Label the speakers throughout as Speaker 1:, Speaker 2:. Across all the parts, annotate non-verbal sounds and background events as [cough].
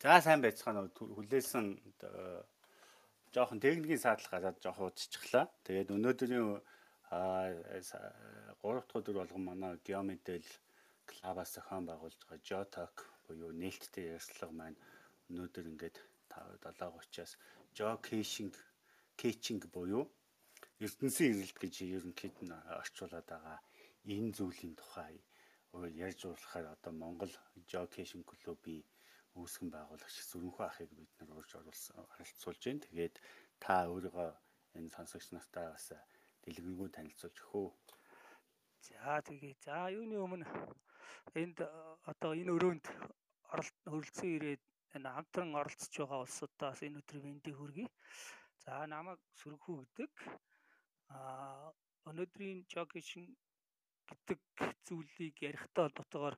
Speaker 1: За сайн байцгаана уу хүлээсэн жоохон техникийн саадлах гадаад жоохон удчихлаа. Тэгээд өнөөдрийн а 3 дахь өдөр болгон манай Geometel клабаас зохион байгуулж байгаа Jotalk буюу нээлттэй ярилцлага маань өнөөдөр ингээд 7:30-аас Joe Caching Caching буюу ертөнцийн эрэлт гэж ерөнхийд нь орчуулад байгаа энэ зүйлийн тухай ярьж уулахаар одоо Монгол Joe Caching клубын үүсгэн байгуулагч Сүрэнхүү ахыг бид нар урьж оруулсан харилцуулж байна. Тэгээд та өөрийгөө энэ сонсогч нартай бас дэлгэрэнгүй танилцуулж өгөө.
Speaker 2: За тэгээ. За юуны өмнө энд одоо энэ өрөөнд хөрөлцөн ирээд энэ хамтран оролцож байгаа улсуудаас энэ өдрийн мэндийг хүргэе. За намайг Сүрэнхүү гэдэг. Аа өнөөдрийн жогишн гэдэг зүйлийг ярихдаа холбоотойгоор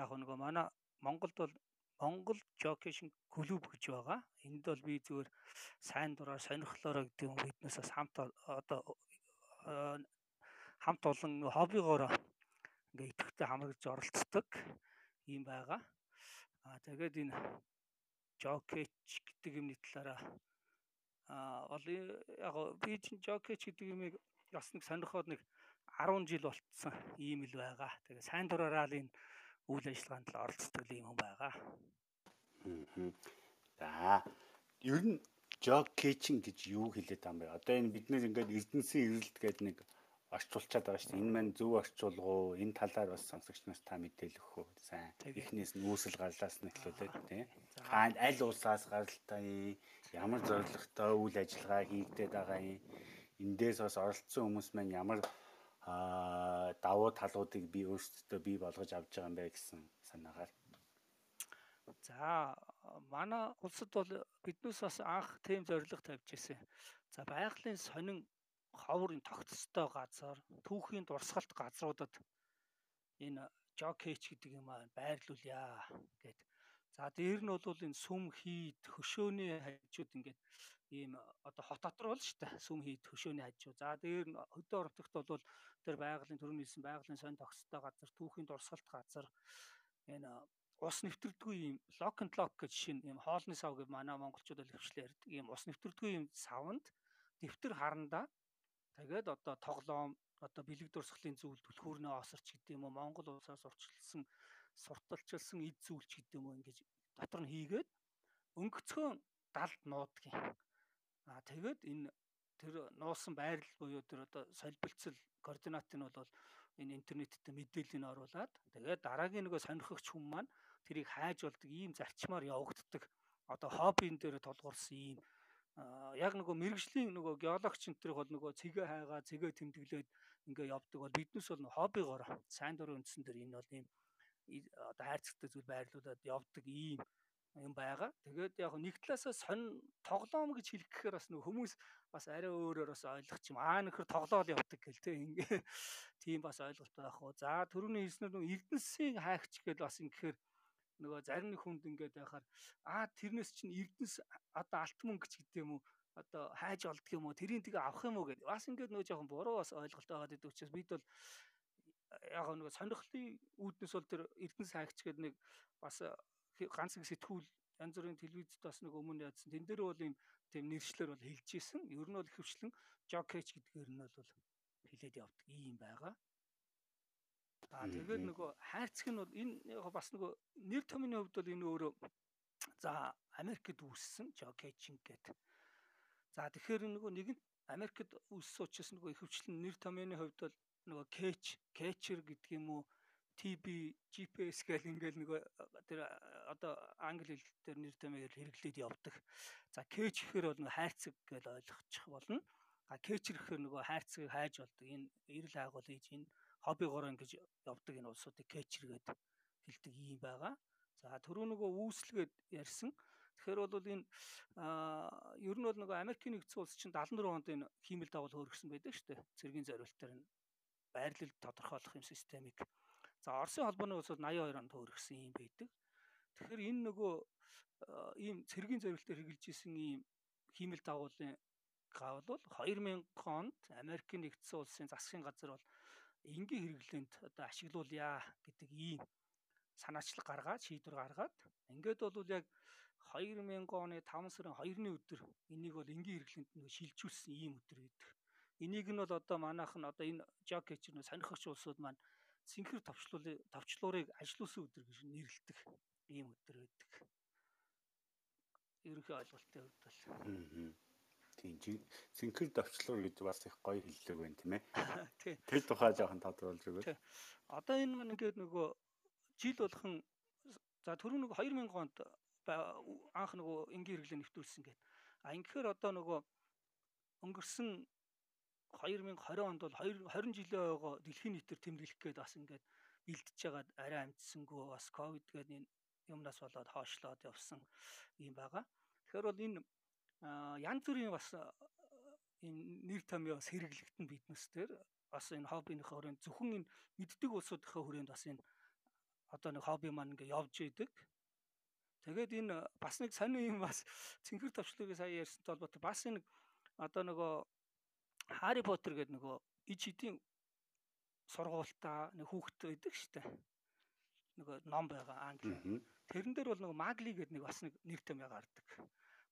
Speaker 2: яг нөгөө манай Монголд бол Монгол Jockey клуб гэж байгаа. Энд бол би зүгээр сайн дураар сонирхлоороо гэдэг юм биднээс бас хамт одоо хамт олон хоббигоор ингээ идэвхтэй хамрагч оролцдог юм байгаа. Аа тэгээд энэ Jockey гэдэг юмны талаараа аа бол яг би чинь Jockey гэдэг юмыг бас нэг сонирхоод нэг 10 жил болцсон ийм л байгаа. Тэгээ сайн дураараа л энэ үйл ажиллагаанд л оролцдог юм байгаа.
Speaker 1: За ер нь jog catching гэж юу хэлээд байгаа юм бэ? Одоо энэ бид нэр ингээд эрдэнсийн эрэлт гэдэг нэг орчуулчаад байгаа шүү дээ. Энэ маань зөв орчуулгуу, энэ талаар бас сонсогч нарт та мэдээлэл өгөх үү? Сайн. Эхнээс нь үүсэл гарлаас нь эхлүүлээд тийм. Хаанд аль улсаас гаралтай, ямар зорилготой үйл ажиллагаа хийгдээд байгаа юм. Эндээс бас оролцсон хүмүүс маань ямар аа давуу талуудыг би өөрсдөө бий болгож авч байгаа юм бэ гэсэн санаагаар.
Speaker 2: За манай улсад бол биднээс бас анх тийм зорилго тавьж ирсэн. За байгалийн сонин ховрын тогтцтой газар, түүхийн дурсгалт газруудад энэ жокеч гэдэг юм аа байрлуулъя гэд. За дээр нь бол энэ сүм хийд хөшөөний хажууд ингээд ийм одоо хот дотор бол шүү дээ. Сүм хийд хөшөөний хажуу. За дээр нь хөдөө оровтогт бол тэр байгалийн төрөний хэлсэн байгалийн сонин тогтцтой газар, түүхийн дурсгалт газар энэ ус нэвтрдэггүй юм lock and lock гэж шинэ юм хоолны сав гэж манай монголчууд л хвчлээ ярьдаг. Ийм ус нэвтрдэггүй юм савнд дэвтэр харандаа тэгээд одоо тоглоом одоо бэлэг дурсгалын зүйл түлхүүрнээ осорч гэдэг юм уу Монгол улсаас урчилсан сурталчилсан эд зүйлч гэдэг юм уу ингэж дотор нь хийгээд өнгөцхөн далд нуудгийн. Аа тэгээд энэ тэр нуусан байрал буюу тэр одоо солилцол координат нь бол энэ интернеттэй мэдээллийг оруулаад тэгээд дараагийн нөгөө сонирхогч хүн маань тэрийг хайж болдог ийм зарчмаар явагддаг одоо хоббин дээр тулгуурсан ийм яг нөгөө мэрэгжлийн нөгөө геологч энтрих бол нөгөө цэгээ хайгаа цэгээ тэмдэглээд ингээ явдаг бол биднес бол хоббигоор сайн дурын үндсэн дээр энэ бол ийм одоо хайрцагтай зүйл байрлуулад явдаг ийм юм байгаа. Тэгээд яг нэг талаасаа сонь тоглоом гэж хэлэх гэхээр бас нэг хүмүүс бас арай өөрөөр бас ойлгох юм. Аа нөхөр тоглоол явдаг гэл те ингээ [laughs] тийм бас ойлголт байх уу. За төрөний хэлснээр нэг эрдэнсийн хайгч гэл бас ингэхээр нөгөө зарим нэг хүнд ингээд байхаар аа тэрнээс чинь эрдэнэс одоо алт мөнгө ч гэдэг юм уу? Одоо хайж олдох юм уу? Тэрийг тэгээ авах юм уу? гэдэг. Бас ингээд нөгөө жоохон буруу бас ойлголт байгаа гэдэг учраас бид бол яг нөгөө сонирхлын үүднээс бол тэр эрдэнэс хайгч гэдэг нэг бас ганц нэг сэтгүүл янз бүрийн телевизэд бас нэг өмнө яадсан. Тэн дээр бол юм тийм нэршлэр бол хэлж исэн ер нь бол хөвчлэн жокеч гэдгээр нь бол хэлээд явдаг. Ийм байгаа Аа тэгээд нөгөө хайрцаг нь бол энэ бас нөгөө нэр томьёоны хувьд бол энэ өөрөө за Америкт үүссэн Жокечин гэдэг. За тэгэхээр нөгөө нэгэн Америкт үүссэн учраас нөгөө ихэвчлэн нэр томьёоны хувьд бол нөгөө Catch, Catcher гэдэг юм уу TB, GPS гэл ингээл нөгөө тэр одоо англи хэл дээр нэр томьёоор хэрэглээд явдаг. За Catch гэхээр бол нөгөө хайрцаг гэж ойлгочих болно. А Catcher гэхээр нөгөө хайрцагийг хайж болдог. Энэ эрэл хайгуул хийж энэ хоббигоор ингэж явдаг энэ улсуудыг кэчргээд хэлдэг юм байгаа. За түрүү нөгөө үүслгээд ярьсан. Тэгэхээр бол энэ ер нь бол нөгөө Америкийн нэгдсэн улс чинь 74 онд энэ хиймэл дагуул хөөргсөн байдаг шүү дээ. Цэргийн зориултаар энэ байрлал тодорхойлох юм системийг. За Оросын холбооны улс бол 82 онд хөөргсөн юм байдаг. Тэгэхээр энэ нөгөө ийм цэргийн зориултаар хэрэгжилж исэн ийм хиймэл дагуулын гавл бол 2000 онд Америкийн нэгдсэн улсын засгийн газар бол энгийн хэрэглээнд одоо ашиглуулъя гэдэг ийм санаачлаг гаргаад шийдвэр гаргаад ингээд бол яг 2000 оны 5 сарын 2-ны өдөр энийг бол энгийн хэрэглэнд нэг шилжүүлсэн ийм өдөр гэдэг. Энийг нь бол одоо манайх нь одоо энэ жокеч нэ сонирхогч улсууд маань синхэр товчлуулыг товчлуурыг ажилуулсан өдөр гэж нэрлэдэг ийм өдөр байдаг. Ерөнхий ойлголтын хувьд бол.
Speaker 1: Тийм синхэр товчлуур гэж бас их гоё хэллэг байна тийм ээ. [laughs] Тэр тухай жоохон тодруулж өгөөч.
Speaker 2: Одоо энэ маань ингээд нөгөө жил болгон за түрүү нөгөө 2000 онд анх нөгөө энгийн хэрэглээ нэвтрүүлсэн гэдэг. А ингэхээр одоо нөгөө өнгөрсөн 2020 онд бол 20 жилийн ойгоо дэлхийн нийтээр тэмдэглэх гээд бас ингээд бэлдэж байгаад арай амжсангүй бас ковид гэдэг энэ юмнаас болоод хоошлоод явсан юм байгаа. Тэгэхээр бол энэ янз бүрийн бас энэ нэр томьёо бас хэрэглэгдэн биднес дээр бас энэ хоббиныхаа хүрээнд зөвхөн энэ мэддэг улсуудынхаа хүрээнд бас энэ одоо нэг хобби маань ингээ явж идэг. Тэгээд энэ бас нэг сонир юм бас [laughs] цэнхэр төвчлөгийг сая ярьсантай холбоотой бас энэ одоо нөгөө Хари Поттер гэдэг нөгөө иж хидийн сургуультаа нэг хүүхэд байдаг штэ. Нөгөө ном байгаа англи. Тэрэн дээр бол нөгөө Магли гэдэг нэг бас нэг нэр томьёо гардаг.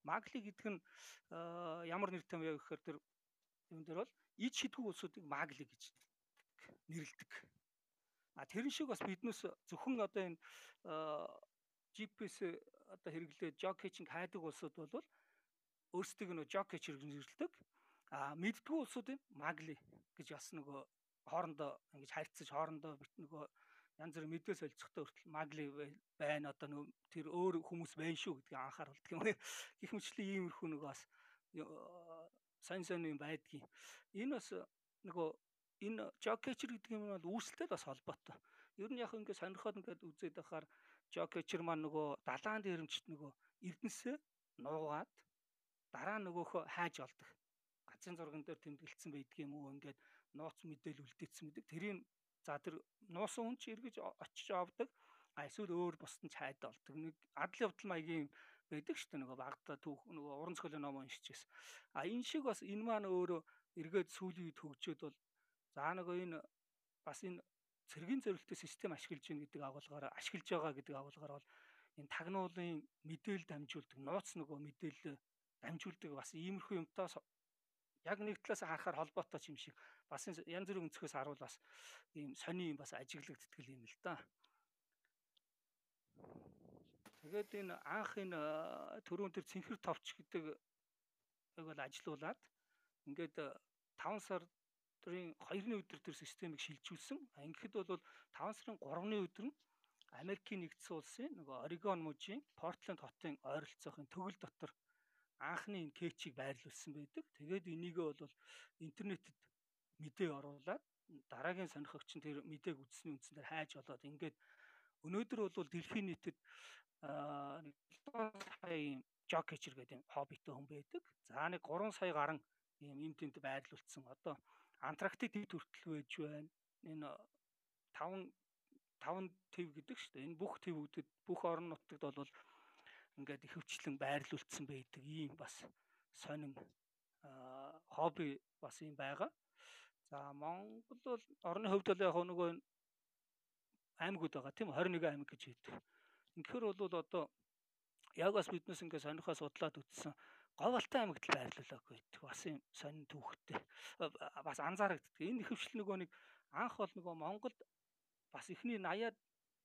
Speaker 2: Магли гэдэг нь ямар нэр томьёо гэхээр тэр юм дээр бол иж хидгүү улсуудыг Магли гэж нэрлэдэг. А тэрэн шиг бас биднээс зөвхөн одоо энэ GPS одоо хэрэглээд жокечинг хайдаг улсууд бол өөрсдийг нөө жокеч хэрэгжүүлдэг. А мэддгүү улсуудын магли гэж бас нөгөө хоорондоо ингэж харьцаж хоорондоо бит нөгөө янз бүрийн мэдээ солилцохтой хүртэл магли байна одоо нөгөө тэр өөр хүмүүс байна шүү гэдгийг анхааруулдаг юм. Гэх мэтлээ иймэрхүү нөгөө бас сайн сайн юм байдгийн. Энэ бас нөгөө энэ жокечер гэдэг юм бол үүсэлтэй бас холбоотой. Ер нь яг ингээд сонирхоод ингээд үзээд байхаар жокечер маань нөгөө далаан дээрэмчт нөгөө эрдэнсээ нуугаад дараа нөгөөхөө хайж олдог газрын зурган дээр тэмдэглэсэн байдаг юм уу ингээд нууц мэдээлэл үлдээсэн мэдэг тэрийг за тэр нуусан хүн чи эргэж очиж авдаг а эсвэл өөр бусдын цайд олдог нэг адал явдал маягийн байдаг шүү дээ нөгөө багтаа түүх нөгөө уран зохиолын ном уншижсэн а энэ шиг бас энэ маань өөрөө эргээд сүүлийн үед хөгжөөд бол за нөгөө энэ бас энэ цэргийн зорилттой систем ашиглаж гин гэдэг агуулгаараа ашиглаж байгаа гэдэг агуулгаар бол энэ тагнуулын мэдээлэл дамжуулдаг нууц нөгөө мэдээлэл дамжуулдаг бас иймэрхүү юмтай яг нэг талаас харахаар холбоотой юм шиг бас янз бүрийн өнцгөөс харуул бас ийм сони юм бас ажиглагддаг юм л да. Тэгээд энэ анх энэ төрүүн төр цэнхэр товч гэдэг бол ажилуулад ингээд 5 сарын 2-ны өдөр төр системийг шилжүүлсэн. Ингээд бол 5 сарын 3-ны өдөр нь Америкийн нэгдсэн улсын нөгөө Орегон мужийн Портленд хотын ойролцоохын төгөл дотор анхны энэ кэчийг байрлуулсан байдаг. Тэгээд энийгээ бол интернетэд мэдээ оруулаад дараагийн сонирхогч нь тэр мэдээг үзсний үндсээр хайж болоод ингээд өнөөдөр бол дэлхийн нийтэд нэг сая жокечер гэдэг хоббитой хүн байдаг. За нэг 3 сая гарan ийм эм тент байрлуулсан. Одоо Антарктик дэд хүртэл байж байна. Энэ 5 5 төв гэдэг шүү дээ. Энэ бүх төвүүдэд бүх орон нутагт бол ингээд ихэвчлэн байрлуулсан байдаг ийм бас сонин хобби бас юм байгаа. За Монгол бол орны хувьд бол яг нөгөө аймагуд байгаа тийм 21 аймаг гэж хэлдэг. Инхээр бол одоо яг бас биднес ингээд сонирхоо судлаад үтсэн говалтай аймагт л байрлуулаагүй гэдэг бас юм сонин түүхтэй бас анзаарагддаг. Энэ ихэвчлэн нөгөө нэг анх бол нөгөө Монголд бас эхний 80-аад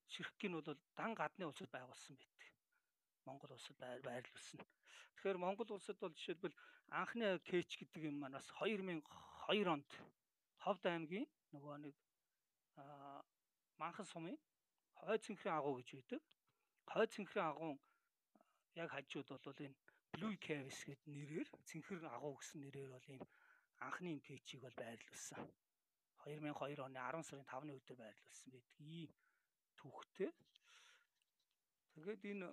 Speaker 2: ширхгийн бол дан гадны улсад байгуулсан байдаг. Монгол улсад байрлуулсан. Тэгэхээр Монгол улсад бол жишээлбэл анхны кэч гэдэг юм маань бас 2002 онд Ховд аймгийн нөгөө нэг манхан сумын хой цэнхрийн агуу гэж байдаг. Хой цэнхрийн агуун яг хажууд бол энэ Blue Caves гэдэг нэрээр цэнхэр агуу гэсэн нэрээр бол ийм анхны кэчийг бол байрлуулсан. 2002 оны 10 сарын 5-ны өдөр байрлуулсан байдаг. Ийм түүхтэй. Тэгээд энэ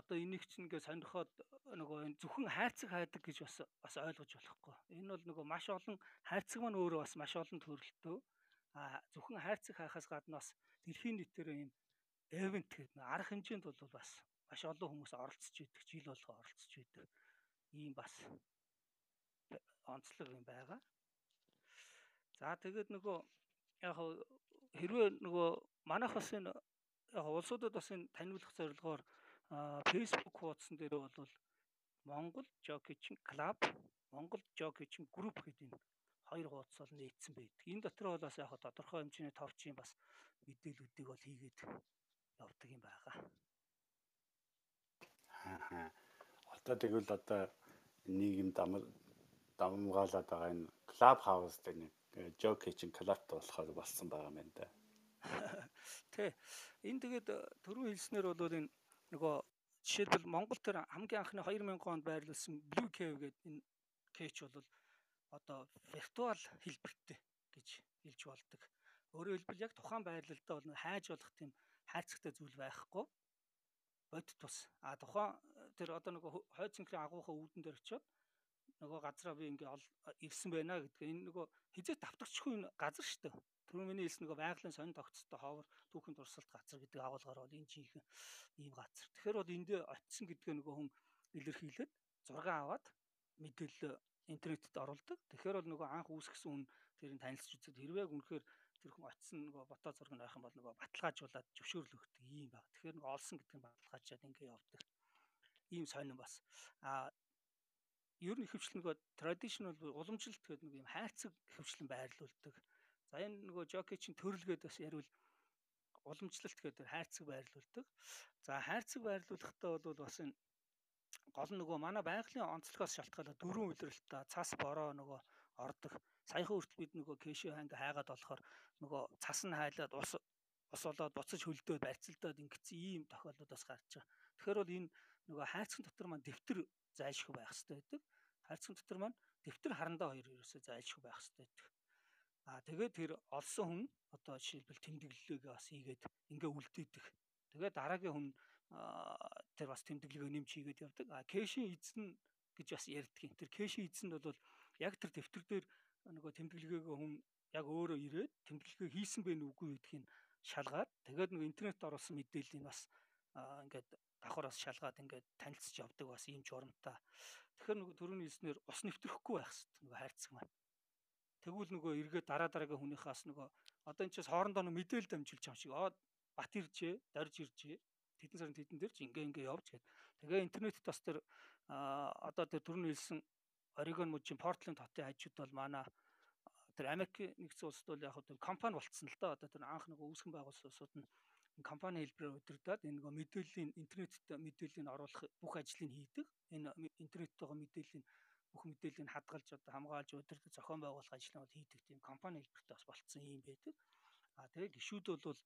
Speaker 2: одоо энийг чинь ингээ сонирхоод нөгөө зөвхөн хайрцаг хайдаг гэж бас бас ойлгож болохгүй. Энэ бол нөгөө маш олон хайрцаг маань өөрөө бас маш олон төрөлтөө. А зөвхөн хайрцаг хайхаас гадна бас дэлхийн нийтээр ийм эвент гэдэг арга хэмжээнд бол бас маш олон хүмүүс оролцож идэг, жил болго оролцож идэг. Ийм бас онцлог юм байгаа. За тэгээд нөгөө яг хэрвээ нөгөө манайх бас энэ яг улсуудад бас энэ таниулах зорилгоор Facebook хуудсан дээр бол Монгол Jockey-чин клуб, Монгол Jockey-чин групп гэдэг энэ хоёр хуудас бол нээсэн байдаг. Энэ дотор бол бас яг тодорхой хэмжээний товчийн бас мэдээллүүдийг бол хийгээд явдаг юм байгаа.
Speaker 1: Аа. Одоо тэгвэл одоо нийгэм дамар дамгаалаад байгаа энэ клуб хаус дээр нэг Jockey-чин клубт болохоор болсон байгаа юм байна да. [laughs]
Speaker 2: Тэ. Энэ тэгээд түрүү хэлснээр бол энэ нөгөө жишээлбэл Монгол төр хамгийн анхны 2000 онд байрлуулсан Blue Cave гэдэг энэ кэч бол одоо виртуал хэлбэртэй гэж хэлж болдог. Өөрөөр хэлбэл яг тухайн байрлалдаа бол хайж болох тийм хайрцагтай зүйл байхгүй. Бодит тус. А тухайн тэр одоо нөгөө хойд цэнхрийн агуухаа үүдэн дээр очиод нөгөө газараа би ингээ ирсэн байна гэдгээ энэ нөгөө хизээ давтагчгүй газар шүү дээ. Түрүү миний хэлсэн нөгөө байгалийн сонин тогтцтой ховор түүхийн дурсалт газар гэдэг агуулгаар бол энэ жинхэнэ ийм газар. Тэгэхээр бол энд очисон гэдгээ нөгөө хүн илэрхийлээд зураг аваад мэдээлэл интернетэд оруулдаг. Тэгэхээр бол нөгөө анх үүсгэсэн хүн тэрийг танилцж үзээд хэрвээ үнэхээр тэр хүн очисон нөгөө фото зураг нь байх юм бол нөгөө баталгаажуулаад зөвшөөрөл өгдөг юм байна. Тэгэхээр нөгөө олсон гэдэг нь баталгаажаад ингээ явдаг. Ийм сонин бас. А ер нь ихэвчлэн нөгөө traditional уламжлалт гэдэг нэг юм хайрцаг ихэвчлэн байрлуулдаг. За энэ нөгөө жокей чинь төрөлгээд бас ярил уламжлалт гэдэг хайрцаг байрлуулдаг. За хайрцаг байрлуулахдаа бол бас энэ гол нөгөө манай байгалийн онцлогоос шалтгаалаад дөрвөн үйлрэлтээ цас бороо нөгөө ордог. Саяхан хүртэл бид нөгөө кэшэ ханг хайгаад болохоор нөгөө цас нь хайлаад ус ус болоод буцаж хөлдөөд барьцалдаад ингэсэн ийм тохиолдод бас гарч байгаа. Тэгэхээр бол энэ нөгөө хайрцаг дотор маань дэвтэр зайлшгүй байх хэрэгтэй байдаг. Хайрцаг дотор маань дэвтэр харандаа хоёр ерөөсөө зайлшгүй байх хэрэгтэй байдаг. Аа тэгээд тэр олсон хүн одоо жишээлбэл тэмдэглэлээ бас хийгээд ингээ үлдээдэг. Тэгээд дараагийн хүн тэр бас тэмдэглэгээ нэмж хийгээд явдаг. А кэшийн эзэн гэж бас ярьдаг. Тэр кэшийн эзэнд бол яг тэр дэвтэр дээр нөгөө тэмдэглэгээгээ хүн яг өөрөө ирээд тэмдэглэгээ хийсэн бэ нүггүй гэдгийг шалгаад тэгээд нөгөө интернет оруулсан мэдээллийг бас ингээд давхараас шалгаад ингээд танилцж явдаг бас ийм журамтай. Тэгэхээр нөгөө төрөний хэлснээр ус нэвтрэхгүй байх хэрэгтэй нөгөө хайрцаг маань. Тэгвэл нөгөө эргээд дараа дараагийн хүнийхээс нөгөө одоо энэ ч хоорондоо нөгөө мэдээлэл дамжуулж байгаа шиг. Аа бат иржээ, дорж иржээ. Тэдэн сарын тэдэн дээр ч ингээ ингээ явж гээд. Тэгээ интернетд бас тэр одоо тэр төрний хэлсэн Орегон мужийн Портленд хотын хажууд бол манай тэр Америк нэгдсэн улсад бол яг хөө компани болцсон л да. Одоо тэр анх нөгөө үүсгэн байгуулсан улсууд нь компани хэлбэрээр удирдаад энэ нөгөө мэдээллийн интернетт мэдээллийг оруулах бүх ажлыг хийдэг. Энэ интернеттэй байгаа мэдээллийн бүх мэдээллийг хадгалж одоо хамгаалж удирдах зохион байгуулах ажлыг бол хийдэг тийм компани хэлбэртэй бас болцсон юм байдаг. А тэгээ гişүүд бол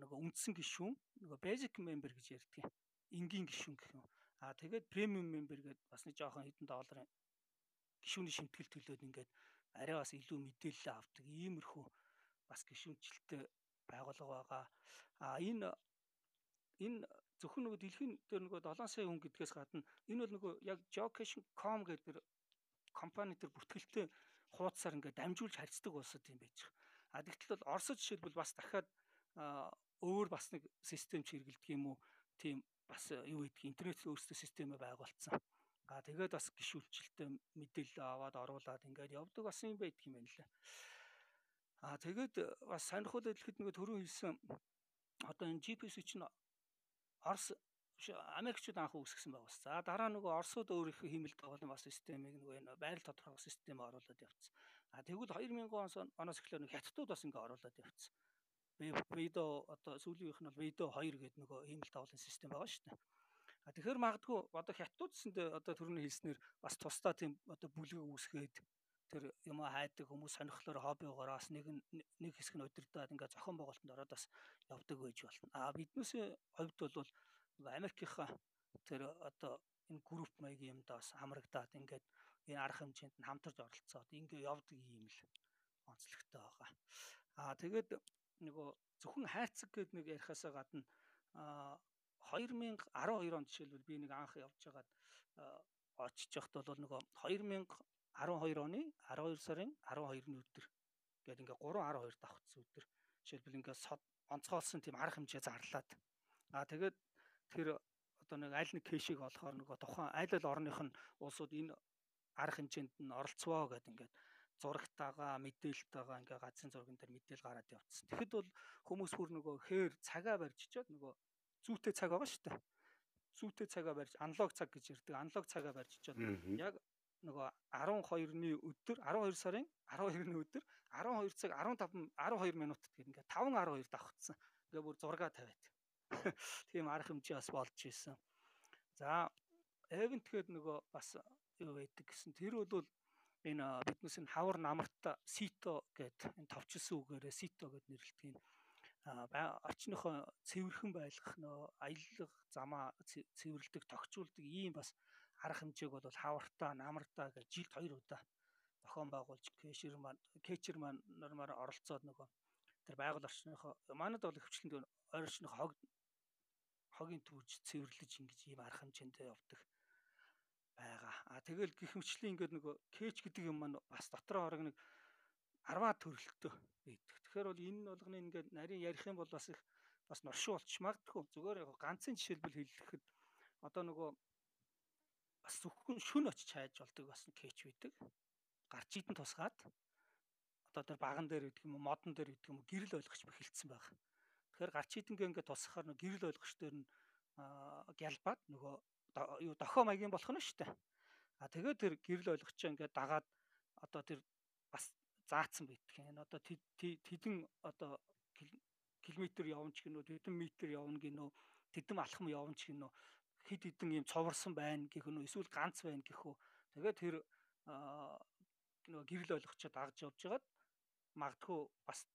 Speaker 2: нөгөө үндсэн гишүүн нөгөө basic member гэж ярьдаг. Энгийн гишүүн гэх юм. А тэгээд premium member гэдэг бас нэг жоохон хэдэн долларын гишүүний шимтгэл төлөөд ингээд арай бас илүү мэдээлэл авдаг. Иймэрхүү бас гишүүнчлэлтэй байгууллага байгаа. А энэ энэ зөвхөн нөгөө дэлхийн дээр нөгөө 7 сая хүн гэдгээс гадна энэ бол нөгөө яг jocation.com гэдэг компани төр бүртгэлтэй хуудасаар ингээд дамжуулж харьцдаг улсад юм байж байгаа. А тэгтэл бол Оросд жишээлбэл бас дахиад өөр бас нэг систем чиргэлдэг юм уу? Тийм бас юу гэдгийг интернет өөрсдөө системээ байгуулсан. А тэгээд бас гişүүлчлэлтэй мэдээлэл аваад оруулаад ингээд явдаг бас юм байдаг юм байна лээ. А тэгээд бас сонирхол хэлэхэд нөгөө төрөө хэлсэн одоо энэ GPS чинь Орос Америкчууд анх үүсгэсэн байгаа бас. За дараа нөгөө Оросууд өөрийнхөө хиймэл тоглоом бас системийг нөгөө энэ байрал тодорхойлох систем оруулаад явцсан. А тэгвэл 2000 оноос эхлээд нөгөө хятадууд бас ингээ оруулаад явцсан. Видео одоо сүүлийн нь бол видео 2 гэдэг нөгөө хиймэл тоглоом систем байгаа шүү дээ. А тэгэхээр магадгүй одоо хятадуудсэнд одоо төрөний хэлснээр бас тусдаа тийм одоо бүлэг үүсгээд тэр юм хайдаг хүмүүс сонирхлоор хоббигоор бас нэг нэг хэсэг нь удирдаад ингээ зохион байгуулалтанд ороод бас явдаг байж болно. А биднээс хувьд бол Америкийнхаа тэр одоо энэ групп маягийн юмд бас хамрагдаад ингээд энэ арга хэмжээнд нь хамтарч оролцоод ингээ явдаг юм л онцлогтой байгаа. Аа тэгээд нөгөө зөвхөн хайрцаг гэдэг нэг ярихаасаа гадна 2012 онд жишээлбэл би нэг анх явж байгаад очиж явахд бол нөгөө 2012 оны 12 сарын 12-ны өдөр гээд ингээ 312 давхцсан өдөр жишээлбэл ингээ онцгойлсон тийм арга хэмжээ зарлаад аа тэгээд тэр одоо нэг аль нэг кэшийг олохоор нөгөө тухайн аль аль орных нь улсууд энэ арга хэмжээнд нь оролцвоо гэдэг ингээд зурагтайгаа мэдээлэлтэйгаа ингээ газрын зурган дээр мэдээлэл гараад явцсан. Тэгэхэд бол хүмүүс бүр нөгөө хээр цагаа барьж чад нөгөө зүйтэй цаг байгаа шүү дээ. сүүтэй цагаа барьж аналог цаг гэж ярьдаг. Аналог цагаа барьж чад яг нөгөө 12-ны өдөр 12 сарын 12-ны өдөр 12 цаг 15 12 минутад гэх ингээ 5:12 давхцсан. Ингээ бүр зураг тавиад. [laughs] Тийм арга хэмжээ бас болж исэн. За эвент тэгэхэд нөгөө бас юу байдаг гэсэн. Тэр бол энэ биднээс энэ хавар намарт сито гэд энэ товчилсан үгээрээ сито гэд нэрлэдэг орчныхоо цэвэрхэн байлгах нөө аялал замаа цэвэрлдэг тогтчулдаг ийм бас арга хэмжээг бол хавартаа намартаа гэж жилд хоёр удаа зохион байгуулж кэшер маань кэчер маань нормаар оролцоод нөгөө тэр байгаль орчныхоо манад бол хөвчлөнд ойрчны хог хогийн түүж цэвэрлэж ингэж ийм арга хэмжээндээ явдаг байгаа. А тэгэл гих мөчлийн ингээд нөгөө кэч гэдэг юм маань бас дотроо орог нэг 10 төрөлтөө байдаг. Тэгэхээр бол энэ болгоны ингээд нарийн ярих юм бол бас их бас норшуу болч магадгүй. Зүгээр яг ганцын жишээлбэл хэлэхэд одоо нөгөө бас зөвхөн шүн очиж хайж болдог бас кэч байдаг. Гарч идэн тусгаад одоо тэр баган дээр гэдэг юм уу, модон дээр гэдэг юм уу гэрэл ойлгоч бэхэлдсэн байгаа. Тэгэхээр гарч идэнгээ ингээд тусахаар нөгөө гэрэл ойлгоч дээр нь гялбаад нөгөө юу дохоо маягийн болох нь шүү дээ. А тэгээд тэр гэрэл ойлгочоо ингээд дагаад одоо тэр бас заацсан байдаг юм. Одоо тэдэн одоо километр явна ч гинөө тэдэн метр явна гинөө тэдэн алхам явна ч гинөө хид хідэн юм цоварсан байна гэх нь эсвэл ганц байна гэх үү. Тэгээд тэр нөгөө гэрэл ойлгочоо дагж явж хагаад магадгүй бас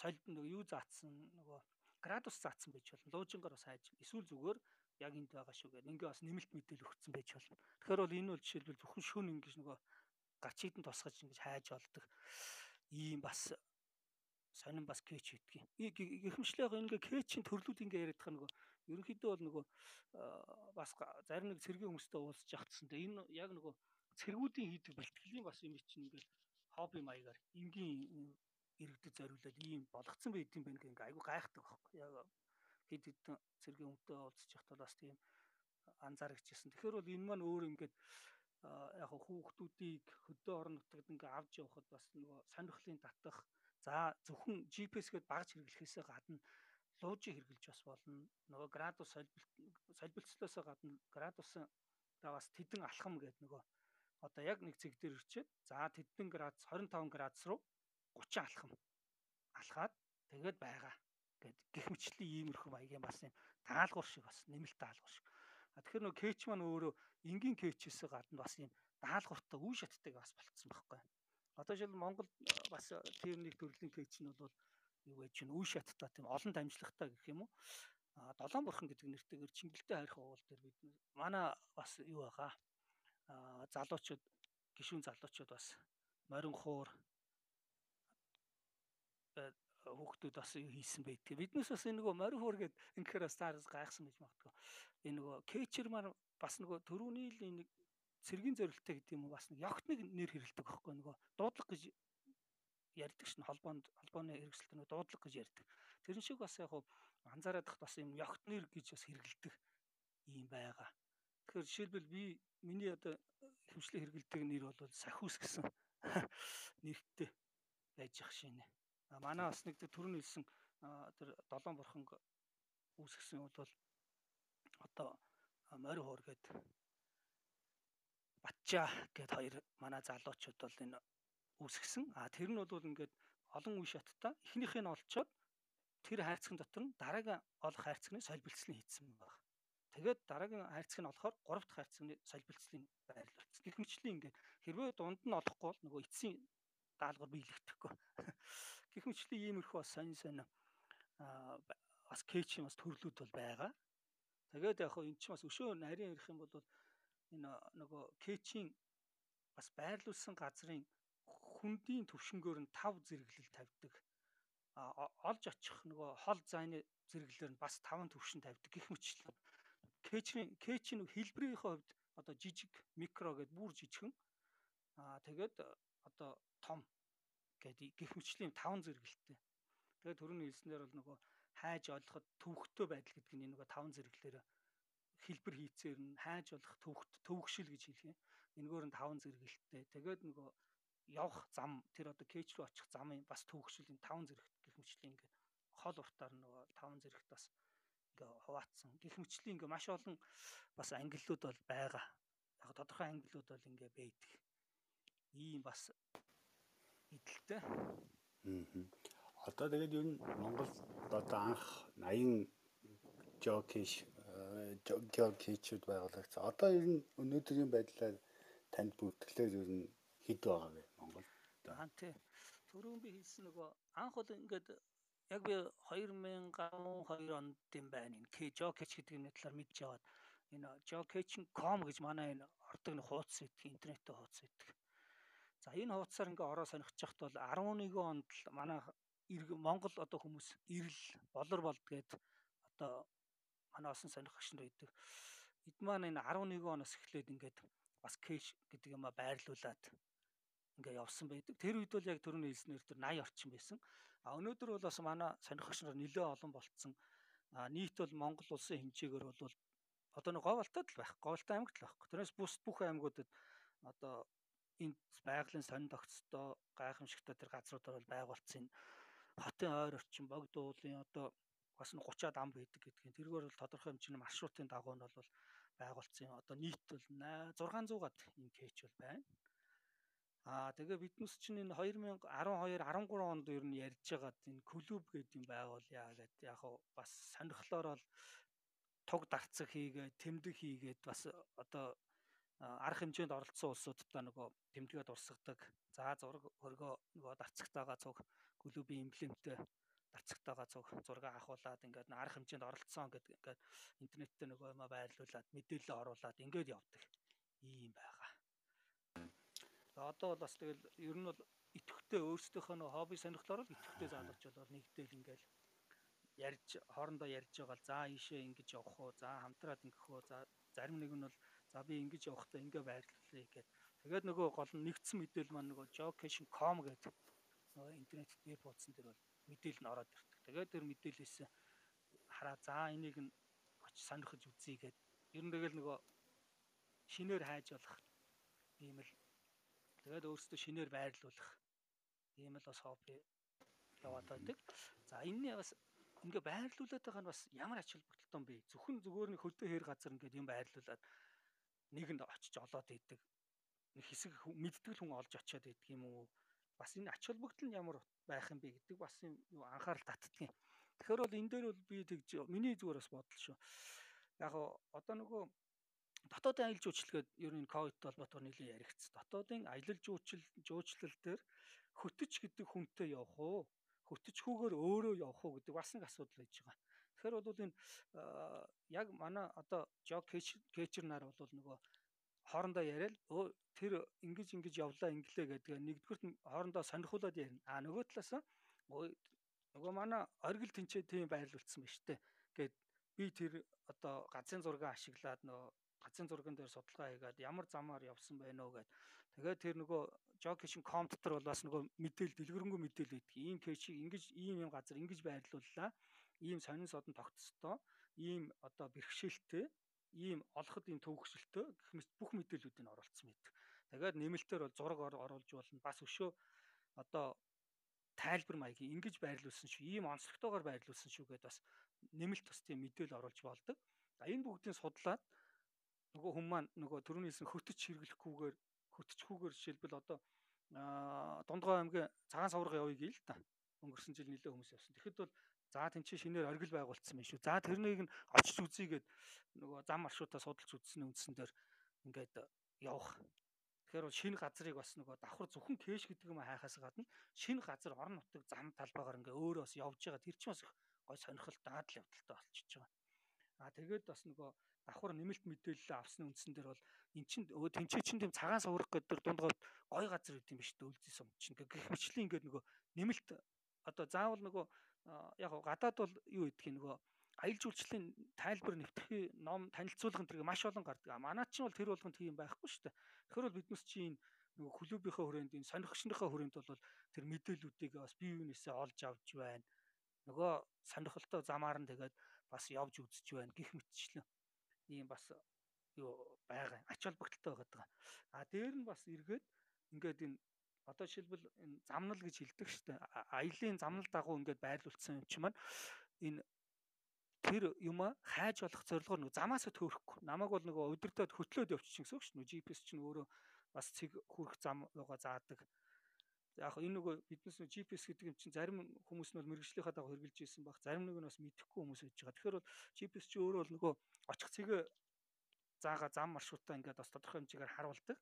Speaker 2: солид нөгөө юу заацсан нөгөө градус заацсан байж болно. Луужингаар бас хайж эсвэл зүгээр яг энд байгаа шүү гэдэг. Ингээ бас нэмэлт мэдээлэл өгсөн байж болно. Тэгэхээр бол энэ бол жишээлбэл зөвхөн шүүн ингэж нөгөө гачид нь тусгаж ингэж хайж олдог ийм бас сонин бас кэч гэдгийг. Гэхмэчлэг ингээ кэчийн төрлүүд ингээ яриад байгаа нөгөө ерөнхийдөө бол нөгөө бас зарим нэг цэргийн хүмүүстэй уулзж явцсан. Тэгээ энэ яг нөгөө цэргүүдийн хийдэг бэлтгэлийн бас юм чинь ингээ хобби маягаар энгийн иргэдэд зориулаад ийм болгоцсон байд юм байна гэх ингээ айгу гайхдаг байхгүй. Яг хэд хэдэн цэргийн хүнтэй уулзж явахад бас тийм анзаарчихсан. Тэгэхээр бол энэ маань өөр ингээд яг хүүхдүүдийг хөдөө орон нутагт ингээ авч явахад бас нөгөө сонирхлын татах за зөвхөн GPS-гээд багж хэрэглэхээс гадна луужийг хэрэглэж бас болно. Нөгөө градус солилцлоос гадна градусын да бас тэдэн алхам гэдэг нөгөө одоо яг нэг цэг дээр ирчээд за тэдэн градус 25 градус руу 30 алхам алхаад тэгээд байгаа гэд гих мэтлийн иймэрхүү маягийн бас юм таалгуур шиг бас нэмэлт таалгуур шиг Тэгэхээр нөгөө кэч маань өөрөө энгийн кэчээс гадна бас юм даалгавартай үе шаттай бас болцсон байхгүй. Одоо жишээл Монгол бас тийм нэг төрлийн кэч нь бол юу гэж чинь үе шаттай тийм олон дамжлагтай гэх юм уу. А долоон бурхан гэдэг нэртэйгээр чингэлтэй хайрах уул дээр бид манай бас юу байгаа. А залуучууд гişүүн залуучууд бас морин хуур хүүхдүүд бас юу хийсэн байдгийг. Биднээс бас энэ нөгөө морин хуур гэдэг инхээр бас таарс гайхсан гэж магадгүй. Энэ нөгөө кетчер мар бас нөгөө төрөүний л нэг цэргийн зорилттой гэдэг юм уу бас нэг ёгтныг нэр хэрэлдэг байхгүй нөгөө дуудлага гэж ярьдаг шин холбоонд холбооны хэрэгсэлт нөгөө дуудлага гэж ярьдаг. Тэрэн шиг бас яг хуу анзаараадах бас юм ёгтнэр гэж бас хэрэгэлдэг юм байгаа. Тэгэхээр жишээлбэл би миний одоо хөвчлээ хэрэгэлдэг нэр бол Сахиус гэсэн [laughs] нэртэй байж ах шинэ. Манай бас нэг төрөнд хэлсэн тэр долоон бурхан үүсгэсэн бол одоо морь хуур гээд Батчаа гээд хоёр манай залуучууд бол энэ үүсгэсэн. А тэр нь бол ингээд олон үе шаттай эхнийх нь олцоод тэр хайрцагын дотор нь дараагийн олох хайрцагны солилцлын хийцэн баг. Тэгээд дараагийн хайрцаг нь олохоор гурав дахь хайрцагны солилцлын байрлуулсан. Гэх мэтчлийн ингээд хэрвээ дунд нь олохгүй бол нөгөө эцсийн даалгавар биелэгдэхгүй. [laughs] Гэх мэтчлийн иймэрхүү бас сонин сонин бас кэчийн бас төрлүүд бол байгаа. Тэгээд яг хөө эн чинь бас өшөө нарийн ярих юм бол энэ нөгөө кэчийн бас байрлуулсан газрын хүндийн төвшнгөөр нь тав зэрэглэл тавьдаг. А олж очих нөгөө хол зайны зэрэглэлээр нь бас таван төвшин тавьдаг. Гэх мэтлэн кэчийн кэчийн хэлбэрийн хувьд одоо жижиг микро гэдээ бүр жижигхэн. Аа тэгээд одоо том гэдэг гих мэтчлийн таван зэрэгэлтэй. Тэгээд түрүүний хэлснээр бол нөгөө хайж олоход төвөгтэй байдал гэдэг нь нөгөө таван зэрэглэлээр хэлбэр хийцээр нь хайж болох төвөгт төвөгшил гэж хэлэх юм. Энэгээр нь таван зэрэгэлтэй. Тэгээд нөгөө явах зам тэр одоо кэч рүү очих замын бас төвөгшлийн таван зэрэгт гих мэтчлийн ингээд хол уртаар нөгөө таван зэрэгт бас ингээ хуваацсан. Гэх мэтчлийн ингээ маш олон бас ангиллууд бол байгаа. Яг тодорхой ангиллууд бол ингээ байдаг. Ийм бас идэлтэй.
Speaker 1: Аа. Одоо тэгээд ер нь Монголд одоо анх 80 жокиш жокичуд байгуулагдсан. Одоо ер нь өнөөдрийн байдлаар танд бүртгэлээр ер нь хэд байгаа вэ Монгол?
Speaker 2: Аа тий. Түрүүн би хэлсэн нөгөө анх бол ингээд яг би 2012 онд юм байна. Энэ K Jokech гэдэг юм талаар мэдж яваад энэ jokech.com гэж манай энэ ордог нэг хуудас байдаг, интернеттэй хуудас байдаг. За энэ хуудасаар ингээ ороо сонирхож яхад бол 11 онд манай Монгол одоо хүмүүс ирэл болор болд гээд одоо манай осон сонирхогч нар байдаг. Эд маань энэ 11 оноос эхлээд ингээд бас кэш гэдэг юм а байрлуулад ингээ явсан байдаг. Тэр үед бол яг төрөний хэлснээр тэр 80 орчим байсан. А өнөөдөр бол бас манай сонирхогч нар нэлээд олон болцсон. А нийт бол Монгол улсын хэмжээгээр бол одоо нэг говалтад л байх. Говалтай аймагт л байхгүй. Тэрнээс бус бүх аймагуудад одоо энд байгалийн сонин тогтцтой гайхамшигтай тэр газруудаар бол байгуулсан хотын ойр орчин богд уулын одоо бас 30-аад ам байдаг гэдгийг тэргээр бол тодорхой хэмжээний маршрутын дагуу нь бол байгуулсан. Одоо нийт бол 600-аад энэ кэч бол байна. Аа тэгээ биднес чинь энэ 2012 13 онд ер нь ярьж байгаад энэ клуб гэдэг юм байгуулъя гэдэг яг бас сонирхлоор бол туг дарцаг хийгээд тэмдэг хийгээд бас одоо арга хэмжээнд оролцсон улсуудтай нөгөө тэмдэгээ дурсгадаг. За зураг хөргөө нөгөө дарцагтайгаа цуг клубийн эмблемтэй дарцагтайгаа цуг зураг авахуулаад ингээд арга хэмжээнд оролцсон гэдэг ингээд интернеттэй нөгөө юм байрлуулад мэдээлэл оруулаад ингээд явдаг. Ийм байгаа. Одоо бол бас тэгэл ер нь бол итгэвтэй өөрсдийнхөө нөгөө хобби сонирхлоор л итгэвтэй залгаж бол нэгдэл ингээд ярьж хоорондоо ярьж байгаа л за ийшээ ингэж явах уу? За хамтраад ингэх үү за зарим нэг нь бол за би ингэж явахдаа ингээ байрлуулъя гэхэд тэгээд нөгөө гол нь нэгдсэн мэдээлэл маань нөгөө jocation.com гэдэг нөгөө интернет дээр буудсан дээр бол мэдээлэл нь ороод ирдэг. Тэгээд тэр мэдээлэлээс хараа за энийг нь оч сонирхож үзье гэд. Ер нь тэгэл нөгөө шинээр хайж болох ийм л тэгээд өөрөөсөө шинээр байрлуулах ийм л бас хобби яваад байдаг. За энэний бас ингээ байрлуулад байгаа нь бас ямар ач холбогдолтой юм бэ? Зөвхөн зүгээр нэг хөлдөө хээр газар ингээд юм байрлуулад нэгэнд очиж олоод идэг. Нэг хэсэг мэдтгэл хүн олж очиод идэг юм уу? Бас энэ ач холбогдол нь ямар байх юм бэ гэдэг бас юм анхаарал татдгийн. Тэгэхээр бол энэ дээр бол би тэгж миний зүгээр бас бодол шүү. Яг одоо нөгөө дотоодын аялал жуулчлалгээд ер нь ковид толботоор нэлийн яригдсан. Дотоодын аялал жуулчлал жуулчлал дээр хөтөч гэдэг хүнтэй явах уу? хөтөчхүүгээр өөрөө явах уу гэдэг бас нэг асуудал байж байгаа. Тэгэхээр бол энэ яг манай одоо жог кэчер нар бол нөгөө хоорондоо яриад тэр ингэж ингэж явлаа инглээ гэдэг нэгдүгürt хоорондоо сонирхуулаад ярина. А нөгөө талаас нөгөө манай оргил тэнцээ тийм байрлуулсан ба штэ. Гэт би тэр одоо газрын зураг ашиглаад нөгөө газрын зурган дээр судалгаа хийгээд ямар замаар явсан байна уу гэд. Тэгээд тэр нөгөө Jockey.com com дотор бол бас нөгөө мэдээл дэлгэрэнгүй мэдээл байдаг. Ийм кэшийг ингэж ийм юм газар ингэж байрлууллаа. Ийм сонин содон тогтцтой, ийм одоо бэрхшээлтэй, ийм олоход ийм төвөгшөлтөө гэх мэт бүх мэдээллүүдийг оруулсан мэд. Тэгээд нэмэлтээр бол зураг оруулж болно. Бас өшөө одоо тайлбар маягийн ингэж байрлуулсан шүү, ийм онцлогтойгоор байрлуулсан шүү гэдээ бас нэмэлт тийм мэдээлэл оруулж болдог. За энэ бүгдийг судлаад нөгөө хүмүүс маань нөгөө төрөнийсэн хөтөч хэрэглэхгүйгээр хөтчхүүгээр жишээлбэл одоо Дундгой аймгийн цагаан саврага явъя гээл та. Өнгөрсөн жил нэлээд хүмүүс явсан. Тэгэхэд бол за тэнцээ шинээр оргил байгуулсан байх шүү. За тэрнийг нь очиж үзье гэд нөгөө зам маршрутаа судалж үзсэн үндсэн дээр ингээд явах. Тэгэхээр бол шинэ газрыг бас нөгөө давхар зөвхөн кэш гэдэг юм хайхаас гадна шинэ газар орон нутаг зам талбайгаар ингээ өөрөө бас явж байгаа. Тэр чинь бас гой сонирхолтой адал явдалтай болчихж байгаа. Аа тэгээд бас нөгөө давхар нэмэлт мэдээлэл авсны үндсэн дээр бол эн чин тэнцээ чин тийм цагаан суврах гэдэг дундгой гой газар үт юм биш дөлзий сум чин гэх мэтлэн ингээд нөгөө нэмэлт одоо заавал нөгөө яг гадаад бол юу гэдгийг нөгөө аялал жуулчлалын тайлбар нэвтрэх ном танилцуулгын тэрэг маш олон гардаг. Манай чинь бол тэр болгон тийм байхгүй шүү дээ. Тэгэхээр бол биднес чинь нөгөө клубийнхаа хүрээнд энэ сонирхчныхаа хүрээнд бол тэр мэдээллүүдийг бас бие биенээсээ олж авч байна. Нөгөө сонирхолтой замаар нь тэгээд бас явж үзэж байна гих мэтчлэн ийм бас юу байгаа ач холбогдолтой байгаа. А дээр нь бас эргээд ингээд энэ одоо жишээлбэл энэ замнал гэж хэлдэг дээ. Аялын замнал дагуу ингээд байрлуулсан юм чи маань энэ тэр юма хайж болох зорилгоор нөгөө замаасаа төөрөхгүй. Намайг бол нөгөө удирдаад хөтлөөд явчих гэсэн үг шүү. Нөгөө GPS чинь өөрөө бас цэг хүрх зам юугаа заадаг. Яг энэ нөгөө биднес нөгөө GPS гэдэг юм чинь зарим хүмүүс нь бол мэрэгжлийнхаа дагуу хэрэгжилж ирсэн баг. Зарим нэг нь бас мэдэхгүй хүмүүс байж байгаа. Тэгэхээр бол GPS чи өөрөө бол нөгөө очих цэгээ заага зам маршрутаа ингээд бас тодорхой хэмжээгээр харуулдаг.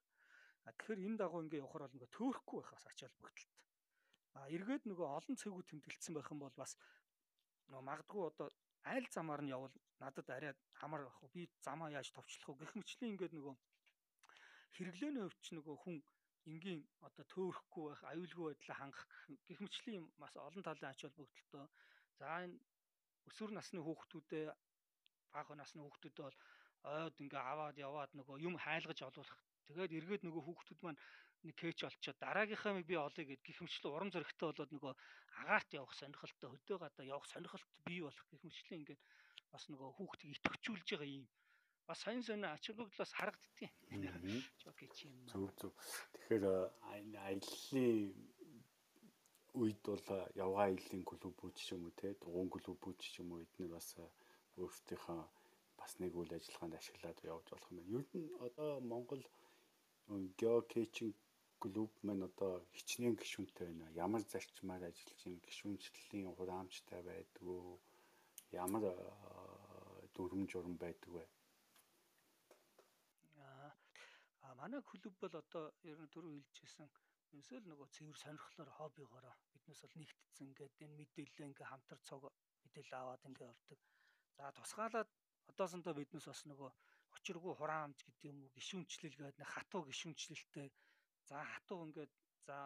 Speaker 2: А тэгэхээр энэ дагуу ингээд явахаар бол нөгөө төөрөхгүй байх бас ач холбогдолтой. А эргээд нөгөө олон цэгүүд тэмдэглэсэн байх юм бол бас нөгөө магадгүй одоо аль замаар нь явал надад арай хамар ах би замаа яаж товчлох вэ гэх мэтлэн ингээд нөгөө хэрэглээний хувьд ч нөгөө хүн энгийн одоо төөрөхгүй байх аюулгүй байдлаа хангах гэх мэтлэн бас олон талын ач холбогдолтой. За энэ өсвөр насны хүүхдүүдээ бага насны хүүхдүүд бол ойд ингээ аваад яваад нөгөө юм хайлгаж олуулах. Тэгээд эргээд нөгөө хүүхдүүд маань нэг кэч олчоод дараагийнхаа би олъё гэд гихмчлэн урам зоригтой болоод нөгөө агаарт явах сонирхолтой хөдөө гадаа явах сонирхолт бий болох гихмчлэн ингээд бас нөгөө хүүхдийг итгэвчүүлж байгаа юм бас сайн сайн ач холбогдлоос харагддгийг. Жокич юм.
Speaker 1: Зөв зөв. Тэгэхээр аяллаа үед бол явгаа аяллаа клубүүд ч юм уу те дугуун клубүүд ч юм уу эдгээр бас өөрсдийнхөө бас нэг үйл ажиллагаанд ашиглаад явж болох юм байна. Ер нь одоо Монгол геокэчинг клуб маань одоо хичнээн гишүүнтэй байна. Ямар зарчмаар ажиллаж байна? Гишүүнчлэлийн хураамжтай байдгүй ямар дүрм журм байдаг вэ?
Speaker 2: Аа манай клуб бол одоо ер нь түрүү хэлжсэн ерөөсөө л нөгөө цэвэр сонирхлоор хоббигоороо биднээс бол нэгтцэн ингээд энэ мэдээлэл ингээ хамтар цог мэдээлэл аваад ингээ явдаг. За тусгаалаад одоосондоо биднээс бас нөгөө очиргүй хураамж гэдэг юм уу гişүнчлэл гэдэг нэг хатуу гişүнчлэлтэй за хатуу ингээд за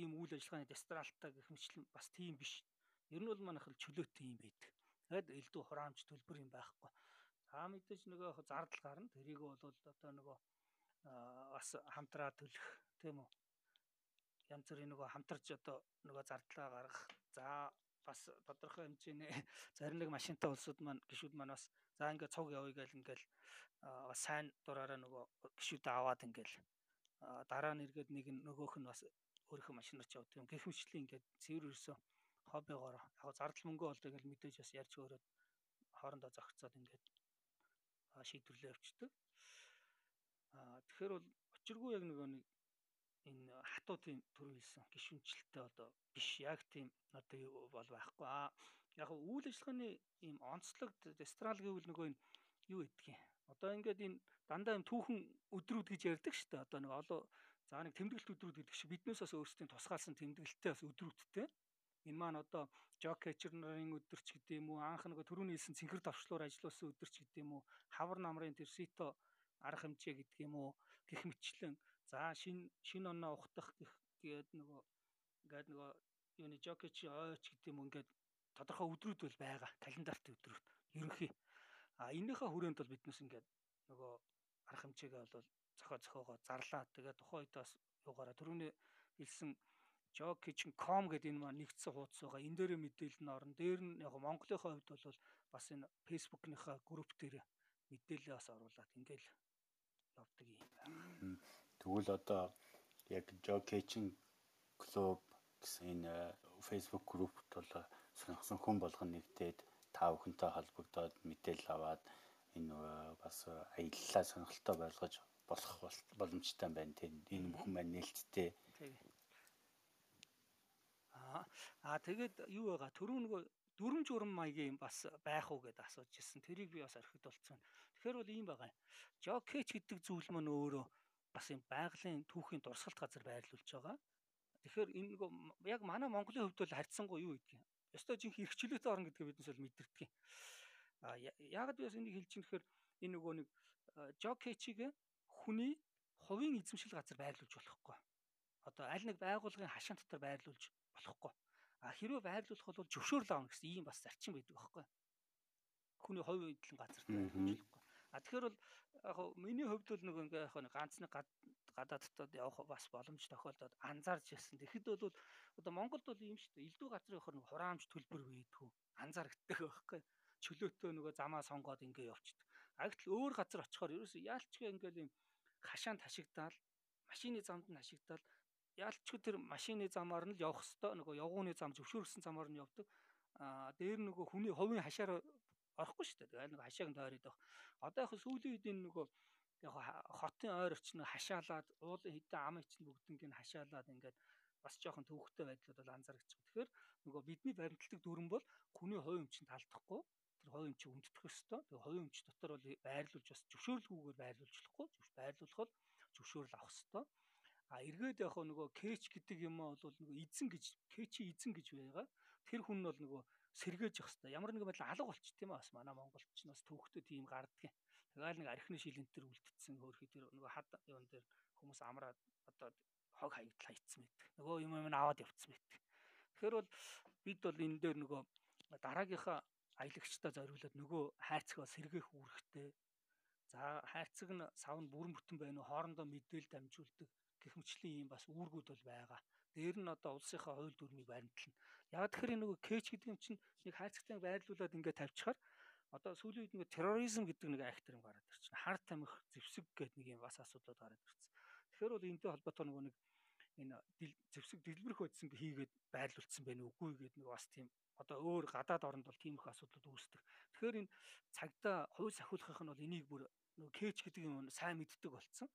Speaker 2: ийм үйл ажиллагааны дестралтаа гэх мэтлэн бас тийм биш. Ер нь бол манайх л чөлөөтэй юм байдаг. Тэгэд элдв хураамж төлбөр юм байхгүй. За мэдээж нөгөө зардал гарна. Тэрийг бол одоо нөгөө бас хамтраа төлөх тийм үү. Янз бүрийн нөгөө хамтарч одоо нөгөө зардлаа гаргах. За бас тодорхой хэмжээний [laughs] зарим нэг машинтай улсууд маань гişүүд маань бас за ингээд цуг явъя гэл ингээл бас сайн дураараа нөгөө гişүүд аваад ингээл дараа нь эргээд нэг нөгөөх нь бас өөрийнхөө машинаар ч явдаг юм. Гэх мэтлэн ингээд цэвэр ерөөсөө хоббигоор яг зардал мөнгө болдог гэл мэдээж бас ярьж өөрөд хоорондоо зохицоод ингээд шийдвэрлээ явчихдаг. Тэгэхээр бол очиргүй яг нөгөө нэг энэ хатуудын төр хэлсэн гişүнчлэлтэй одоо биш яг тийм одоо бол байхгүй. Аа яг үйл ажиллагааны ийм онцлог дестрал гэвэл нөгөө энэ юу гэдгийг. Одоо ингээд энэ дандаа юм түүхэн өдрүүд гэж ярьдаг шүү дээ. Одоо нэг олон за нэг тэмдэглэлт өдрүүд гэдэг шиг биднээс бас өөрсдийн тусгаалсан тэмдэглэлтэй бас өдрүүдтэй. Энэ маань одоо жок кетчер нарын өдөрч гэдэг юм уу анх нэг төрөний хэлсэн цэнхэр давшлуур ажилласан өдөрч гэдэг юм уу хавар намрын тэр сито арга хэмжээ гэдэг юм уу? Гих мэтлэн за шин шин оноо ухтах гэх гээд нөгөө ингээд нөгөө юуны жокич ойч гэдэг юм ингээд тодорхой өдрүүд бол байгаа. Календарт өдрүүд. Ерөнхий. А энийхээ хүрээнд бол биднес ингээд нөгөө арга хэмжээгээ бол зохио зохиогоо зарлаа тэгээ тухайн үед бас юугаараа түрүүний хэлсэн jokitchen.com гэдэг энэ маань нэгдсэн хуудас байгаа. Энэ дээр мэдээлэл нь орно. Дээр нь яг Монголынхаа хувьд бол бас энэ Facebook-ныхаа групп дээр мэдээлэл бас оруулаад ингээл явдаг юм.
Speaker 1: Тэгвэл одоо яг jokitchen клуб гэсэн энэ Facebook группт бол сонирхсан хүн болгон нэгдээд та бүхэнтэй холбогдоод мэдээлэл аваад энэ бас аяллаа сонирхолтой болгож болох боломжтой байна тийм. Энэ бүхэн маань нээлттэй.
Speaker 2: Аа аа тэгээд юу байгаа түрүү нөгөө дүрм журм маягийн бас байх уу гэдээ асууж ирсэн. Тэрийг би бас орхид болцсон. Тэгэхээр бол ийм байгаа. Жокеч гэдэг зүйл маань өөрөө бас юм байгалийн түүхийн дурсгалт газар байрлуулж байгаа. Тэгэхээр энэ нөгөө яг манай Монголын хувьд бол харьцангуй юу гэдгийг. Ёстой жинхэнэ эрхчлөөтэй орн гэдгийг биднес бол мэдэрдэг. А яагаад би бас энийг хэлж чинь гэхээр энэ нөгөө нэг жокечиг хүний хувийн эзэмшил газар байрлуулж болохгүй. Одоо аль нэг байгууллагын хашаан дотор байрлуулж болохгүй. А хэрвээ байрлуулах бол зөвшөөрөл авах гэсэн ийм бас зарчим байдаг байхгүй. Хүний хувийн эдлэн газар байрлуулж болохгүй. А тэгэхээр бол яг миний хувьд бол нэг ингээ яг ганцны гадаа дотоод явах бас боломж тохиолдоод анзаарч ясан. Тэгэхэд бол одоо Монголд бол юм шүү дээ. Элдв газрын хөр хураамж төлбөр байдгүй. Анзаарэгддэг байхгүй. Чөлөөтөө нөгөө замаа сонгоод ингээ явчихдаг. А гэтэл өөр газар очихоор ерөөсөө яалчгүй ингээл юм хашаанд хашигдаал машины замд нь хашигдаал яалтчгүй тэр машины замаар нь л явах хэвээр нөгөө явгууны зам зөвшөөрсөн замаар нь явдаг. Аа дээр нөгөө хүний хувийн хашаар орохгүй шүү дээ. Тэгээд нэг хашааг тойроод байх. Одоо яг сүүлийн үед энэ нөгөө яг хотын ойр орчин хашаалаад уулын хитэ ам ичэн бүгднийг нь хашаалаад ингээд бас жоохон төвөгтэй байдлууд бол анзаарч байгаа. Тэгэхээр нөгөө бидний баримтлагдаг дүрэн бол хүний хувь өмчөнд алдахгүй тэр хувь өмчийг өмддөх ёстой. Тэгээ хувь өмч дотор бол байрлуулж бас зөвшөөрлгүйгээр байрлуулж болохгүй. Байрлуулах бол зөвшөөрөл авах ёстой. А эргээд яг нөгөө кэч гэдэг юм аа бол нөгөө эзэн гэж кэчи эзэн гэж байгаа. Тэр хүн нь бол нөгөө сэргээж явах хэрэгтэй. Ямар нэгэн байдлаар алга болчих тийм бас манай Монголч нь бас төвхтөө тийм гарддаг. Тэгэл нэг архины шилэн төр үлдсэн хөөрхий тэр нөгөө хад юун дээр хүмүүс амраад одоо хог хаягдл хайцсан байдаг. Нөгөө юм юм аваад явцсан байдаг. Тэгэхээр бол бид бол энэ дээр нөгөө дараагийнхаа аялагчдаа зориулаад нөгөө хайрцагаа сэргээх үүрэгтэй. За хайрцаг нь сав нь бүрэн бүтэн байна уу хоорондоо мэдээлэл дамжуулдаг гэх мэтлийн юм бас үүргүүд бол байгаа. Дээр нь одоо улсынхаа хууль дүрмийг баримтлана. Яг тэгэхээр нөгөө кэч гэдэг юм чинь нэг хайрцагтай байрлуулад ингээд тавьчихаар одоо сүүлийн үед нэг терроризм гэдэг нэг акт юм гараад ирчихнэ. Хар тамхи зэвсэг гэдэг нэг юм бас асуудлууд гараад ирсэн. Тэгэхээр бол энэтэй холбоотой нөгөө нэг энэ зэвсэг дэлбэрэх байдсан хийгээд байрлуулсан байх үгүй гэдэг нэг бас тийм одоо өөр гадаад оронд бол тийм их асуудлууд үүсдэг. Тэгэхээр энэ цагдаа хувь сахиулахын нь бол энийг бүр нөгөө кэч гэдэг юм сайн мэддэг болсон.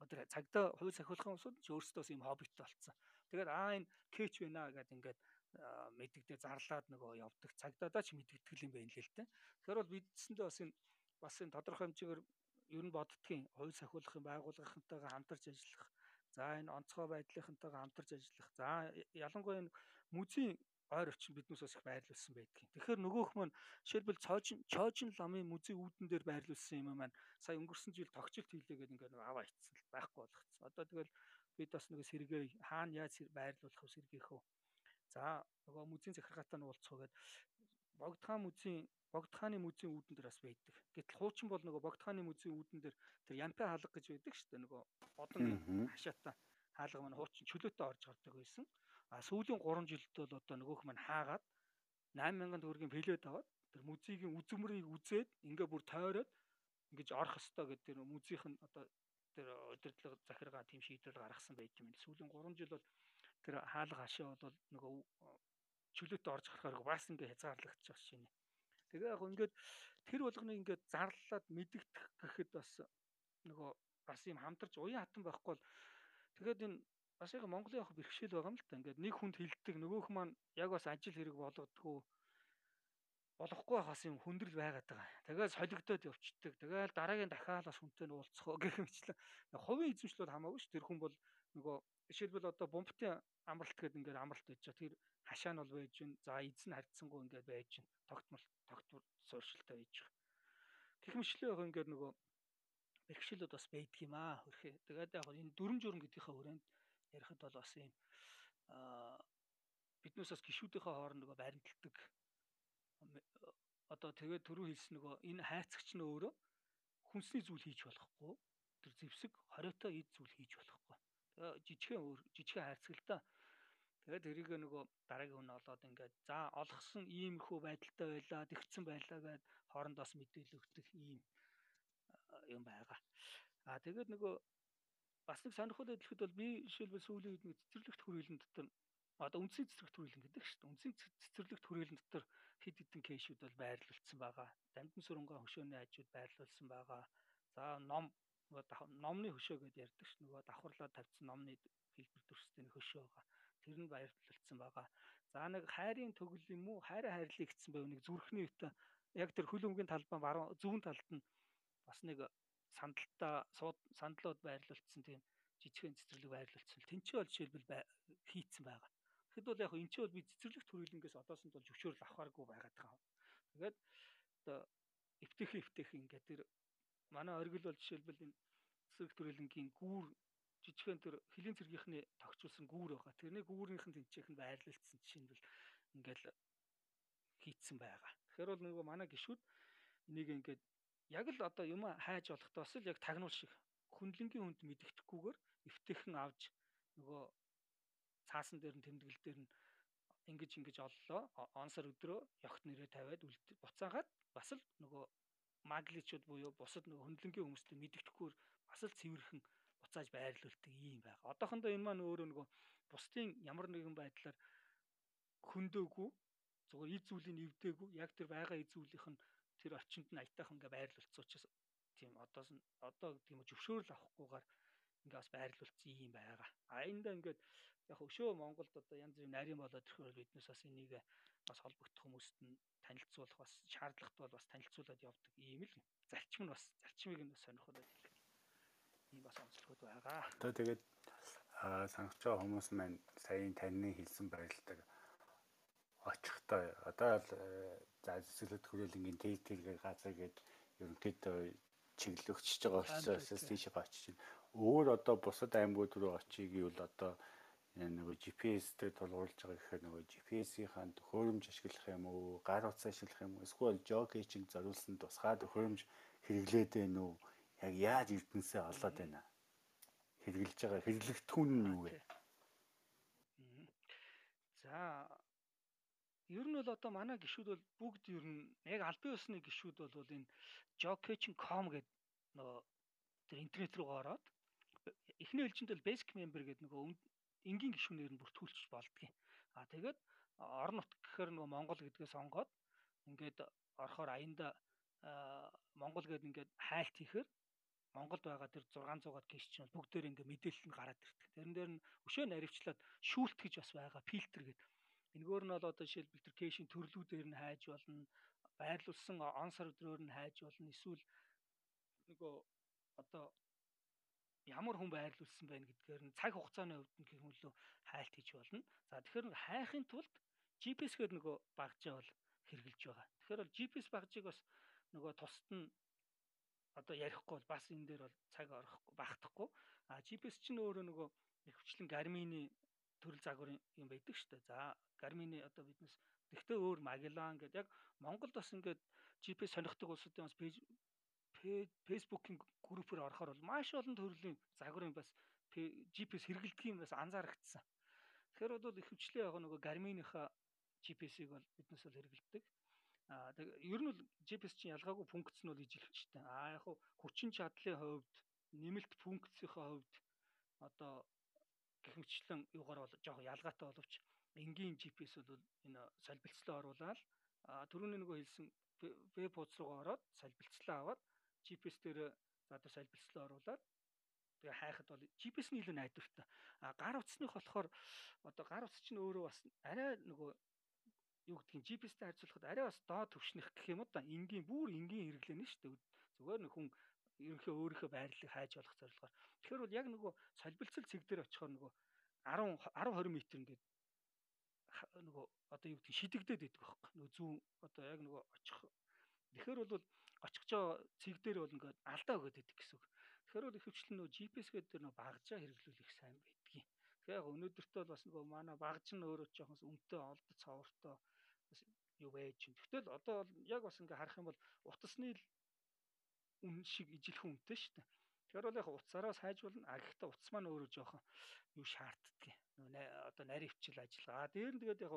Speaker 2: Одоо цагдаа хувь сахиулахын усуд ч өөрсдөөс юм хоббит болсон. Тэгээд аа энэ кэч байна гэдэг ингээд мэддэгдээ зарлаад нөгөө явдаг. Цагдаадаа ч мэддэгдэл юм байна лээ л дээ. Тэгэхээр бол бидсэндээ бас энэ бас энэ тодорхой хэмжээгээр ер нь боддгийн хувь сахиулахын байгууллагынтайгаа хамтарч ажиллах. За энэ онцгой байдлынхантайгаа хамтарч ажиллах. За ялангуяа энэ музейн ойр орчин биднээс бас их байрлуулсан байдгийг. Тэгэхээр нөгөөх маань жишээлбэл цоожин чоожин ламын музей үүдэн дээр байрлуулсан юм маань сая өнгөрсөн жил тогтчлт хийлээгээд ингээд нэг аваа ицсэн байхгүй болгоцсон. Одоо тэгэл бид бас нэг сэргээ хаана яаж байрлуулах вэ сэргийх вэ? За нөгөө музейн захиргаатай нь уулзах гээд Богдхан музейн Богдхааны музейн үүдэн дээр бас байдаг. Гэтэл хуучин бол нөгөө Богдхааны музейн үүдэн дээр тэр Ямпи хаалга гэж байдаг шүү дээ. Нөгөө одон хашаатаа хаалга маань хуучин чөлөөтэй орж гардаг байсан. А сүүлийн 3 жилд бол одоо нөгөөх маань хаагаад 8000 төгрөгийн плед аваад тэр музейгийн үзмрийг үзээд ингээ бүр тойроод ингэж орох ёстой гэдэг тэр музейх нь одоо тэр удирдлага захиргаа тийм шийдвэр гаргасан байт юм. Сүүлийн 3 жил бол тэр хаалга хашаа бол нөгөө чөлөөтэй орж гарахаар бас ингээ хязгаарлагдчих шинэ. Тэгээ яг ингээд тэр болгоныг ингээд зарлаад мэдэгдэх гэхэд бас нөгөө бас юм хамтарч уян хатан байхгүй бол тэгээд энэ бас яг Монголын яг бэрхшээл байгаа юм л та. Ингээд нэг хүнд хилдэг нөгөөх маань яг бас ажил хэрэг болгодгоо болохгүй хас юм хүндрэл байгаад байгаа. Тэгээд солигдоод явцдаг. Тэгээд дараагийн дахиад бас хүнтэй нь уулзах гэх мэтлэн хувийн эзэмшлүүд хамаагүй ш. Тэр хүн бол нөгөө жишээлбэл одоо бомбтын амралт гэдэг ингээд амралт байж байгаа. Тэр хашаа нь бол байж гин. За эзэн харьцангуй ингээд байж гин. Тогтмол тогтвор сууршилтай байж байгаа. Гэх мэтлээ яг ингээд нөгөө бэрхшээлүүд бас байдаг юм аа. Хөрхөө. Тэгээд яг энэ дүрм журм гэдгийнхаа хүрээнд ярихад бол бас юм аа биднээс бас гişүүдийнхээ хооронд нөгөө баримталдаг одоо тэгээд түрүү хэлсэн нөгөө энэ хайцагч нь өөрөө хүнсний зүйл хийж болохгүй тэр зэвсэг хориотой эд зүйл хийж болохгүй жижигхэн өөр жижигхэн хайрцагтаа тэгээд тэрийг нөгөө дараагийн хүн олоод ингээд за олгосон иймэрхүү байдалтай байлаа тэгсэн байлаа гэд хоорондоос мэдээлэл өгдөг ийм юм байгаа а тэгээд нөгөө бас нэг сонирхол хэлэхэд бол би жишээлбэл сүүлийн үед нэг цэцэрлэгт хүрээлэн дотор одоо үндсийн цэцэрлэгт хүрээлэн гэдэг шүү дээ. Үндсийн цэцэрлэгт хүрээлэн дотор хэд хэдэн кейшүүд бол байрлуулсан байгаа. Дамжин сүрэнгээ хөшөөний ажууд байрлуулсан байгаа. За ном номны хөшөө гэдээ ярьдаг ш. Нөгөө давхарлаад тавьсан номны хэлбэр төрстэй хөшөө байгаа. Тэр нь байрлуулсан байгаа. За нэг хайрын төгөл юм уу? Хайраа хайрлыг гэсэн байв нэг зүрхний үтэ яг тэр хөлөмгийн талбай баруун зүүн талд нь бас нэг сандалтаа сандлууд байрлуулсан тийм жижигхэн цэцэрлэг байрлуулсан. Тэнцээ бол жишээлбэл хийцэн байгаа. Тэгэхэд бол яг энэ ч бол би цэцэрлэгт хүрээлэнгээс одоосонд бол зөвшөөрөл авахааргүй байгаад байгаа. Тэгээд одоо эвтэх эвтэх ингээд тэр манай оргил бол жишээлбэл энэ цэцэрлэгт хүрээлэнгийн гүүр жижигхэн тэр хилийн цэргийнхний тогтчулсан гүүр байгаа. Тэрний тэнцээх нь жишээ нь бол ингээл хийцэн байгаа. Тэгэхээр бол нөгөө манай гişүүд энийг ингээд яг л одоо юм хайж болохдоос л яг тагнуул шиг хүнлэнгийн хүнд мэдгэдэггүйгээр эвтэйхэн авч нөгөө цаасан дээр нь тэмдэглэл дээр нь ингэж ингэж оллоо онсор өдрөө ёгт нэрээ тавиад буцаагаад бас л нөгөө магличуд буюу бусад нөгөө хөндлөнгийн хүмүүстэй мэдгэдэггүйгээр бас л цэвэрхэн буцааж байрлуулдаг юм байгаа. Одоохондоо энэ маань өөрөө нөгөө бусдын ямар нэгэн байдлаар хөндөөгүй зүгээр эд зүйлийг эвдээгүй яг тэр байгаа эд зүйлийнх нь тэр орчинд нь аятайхан ингээ байрлуулсан учраас тийм одоос нь одоо гэдэг юм зөвшөөрөл авахгүйгээр ингээ бас байрлуулсан юм байгаа. А эндээ ингээд яг өшөө Монголд одоо янз бүрийн нарийн болоод ирэхээр биднээс бас энийг бас холбогдох хүмүүст нь танилцуулах бас шаардлагат бол бас танилцуулаад явдаг ийм л зарчим нь бас зарчмыг нь бас сонирхоод байдаг. Ийм бас онцлогуд байгаа.
Speaker 1: Одоо тэгээд байгаа хүмүүс маань саяын таны хэлсэн байралдаг очихтой одоо л за зөвлөд хүрээлэнгийн дээлтэй газар гээд ерөнхийдөө чиглэгчж байгаа учраас тийшээ очиж байна. Өөр одоо бусад аймагуд руу очие гэвэл одоо нөгөө GPS-тэй тулгуурлаж байгаа гэхээр нөгөө GPS-ийн төхөөрөмж ашиглах юм уу, гар утас ашиглах юм уу, эсвэл жокейчинг зориулсан тусгай төхөөрөмж хэрэглээд байна уу? Яг яаж эрдэнсээ олоод байна? Хэрэглэж байгаа хэрэглэгдэхүүн нь юу вэ?
Speaker 2: За ер нь бол одоо манай гişүүд бол бүгд ер нь яг албан ёсны гişүүд бол энэ jokey.com гэдэг нөгөө тэр интернет рүү ороод эхний ээлжинд бол basic member гэдэг нөгөө энгийн гишүүнээр нь бүртгүүлчих болдгийн. А тэгээд орон нутг гэхээр нөгөө Монгол гэдгээ сонгоод ингээд орохоор аянда Монгол гэдэг ингээд хайлт хийхээр Монголд байгаа тэр 600-аад кэш чинь бүгдээр ингээ мэдээлэл нь гараад ирдэг. Тэрэн дээр нь өшөө наривчлаад шүүлт гэж бас байгаа фильтр гэдэг. Энэгээр нь бол одоо жишээлбэл тэр кэшийн төрлүүдээр нь хайж болно, байрлуулсан он серверээр нь хайж болно. Эсвэл нөгөө одоо ямар хүн байрлуулсан байна гэдгээр нь цаг хугацааны хувьд нь гэх мөлөө хайлт хийж болно. За тэгэхээр хайхын тулд GPS гээд нөгөө багжаа бол хэрэгжилж байгаа. Тэгэхээр бол GPS багжийг бас нөгөө тусад нь одоо ярихгүй бол бас энэ дээр бол цаг орохгүй багтахгүй. А GPS чинь өөрөө нөгөө ихвчлэн Garmin-ийн төрөл загварын юм байдаг шүү дээ. За Garmin-ийн одоо биднес тэгтээ өөр Magellan гэдэг яг Монголд бас ингээд GPS сонирхдаг улсуудын бас пэйж Facebook-ийн группээр орохоор бол маш олон төрлийн загварын бас GPS хэрэгэлдэг юм бас анзаарэгдсэн. Тэгэхээр бол их хвчлээ яг нөгөө Garmin-ийнхаа GPS-ийг бол биднес бол хэрэгэлдэг. Аа ер нь бол GPS чинь ялгаагүй функц нь бол ижилхчтэй. Аа яг хүчин чадлын хувьд нэмэлт функцийнхаа хувьд одоо гихмчлэн юугаар бол жоохон ялгаатай боловч энгийн GPS бол энэ солилцлоо оруулаад түрүүний нөгөө хэлсэн веб хуудас руугаа ороод солилцлоо аваад GPS дээр за одоо солилцлоо оруулаад тэгээ хайхад бол GPS-ний илүү найдвартай. А гар утасных болохоор одоо гар утас чинь өөрөө бас арай нөгөө юу гэдгийг GPS-тэй харьцуулахад арай бас доод төвшнөх гэх юм да. Энгийн бүр энгийн хэрэглэнэ шүү дээ. Зүгээр нэг хүн ерөнхий өөрийнхөө байрлалыг хайж болох зорилгоор. Тэгэхээр бол яг нөгөө солилцол цэг дээр очихоор нөгөө 10 10 20 м ингээд нөгөө одоо юу гэдгийг шидэгдээд идэх байхгүй. Нөгөө зүүн одоо яг нөгөө очих. Тэгэхээр бол очих жоо цэг дээр бол ингээд алдаа өгöd идэх гэсэн үг. Тэгэхээр бол ихэвчлэн нөгөө GPS гэдэг дээр нөгөө багжаа хэрэглүүлэх сайн байдгийг. Тэгэхээр яг өнөөдөртөө бол бас нөгөө манай багж нь өөрөө жоохон үнэтэй олдод цовртой бас юу байж юм. Гэвтэл одоо бол яг бас ингээд харах юм бол утасны үн шиг ижилхэн үнэтэй шүү дээ. Тэгэхээр бол яг утсаараа сайж болно. А гэхдээ утас маань өөрөө жоохон юу шаарддаг. Нөгөө одоо наривчл ажиллагаа. Дээр нь тэгээд яг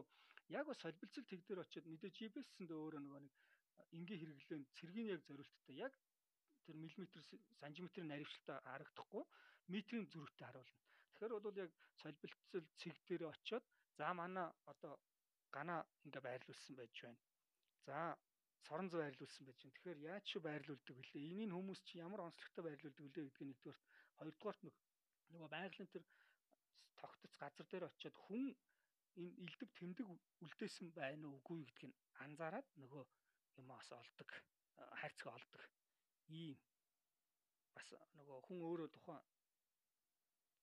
Speaker 2: яг бас солилцол тэг дээр очиод мэдээ GPS-сэнд өөрөө нөгөө нэг энгийн хэрэглэн цэргийн яг зориулттай яг тэр миллиметр сантиметрийн наривчлалтаа харагдахгүй метрийн зүрхтэй харуулна. Тэгэхээр бол яг солилцол цэг дээр очиод за манай одоо гана ингээ байрлуулсан байж байна. За сорон зов байрлуулсан байж байна. Тэгэхээр яаж ч байрлуулдаг вүлээ? Энийг хүмүүс чи ямар онцлогтой байрлуулдаг вүлээ гэдгийг нэгдүгээр хоёрдугаарт нөгөө байгалийн тэр тогтц газар дээр очиод хүн энэ илдэв тэмдэг үлдээсэн байна уу үгүй гэдгийг анзаараад нөгөө юмас олдог хайрцаг олдог ийм бас нөгөө хүн өөрөө тухайн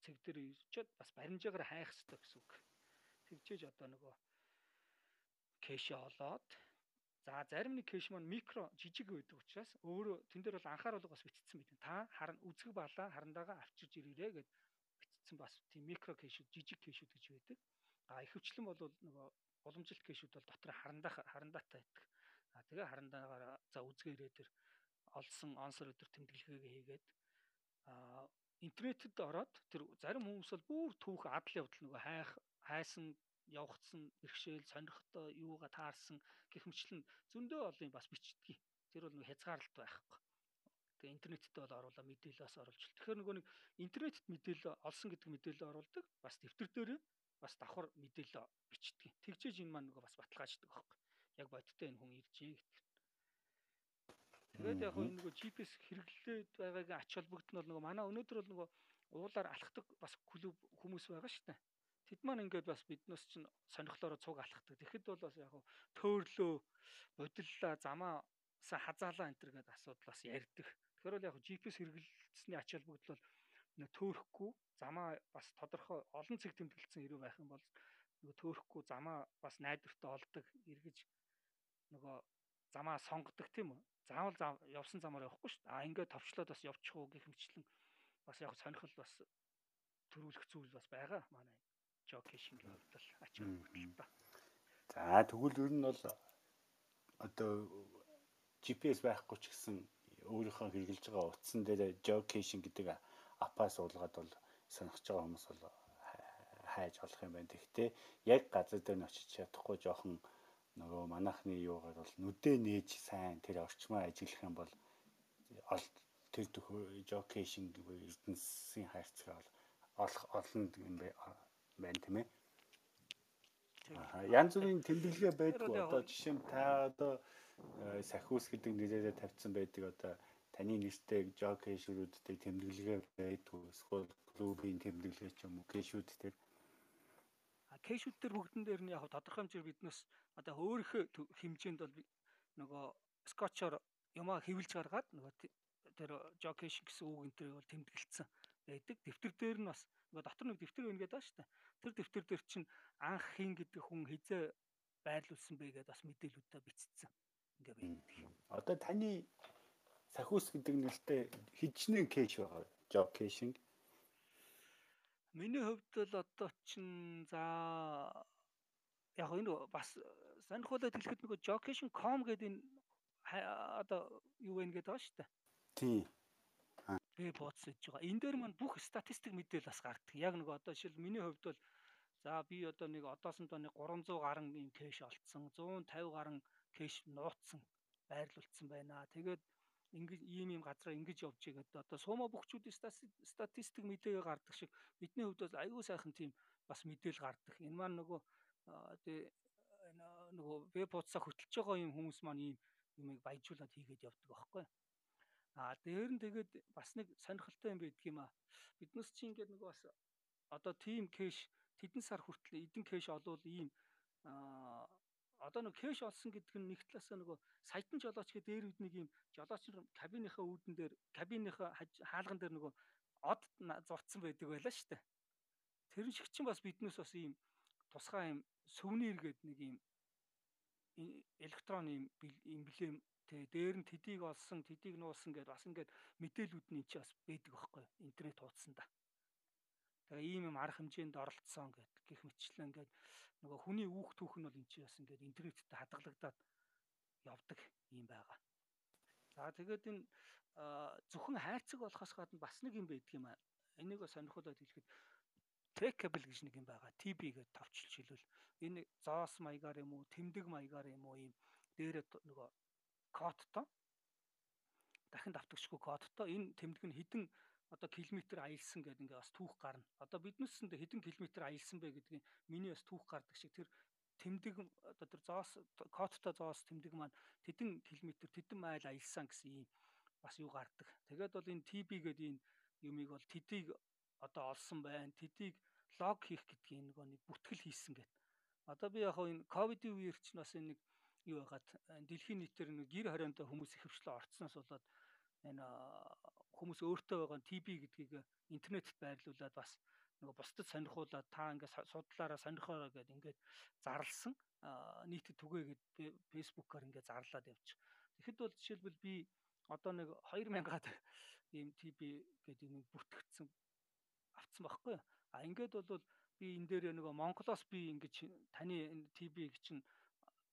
Speaker 2: цэг дээр ирчээд бас баримжаагаар хайх хэрэгтэй гэсэн үг. Тэгжээж одоо нөгөө кэшэ олоод за зарим нэг кэш маань микро жижиг байдаг учраас өөрөө тэн дээр бол анхааруулга бас бичсэн байдаг. Та харан үзэг балаа харандаага авчирж ирээрээ гэд бичсэн бас тийм микро кэшүүд жижиг кэшүүд гэж байдаг. А ихэвчлэн бол нөгөө уламжилт кэшүүд бол дотор харандаа харандаатай байдаг. А тэгээ харандаагаар за үзгээрээ тэр олсон онсор өдр тэмдэглэгээ хийгээд а интернетэд ороод тэр зарим хүмүүс бол бүр түүх адал явдал нөгөө хайх хайсан явагдсан бэрхшээл сонирхтой юугаа таарсан гихмчлэн зөндөө олон бас бичдгийг. Тэр бол нэг хязгаарлалт байхгүй. Тэгээ интернетэд бол оруулаа мэдээлэлээс оруулж. Тэгэхээр нөгөө нэг интернетэд мэдээлэл олсон гэдэг мэдээлэл оруулдаг. Бас дэвтэр дээр бас давхар мэдээлэл бичдэг. Тэгжээж энэ маань нөгөө бас баталгааждаг байхгүй яг бодтой энэ хүн иржээ гэдэг. Тэгээд яг энэ нөгөө GPS хэрэглээд байгаагийн ач холбогдол нь бол нөгөө манай өнөөдөр бол нөгөө уулаар алхдаг бас клуб хүмүүс байгаа шүү дээ. Тэд маань ингээд бас биднээс чинь сонирхлоороо цуг алхдаг. Тэгэхэд бол бас яг төөрлөө, бодиллаа, замаа хазаалаа энэ төр гэдэг асуудал бас ярьдаг. Тэгэхээр бол яг GPS хэрэглэсний ач холбогдол бол төөрөхгүй замаа бас тодорхой олон цэг тэмдэглэсэн хэрэг байх юм бол нөгөө төөрөхгүй замаа бас найдвартай олдог эргэж нөгөө замаа сонгодог тийм үү заавал явсан замаар явахгүй шүү дээ а ингээд товчлоод бас явчих уу гэх мэтлэн бас яг сонирхол бас төрүүлэх зүйл бас байгаа манай жокешингийн хувьд л ач холбогдол та.
Speaker 1: За тэгвэл ер нь бол одоо GPS байхгүй ч гэсэн өөрийнхөө хэрэгжилж байгаа утсан дээр жокешин гэдэг апаа суулгаад бол сонирхож байгаа хүмүүс бол хайж болох юм байна. Тэгэхдээ яг газар дээр нь очиж чадахгүй жоохон нөгөө манахны юугаар бол нүдэ нээж сайн тэр орчмоо ажиглах юм бол тэр жокейшн гэвэл эрдэнэсийн хайрцаг бол олох олон юм байна тийм ээ. Янз бүрийн тэмдэглэгээ байдаг. Одоо жишээ нь та одоо э, сахиус гэдэг нэрээрээ тавьсан байдаг одоо таны нэртэй жокейшрүүдтэй тэмдэглэгээ байдаг. Эсвэл клубын тэмдэглэгээ ч юм уу кэшүүд тэр
Speaker 2: кэшүүд төр бүгдэн дээр нь яг тодорхой хэмжээр биднээс одоо өөрийнхөө хэмжээнд бол нөгөө скотчоор юмаа хэвлж гаргаад нөгөө тэр жокейшн гэсэн үг энэ төр бол тэмдэглэсэн байдаг. Дэвтэр дээр нь бас нөгөө дотор нэг дэвтэр байна гэдэг шүү дээ. Тэр дэвтэр дээр чинь анх хин гэдэг хүн хизээ байрлуулсан бэ гэдээ бас мэдээлүүдтэй бичсэн. Ингээ байдаг.
Speaker 1: Одоо таны сахиус гэдэг нэртэй хижнэн кэш байгаа. Жокейшн
Speaker 2: Миний хувьд л одоо чин за яг энэ бас сонирхолтой хэлэхэд нөгөө jocation.com гэдэг энэ одоо юу вэ гэдэг байгаа шүү дээ.
Speaker 1: Тий.
Speaker 2: Бууц гэж байгаа. Энэ дээр маань бүх статистик мэдээлэл бас гардаг. Яг нөгөө одоо жишээл миний хувьд бол за би одоо нэг одоосондоо нэг 300 гаруй юм кэш олцсон, 150 гаруй кэш нууцсан, байрлуулсан байна. Тэгээд ингэж ийм ийм газараа ингэж явж игээд одоо суума бөхчүүдийн статистик мэдээгээ гардаг шиг бидний хувьд бол аюул сайхан тийм бас мэдээл гардаг. Энэ маань нөгөө тэгээ нөгөө веб хуудасаа хөтлөж байгаа юм хүмүүс маань ийм юмыг баяжуулаад хийгээд явдаг байхгүй. Аа дээр нь тэгээд бас нэг сонирхолтой юм байдаг юм аа. Биднес чи ингээд нөгөө бас одоо team cache тэдэн сар хүртэл эдэн cache олвол ийм аа одоо нэг кэш олсон гэдэг нь нэг талаасаа нөгөө саятан жолооч гэдэг дээр үд нэг юм жолооч кабиныхаа үүдэн дээр кабиныхаа хаалган дээр нөгөө од зурцсан байдаг байлаа шүү дээ. Тэр шиг чинь бас биднээс бас ийм тусгай юм сүвнэр гэдэг нэг юм электрон юм эмблем тэ дээр нь тэдийг олсон тэдийг нуусан гэдээ бас ингээд мэдээлүүд нь чи бас байдаг байхгүй интернет хуудсанда. Тэгээ ийм юм арга хэмжээнд оролцсон гэд гих мэтчлэн ингээд нөгөө хүний үүх түүх нь бол эн чинь бас ингээд интернеттэй хадгалагдаад явдаг юм байгаа. За тэгээд энэ зөвхөн хайрцаг болохоос гадна бас нэг юм байдаг юм аа. Энийг бас сонирхолтой хэлэхэд trackable гэж нэг юм байгаа. TB гэж товчлж хэлвэл энэ зоос маягаар юм уу, тэмдэг маягаар юм уу ийм дээрээ нөгөө кодтой дахин давтагчгүй кодтой энэ тэмдэг нь хідэн одоо километр аялсан гэдэг ингээ бас түүх гарна. Одоо биднээсэнд хэдэн километр аялсан бэ гэдгийг миний бас түүх гардаг шиг тэр тэмдэг одоо тэр зоос кодтой зоос тэмдэг маань тэдэн километр тэдэн майл аялсан гэсэн ийм бас юу гардаг. Тэгээд бол энэ TB гэдэг энэ юмыг бол тэдийг одоо олсон байна. Тэдийг лог хийх гэдгийг нөгөө нэг бүтгэл хийсэн гэдэг. Одоо би яг энэ ковидын үеэр чинь бас энэ нэг юу байгаад дэлхийн нийтээр нэг гэр хорионтой хүмүүс ихэвчлэн орцсноос болоод энэ хүмүүс өөртөө байгаа TB гэдгийг интернетэд байрлуулад бас нөгөө бусдад сонирхуулаад та ингээд судлаараа сонирхоороо гэдээ ингээд зарлсан нийтэд түгээгээд фэйсбүүкээр ингээд зарлаад явж. Тэгэхэд бол жишээлбэл би одоо нэг 2000-аад ийм TB гэдэг нэг бүртгэгдсэн авцсан байхгүй. А ингээд бол би энэ дээр нөгөө Монголоос би ингэж таны энэ TB-г чинь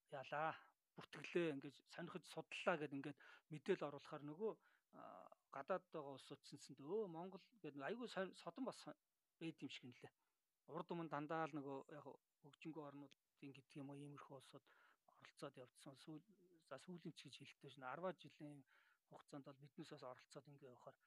Speaker 2: ялаа бүртгэлээ ингэж сонирхож судлаа гэд ингээд мэдээл оруулахаар нөгөө гадаад байгаа улсууд чинсэнд өө Монгол гэдэг айгүй содон бас байд юм шиг нэлээ. Урд өмнө дандаа л нөгөө яг хөгжингөө орнуудын гэдэг юм уу иймэрхүү улсууд оролцоод явдсан. Сүүл за сүүлийн ч гэж хэлдэг шнэ 10 жилийн хугацаанд бол биднээс бас оролцоод ингээ явахаар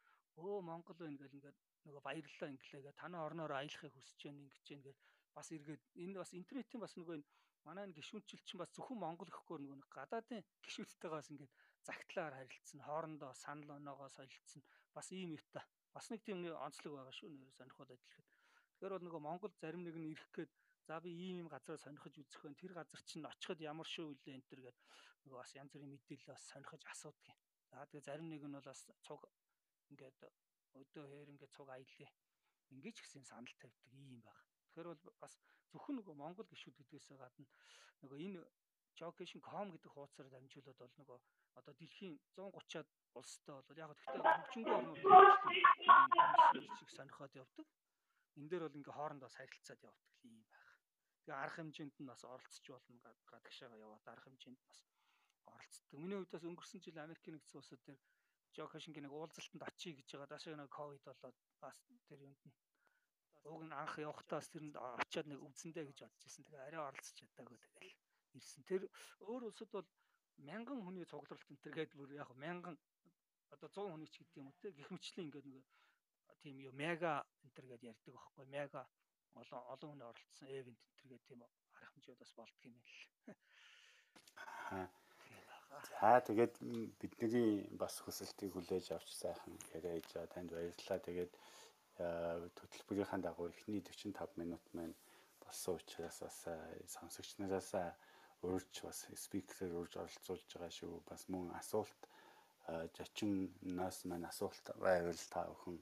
Speaker 2: өө Монгол байна гэл ингээд нөгөө баярлалаа инглээгээ танаа орноор аялахыг хүсэж байна ингэж гэл бас эргээд энэ бас интернетийн бас нөгөө энэ манай гişүнчил чинь бас зөвхөн Монгол гэхгүй нөгөө гадаадын гişүүдтэйгээс ингээд загтлаар харилцсан, хоорондоо санал оноогоо солилцсон. Бас ийм юутай. Бас нэг тийм онцлог байгаа шүү нэр сонирхол адилхан. Тэгэхээр бол нөгөө Монгол зарим нэг нь ирэх гээд за би ийм ийм газараа сонирхож үзэх вэ. Тэр газар чинь очиход ямар шүү вэ энэ төр гээд нөгөө бас янз бүрийн мэдээлэл бас сонирхож асуудаг юм. За тэгээ зарим нэг нь бол бас цуг ингээд өдөө хээр ингээд цуг аялаа. Ингээд ч гэсэн санал тавьдаг ийм баг. Тэгэхээр бол бас зөвхөн нөгөө Монгол гişүүд гэдгээсээ гадна нөгөө энэ jocation.com гэдэг хуудасаар дамжуулаад бол нөгөө одоо дэлхийн 130-аад улстай бол яг гэхдээ хөгжингүй орнууд шиг сонирхоод явдаг. Энд дээр бол ингээ хоорондоо сарилцаад явдаг юм байх. Тэгээ арга хэмжээнд нь бас оролцож болно гадагшаага яваад арга хэмжээнд бас оролцдог. Миний хувьд бас өнгөрсөн жил Америкийн нэгдсэн улсууд дээр Жокашингийн нэг уулзалтанд очие гэж байгаа. Даашаа нэг ковид болоод бас тэр юунд нь уг нь анх явахтаас тэрэнд очиад нэг үзэндээ гэж бодож ирсэн. Тэгээ арай оролцож чадаагүй тэгэл ирсэн. Тэр өөр улсад бол мянган хүний цугларалт энэ төр гээд бүр яг мянган одоо 100 хүний ч гэдэг юм уу те гих мэтчлийн ингээд нэг тийм юу мега энэ төр гээд ярьдаг байхгүй мега олон олон хүний оролцсон эвент энэ төр гээд тийм арга хэмжээ бас болдго юм л.
Speaker 1: За тэгээд бидний бас хүсэлтийг хүлээж авч сайхан яриа хийж байгаа танд баярлалаа. Тэгээд хөтөлбөрийнхаа дагуу эхний 45 минут маань болсон учраас бас сонсогч нараас урьж бас спикерээр урьж оролцуулж байгаа шүү. Бас мөн асуулт жочиннаас маань асуулт байвал та бүхэн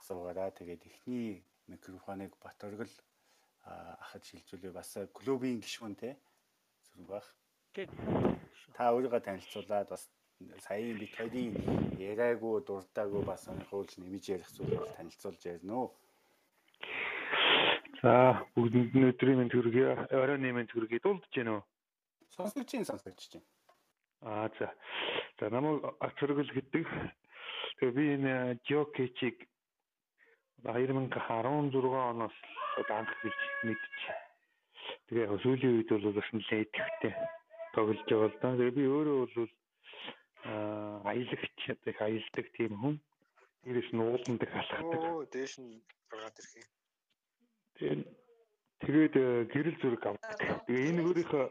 Speaker 1: асуугаарай. Тэгээд эхний микрофоныг Батөргөл ахад шилжүүлээ. Бас клубийн гишүүн те зүрх бах. Та өөрийгөө танилцуулаад бас саяын бит хоёрын яриаггүй дуртаагүй бас сонирхуулж нэмж ярих зүйл бол танилцуулж ярина уу.
Speaker 3: За бүгдэнд нь өдрийн мэнд хүргэе. Оройн мэнд хүргэе. Дулдж гэнэ үү?
Speaker 1: Сонсогч чинь сонсогч чинь.
Speaker 3: Аа за. За намайг Ачргэл гэдэг. Тэгээ би энэ Жокичиг 2016 оноос анх бич мэдчих. Тэгээ сүүлийн үед бол бас нэлээд идэвхтэй тоглож байгаа л да. Тэгээ би өөрөө бол аа аялагч одоо их аялдаг тийм хүн. Дээрээс нь ууланд их алхдаг.
Speaker 4: Оо дээш нь гаргаад ирэх юм.
Speaker 3: Тэгээд тэгээд гэрэл зүрэг авдаг. Тэгээ энэ өөрийнхөө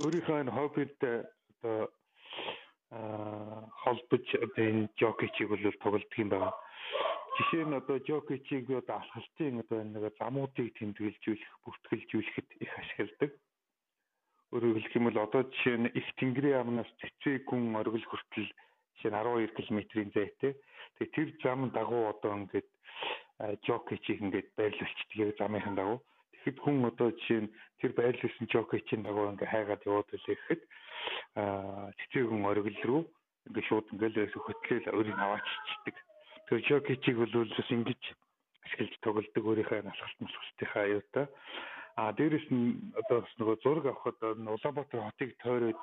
Speaker 3: өөрийнхөө энэ хоббид одоо холбож одоо энэ жокичийг бол тоглодог юм байна. Жишээ нь одоо жокичийг одоо алхалтын одоо нэг замуудыг тэмдэглэжүүлэх, бүртгэлжүүлэхэд их ашигладаг. Өөрөөр хэлэх юм бол одоо жишээ нь их тэнгэрийн амнаас цэцэг гүн оргил хүртэл жишээ нь 12 км-ийн зайтай. Тэгээ тэр зам дагуу одоо ингээд жокичийг ингээд байрлуулчихдаг замынхан дагуу. Тэгэхэд хүн одоо жишээ нь тэр байрлуулсан жокичийн дагуу ингээ хайгаад яваад үлээ гэхэд аа цэцэгэн оргил руу ингээ шууд ингээл хөтлөөл өөрийг авааччихдаг. Тэр жокичийг бол бас ингэж ашиглаж тоглодог өөрийнхөө алхалт мосгостынхаа аюутаа. А дээрэс нь одоо бас нөгөө зураг авахад Улаанбаатар хотыг тойроод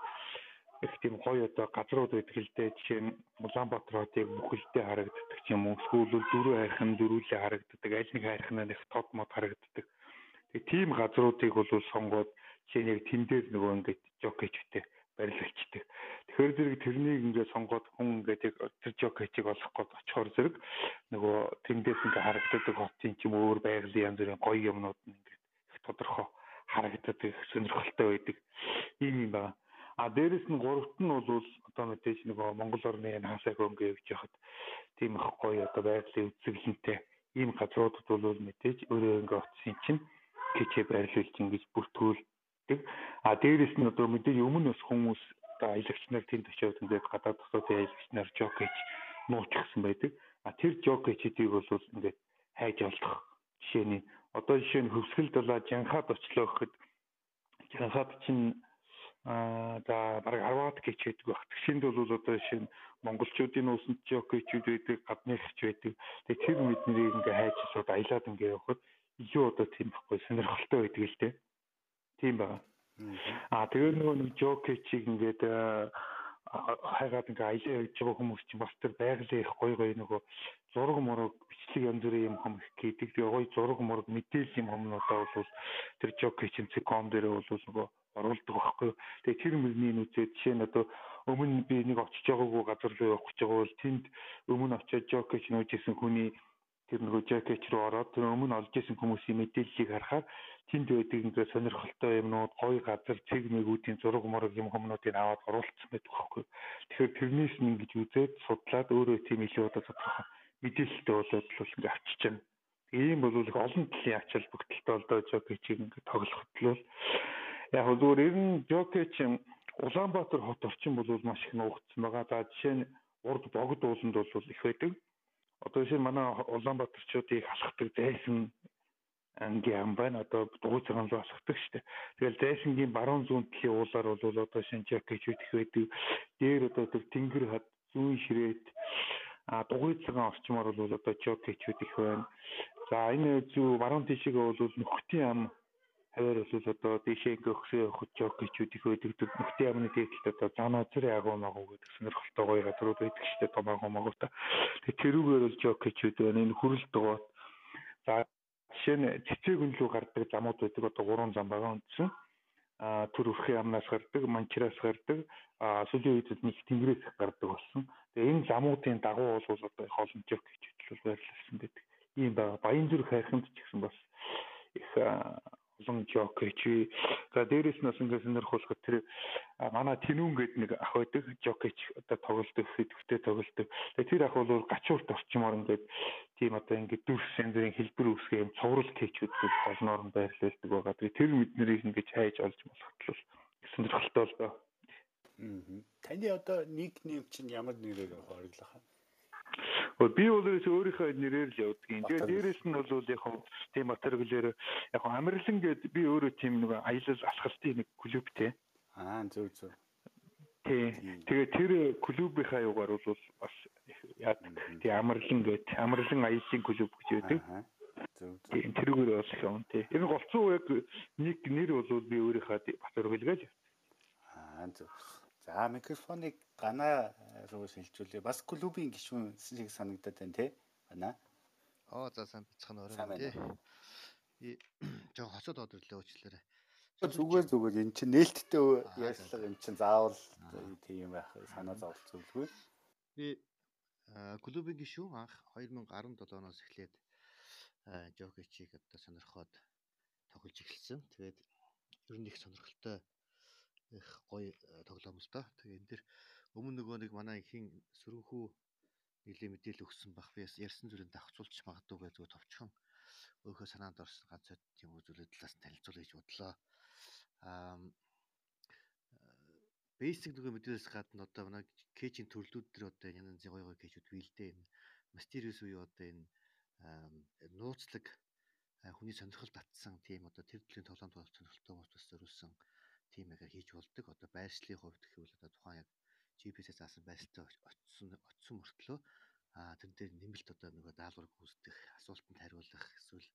Speaker 3: их тийм гоё одоо газрууд байдаг л дээ. Жишээ нь Улаанбаатар хотыг бүхэлдээ харагддаг юм уу? Эсвэл дөрөв хайрхан дөрүүлээ харагддаг, аль нэг хайрхан нь их тод мод харагддаг. Тэгээ тийм газруудыг бол сонгоод чинь яг тэн дээр нөгөө ингээд жокечтэй барилгачдаг. Тэгэхээр зэрэг тэрнийг ингээд сонгоод хүн ингээд яг тэр жокечийг олох гээд очихоор зэрэг нөгөө тэндээс ингээд харагддаг хотын ч юм өөр байгалийн янз бүрийн гоё юмнууд нь ингээд их тодорхой харагддаг сонирхолтой байдаг юм юм байна. А дээрэс нь гуравт нь бол одоо мэдээж нөгөө Монгол орны хаасаа хөнгө гэж яхад тийм их гоё одоо байгалийн үзэсгэлэнтэй ийм газруудад бол мэдээж өөрөө ингээд оцсон чинь кичээ байрлуулж ингэж бүртгүүлдэг. А дээрэс нь одоо мэдээж өмнө бас хүмүүс одоо аялагч нар тэнд очиод ингээд гадаад тосуудын аялагч нар жок гэж нууцсан байдаг. А тэр жок гэчдийг бол ингээд хайж олдох жишээний одоо жишээ нь хөвсгөл дулаа жанхад очлоо гэхэд жанхад чинь аа за бараг 10-аад гэж байдаг баг. Тэгшинд бол одоо жишээ нь монголчуудын уусанд жокичүүд байдаг, гадныхч байдаг. Тэгээ тэр мэднэрийг ингээ хайж шууд аялаад ингээ явахад илүү одоо тийм байхгүй сонирхолтой байдаг л дээ. Тийм байна. Аа тэгээд нөгөө нэг жокичийг ингээд хайгаад ингээ аялаа явж байгаа хүмүүс чинь бас тэр байгалийн их гой гой нөгөө зураг мураг бичлэг янз бүрийн юм хам их гэдэг. Тэгээ гой зураг мураг мэдээлэл юм хомнуудаа бол тэр жокичийн цэком дээр бол нөгөө оруулдаг байхгүй. Тэгээ тэр мөрний нүцээ жишээ нь одоо өмнө би нэг очиж байгаагүй газар руу явах гэж байгаа бол тэнд өмнө очиод жокич нүүжсэн хүний тэр нөгөө жакеч руу ороод тэр өмнө олж исэн хүмүүсийн мэдээллийг харахаар тэнд байдаг ингээд сонирхолтой юмнууд, гоё газар, цэг мэгүүдийн зураг мураг юм хүмүүстийг аваад оруулсан байдаг байхгүй. Тэгэхээр тэрнээс нь ингэж үзээд судлаад өөрөө тийм илүү одоо тодорхой мэдээлэлтэй болоод л ингээд авчиж байна. Ийм бол их олон талын ач холбогдолтой болдоо жокечийг ингээд тоглоход л яг зүгээр ер нь жокеч Улаанбаатар хот орчин бол маш их нуугдсан байгаа. За жишээ нь урд богд ууланд бол их байдаг одоо жишээ манай Улаанбаатарчуудыг халахдаг зайсан ангийн ам байна. Одоо дугуй цагаан руу алхдаг шүү дээ. Тэгэл зайсангийн баруун зүүн талын уулаар бол одоо шинжак гэж үдэх байдаг. Дээр одоо тэр тэнгэр хад зүүн ширээт а дугуй цагаан орчмоор бол одоо чок гэж үдэх байна. За энэ зүү баруун тишээгээ бол нөхтийн ам хавар бол одоо дээшээ ингээ өгсөө явах жок гэж үдэх байдаг. Нөхтийн амны дээдлэлд одоо занаа зэрэг агуу магуу гэдэг сонирхолтой гоё газрууд байдаг шүү дээ. Томаагүй магуута. Тэгээ тэрүүгээр жок гэж үдэх байна. Энэ хүрэл дугуйт. За жишээ нь цэцэг өнлөө гардаг замууд байдаг. Одоо гурван зам байгаа үндсэн. А төр өрхийн амнаас гардаг, манчраас гардаг, а сүүлийн үед нэг тэнгэрээс гардаг болсон. Тэгээ энэ замуудын дагуу бол одоо их олон жок гэж хөтлөл байрлалсан байдаг. Ийм байгаа. Баян зүрх хайханд ч гэсэн бас их олон жокич. За дээрэс нь бас ингээд сонирхолтой тэр манай Тинүүн гэдэг нэг ах байдаг жокич одоо тоглолдог хэдвэртэй тоглолдог. Тэр ах бол гачуурт орчмоор ингээд тийм одоо ингээд дүрс янзын хэлбэр үүсгэх юм цуврал кейчүүд олноор нь байрлуулдаг байгаа. Тэр мэднэрийг ингээд хайж олж болоход л сонирхолтой л доо.
Speaker 1: Таны одоо нэг нэм чинь ямар нэрээр хориглох вэ?
Speaker 3: Би бол өөрийнхөө нэрээр л явдаг юм. Тэгээ дээрэс нь бол яг хав тийм материалээр яг амарлан гээд би өөрөө тийм нэг аялал алхалтын нэг клуб те.
Speaker 1: Аа зөв зөв.
Speaker 3: Тэгээ тэр клубийнхаа югаар бол бас яа тий амарлан гээд амарлан аяллаа клуб гэж байдаг. Тийм тэрүүгээр бол юм тий. Энэ голцоо яг нэг нэр бол би өөрийнхөө бас өргөлгөөж.
Speaker 1: Аа зөв. За микрофоныг ганаа руу шилжүүлээ. Бас клубийн гишүүн шиг санагдаад байна те. Ганаа.
Speaker 5: Оо за сайн бицхан орой тий. Би жоо хоцод одрлоо уучлаарай.
Speaker 1: Зүгээр зүгээр эн чинь нээлттэй ярьцлага эн чинь заавал тийм байх санаа зовлт зөвлгүй.
Speaker 5: Би клубийн гишүүн анх 2017 оноос эхлээд жокичийг одоо сонирхоод тоглож эхэлсэн. Тэгээд ер нь их сонирхолтой их гоё э, тоглоом л доо. Тэгээ энэ дэр өмнө нөгөө нэг манай ихийн сөрөнхүү нэлээ мэдээлэл өгсөн бах би ярьсан зүйлэн давхцуулж магадгүй гэж зүгээр товчхон өөрийнхөө санаанд орсон ганц тийм зүйлүүд талаас танилцуулъя гэж бодлоо. Аа бейсик нөгөө мэдээлэлс гадна одоо манай кейжийн төрлүүд төр одоо янз янзын гоё гоё кейжүүд биэлдэ энэ мастериус уу одоо энэ нууцлаг хүний сонирхол татсан тийм одоо тэр төрлийн тоглоом тоглох сонирхолтой хүмүүс бас зориулсан тийм ягаар хийж болдог. Одоо байршлын хувьд гэвэл одоо тухайн яг GPS-ээс заасан байршилтай очсон очсон мөртлөө а тэр дээр нэмэлт одоо нөгөө даалгавар гүйцэтгэх, асуултанд хариулах эсвэл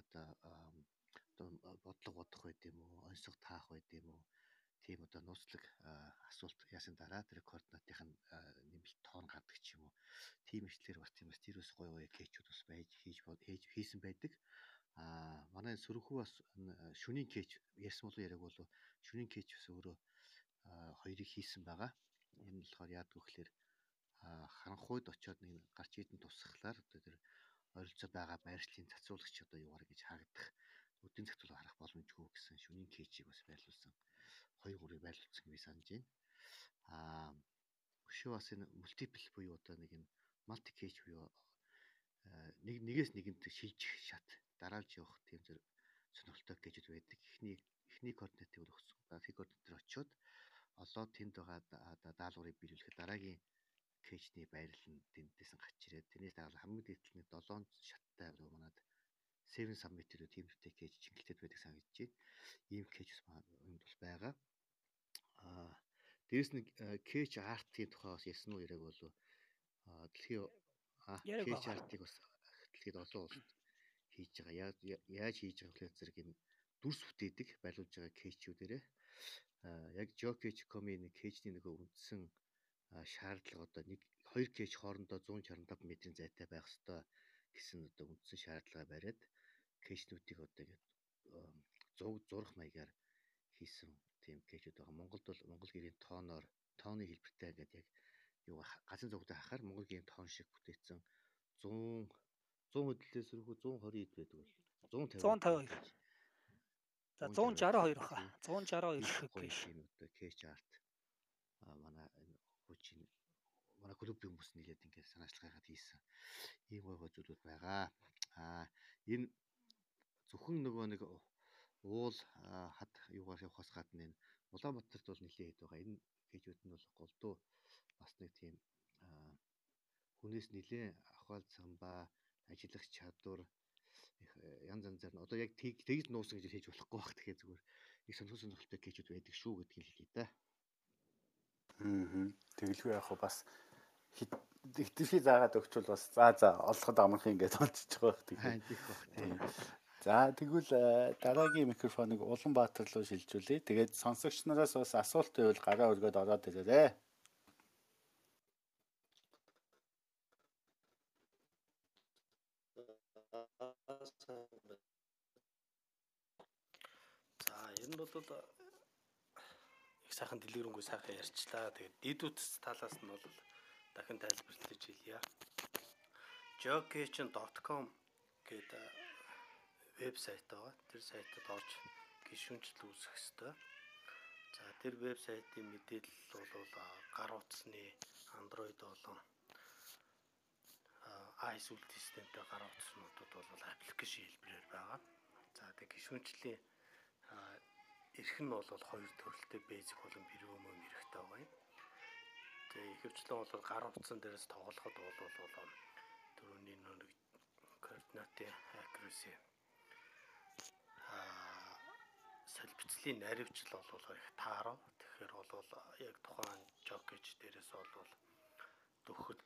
Speaker 5: одоо одоо бодлого бодох байд юм уу, онцлог таах байд юм уу? Тийм одоо нууцлаг асуулт яасан дараа тэр координатын нэмэлт тоон гардаг ч юм уу? Тийм ишлэр бас тийм mysterious гоё гоё кейчүүд бас байж хийж хийж хийсэн байдаг. А манай сөрөхүү бас шүнийн кейч ярьсан болоо яриаг болоо шүнийн кейч бас өөрөө хоёрыг хийсэн байгаа. Энэ нь болохоор яадаг вэ гэхээр харанхуйд очиод нэг гарч идэн тусахлаар одоо тэр ойролцоо байгаа байршлын цацуулагч одоо юугаар гэж харагдах өдний цацуул харах боломжгүй гэсэн шүнийн кейчийг бас байрлуулсан. Хоёр гурыг байрлуулсан би санаж байна. Аа өшөө бас энэ мультипл буюу одоо нэг энэ малти кейч буюу нэг нэгээс нэгэнд шилжих шат дараалж явах тийм зэрэг сонирхолтой гэжүүд байдаг. Эхний эхний координатыг өгсөн. Дараагийн координатор очиод олоод тэнд байгаа даалгаврыг биелүүлэхэд дараагийн кэчний байрал нь тэндэсэн гарч ирээд тэрнээс дагаад хамгийн дээдлний 7 шаттай манад 7 summit руу тиймэрхүү кэж чиглэлтэй байдаг санагдаж байна. Ийм бас юмд бол байгаа. Аа дээрэс нь кэж артын тухай бас ярьсан уу яриаг болов дэлхийн кэж артыг бас дэлхийд олон улсад хийж байгаа. Яаж хийж байгаа вэ зэрэг энэ дүрс бүтээдэг байлуулж байгаа кейчүүдэрээ яг Jokic Коми нэг кейчний нөгөө үндсэн шаардлага одоо нэг хоёр кейч хоорондоо 165 м-ийн зайтай байх ёстой гэсэн одоо үндсэн шаардлага бариад кейчнүүдийг одоо ингэ зуг зурх маягаар хийсэн тийм кейчүүд байгаа. Монголд бол монгол гэрийн тооноор тооны хэлбэртэй ингээд яг юу газын зүгтээ хахаар монгол гэрийн тоон шиг бүтээсэн 100 100 хөдлөлөөс өргөө 120 ид байдаг бол 150
Speaker 2: 152. За 162 баха. 162
Speaker 5: гоё
Speaker 2: гэх.
Speaker 5: юм одоо кэч арт а манай энэ хүчин манай клубын хүмүүс нэлээд ингээд санаачлахад хийсэн ийм гоё гоё зүйлүүд байгаа. А энэ зөвхөн нөгөө нэг уул хад юугаар явахаас гадна энэ Улаанбаатарт бол нэлээд хэд байгаа. Энэ кэжүүд нь бол голдуу бас нэг тийм хүнээс нэлээд ахвалцсан ба ажиллах чадвар янз янзаар нь одоо яг тэгж нуусан гэж хийж болохгүй бах тэгэхээр зүгээр их сонирхол сонирхолтой кейчүүд байдаг шүү гэдгийг хэлье да.
Speaker 1: Аа. Тэгэлгүй яг бас хитрхи заагаад өгчвөл бас за за олоход амарх ингээд онцчих байх
Speaker 5: тийм. Тийм бах тийм.
Speaker 1: За тэгвэл э, дараагийн микрофоныг Улаанбаатар руу шилжүүлье. Тэгээд сонсогч нараас бас асуулт байвал гараа өргөд ороод ирээрэй.
Speaker 6: Бол их сайхан дэлгэрэнгүй сайхан ярьчлаа. Тэгээд дидүүтс талаас нь бол дахин тайлбарлаж хэлье. jokchin.com гэдэг вебсайт байгаа. Тэр сайтад орж гишүүнчл үүсгэх ёстой. За тэр вебсайтын мэдээлэл бол гар утасны Android болон iOS системтэй гар утаснуудад бол аппликейшн хэлбэрээр байгаа. За тэг гишүүнчлийн эрх нь бол хоёр төрөлтэй basic болон premium эрэхтэй байгаа юм. Тэгээ ихэвчлэн бол гар утсан дээрээс тоглоход бол түрүүний нэг координатын accuracy аа солилцлын наривчлал бол их таарав. Тэгэхээр бол яг тухайн jockey дээрээс бол дөхөд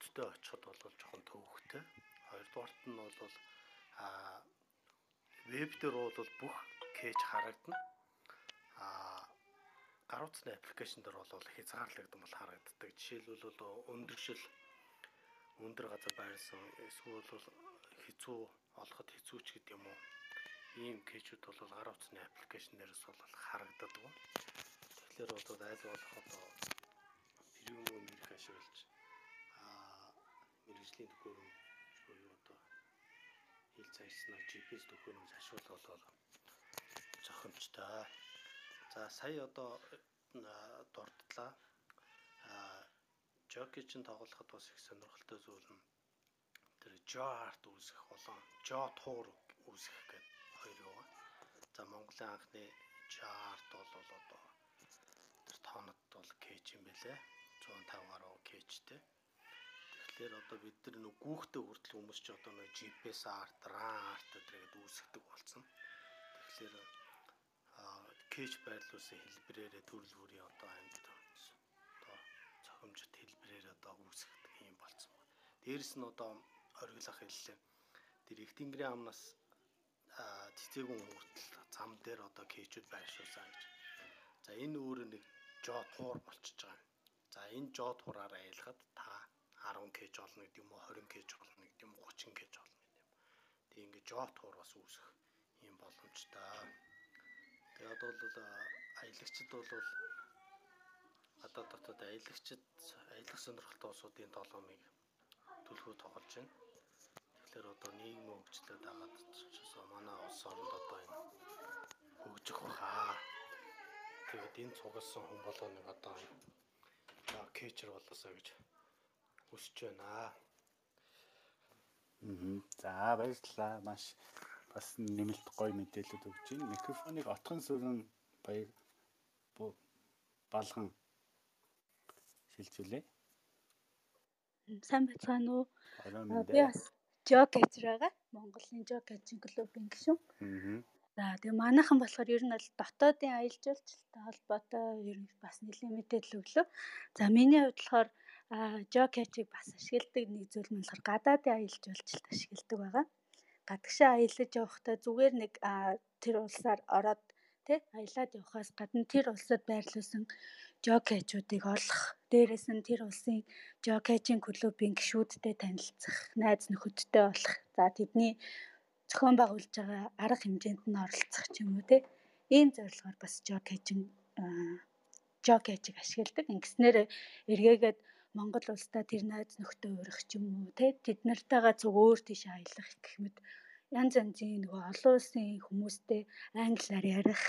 Speaker 6: төдөө очиход бол жоохон төвөгтэй. Хоёрдугаарт нь бол аа веб дээр бол бүх кэч харагдана. Аа гар утасны аппликейшн дээр бол хязгаарлагдсан бол харагддаг. Жишээлбэл өндөршил өндөр газар байрсан эсвэл хэцүү олоход хэцүүч гэдэг юм уу. Ийм кэчүүд бол гар утасны аппликейшн дээрээс бол харагддаг. Тэгэхээр бол айл болох одоо премиум мэрх ашиглаж аа мэрэгжлийн төхөөрөмж буюу одоо хил цайснаар GPS төхөөрөмж ашиглах бол зохимжтой. За сая одоо дурдлаа. Аа Жоки чин тоглоход бас их сонирхолтой зүйл нь тэр Жоарт үүсгэх болон Жо туур үүсгэх гэдэг хоёр байгаа. За Монголын анхны Жоарт бол одоо тэр тоонод бол кэч юм бэлээ. 150 гаруй кэчтэй. Тэгэхээр одоо бид нар нэг гүүхтэй хүртэл хүмүүс ч одоо нэг GPS арт, RAN арт гэдрэгэд үүсгдэг болсон. Тэгэхээр кэч байрлуулсан хэлбэрээрээ төрөл бүрийн одоо амьд одоо цохимжит хэлбэрээр одоо үүсгдэг юм болсон байна. Дээрэс нь одоо ориглох хэллээ. Тэр их тэнгэрийн амнаас цэцэгүүн хүртэл зам дээр одоо кэчүүд байршуулсан гэж. За энэ өөр нэг жоо туур болчихж байгаа. За энэ жоо туураар айлахад та 10 кэж олно гэдэг юм уу 20 кэж олно гэдэг юм уу 30 кэж олно гэдэг юм. Тэг ингээд жоо туур бас үүсэх юм боломжтой. Тэгээд бол аялагчд бол одоо дотоод аялагчд аялах сонирхолтой улсуудын долоомыг төлхөө тоглож байна. Тэгэхээр одоо нийгмийн хөгжлөд хагаад чисээ манай улс оронд одоо энэ хөгжих баха. Тэгээд энэ цугласан хүн болоо нэг одоо кэчер болоосаа гэж хүсэж байна. Аа.
Speaker 1: За баярлалаа. Маш бас нэмэлт гоё мэдээлэлүүд өгч байна. Микрофоныг отхон сүрэн баяр балган шилжүүлээ.
Speaker 7: Сайн байцгаана уу? Би бас жокетч байгаа. Монголын жокетчийн клубын гишүүн.
Speaker 1: Аа.
Speaker 7: За тэгээ манайхан болохоор ер нь бол дотоодын аялал жуулчлалтай холбоотой ер нь бас нэлийн мэдээлэл өглөө. За миний хувьд болохоор жокетчийг бас ашигладаг нэг зүйл нь болохоор гадаадын аялал жуулчлалт ашигладаг байгаа гадагшаа аялаж явахдаа зүгээр нэг тэр улсаар ороод тий аялаад явахаас гадна тэр улсад байрлуулсан жокейчүүдийг олох. Дээрэс нь тэр улсын жокейчийн клубын гишүүдтэй танилцах найз нөхөдтэй болох за тэдний зохион байгуулж байгаа арга хэмжээнд нь оролцох ч юм уу тий ийм зорилгоор бас жокейчин жокейчийг ашигладаг. Ингэснээр эргээгээд Монгол улстай тэр найз нөхдөд урих ч юм уу те тэд нартайгаа зөв өөр тийш аялах гэх мэт янз янзын нөгөө олон улсын хүмүүстэй англиар ярих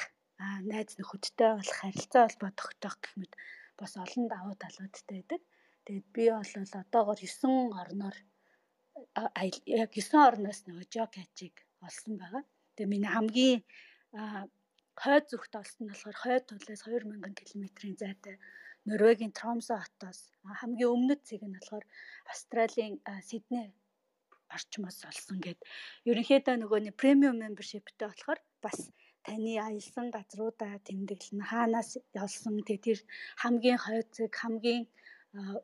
Speaker 7: найз нөхөдтэй болох харилцаа холбоо тогтоох гэх мэт бас олон давуу талуудтай байдаг. Тэгээд би бол одоогоор 9 орноор яг 9 орноос нөгөө жок хачиг олсон байгаа. Тэгээ миний хамгийн хойд зүгт олсон нь болохоор хойд тулаас 2000 км-ийн зайтай Норвегийн Тромсо хотоос хамгийн өмнөд цэг нь болохоор Австралийн Сидней орчмоос олсон гэд. Ерөнхийдөө нөгөө нэг премиум membershipтэй болохоор бас таны аялсан газруудаа тэмдэглэн хаанаас олсон тэгээ тэр хамгийн хойд цэг хамгийн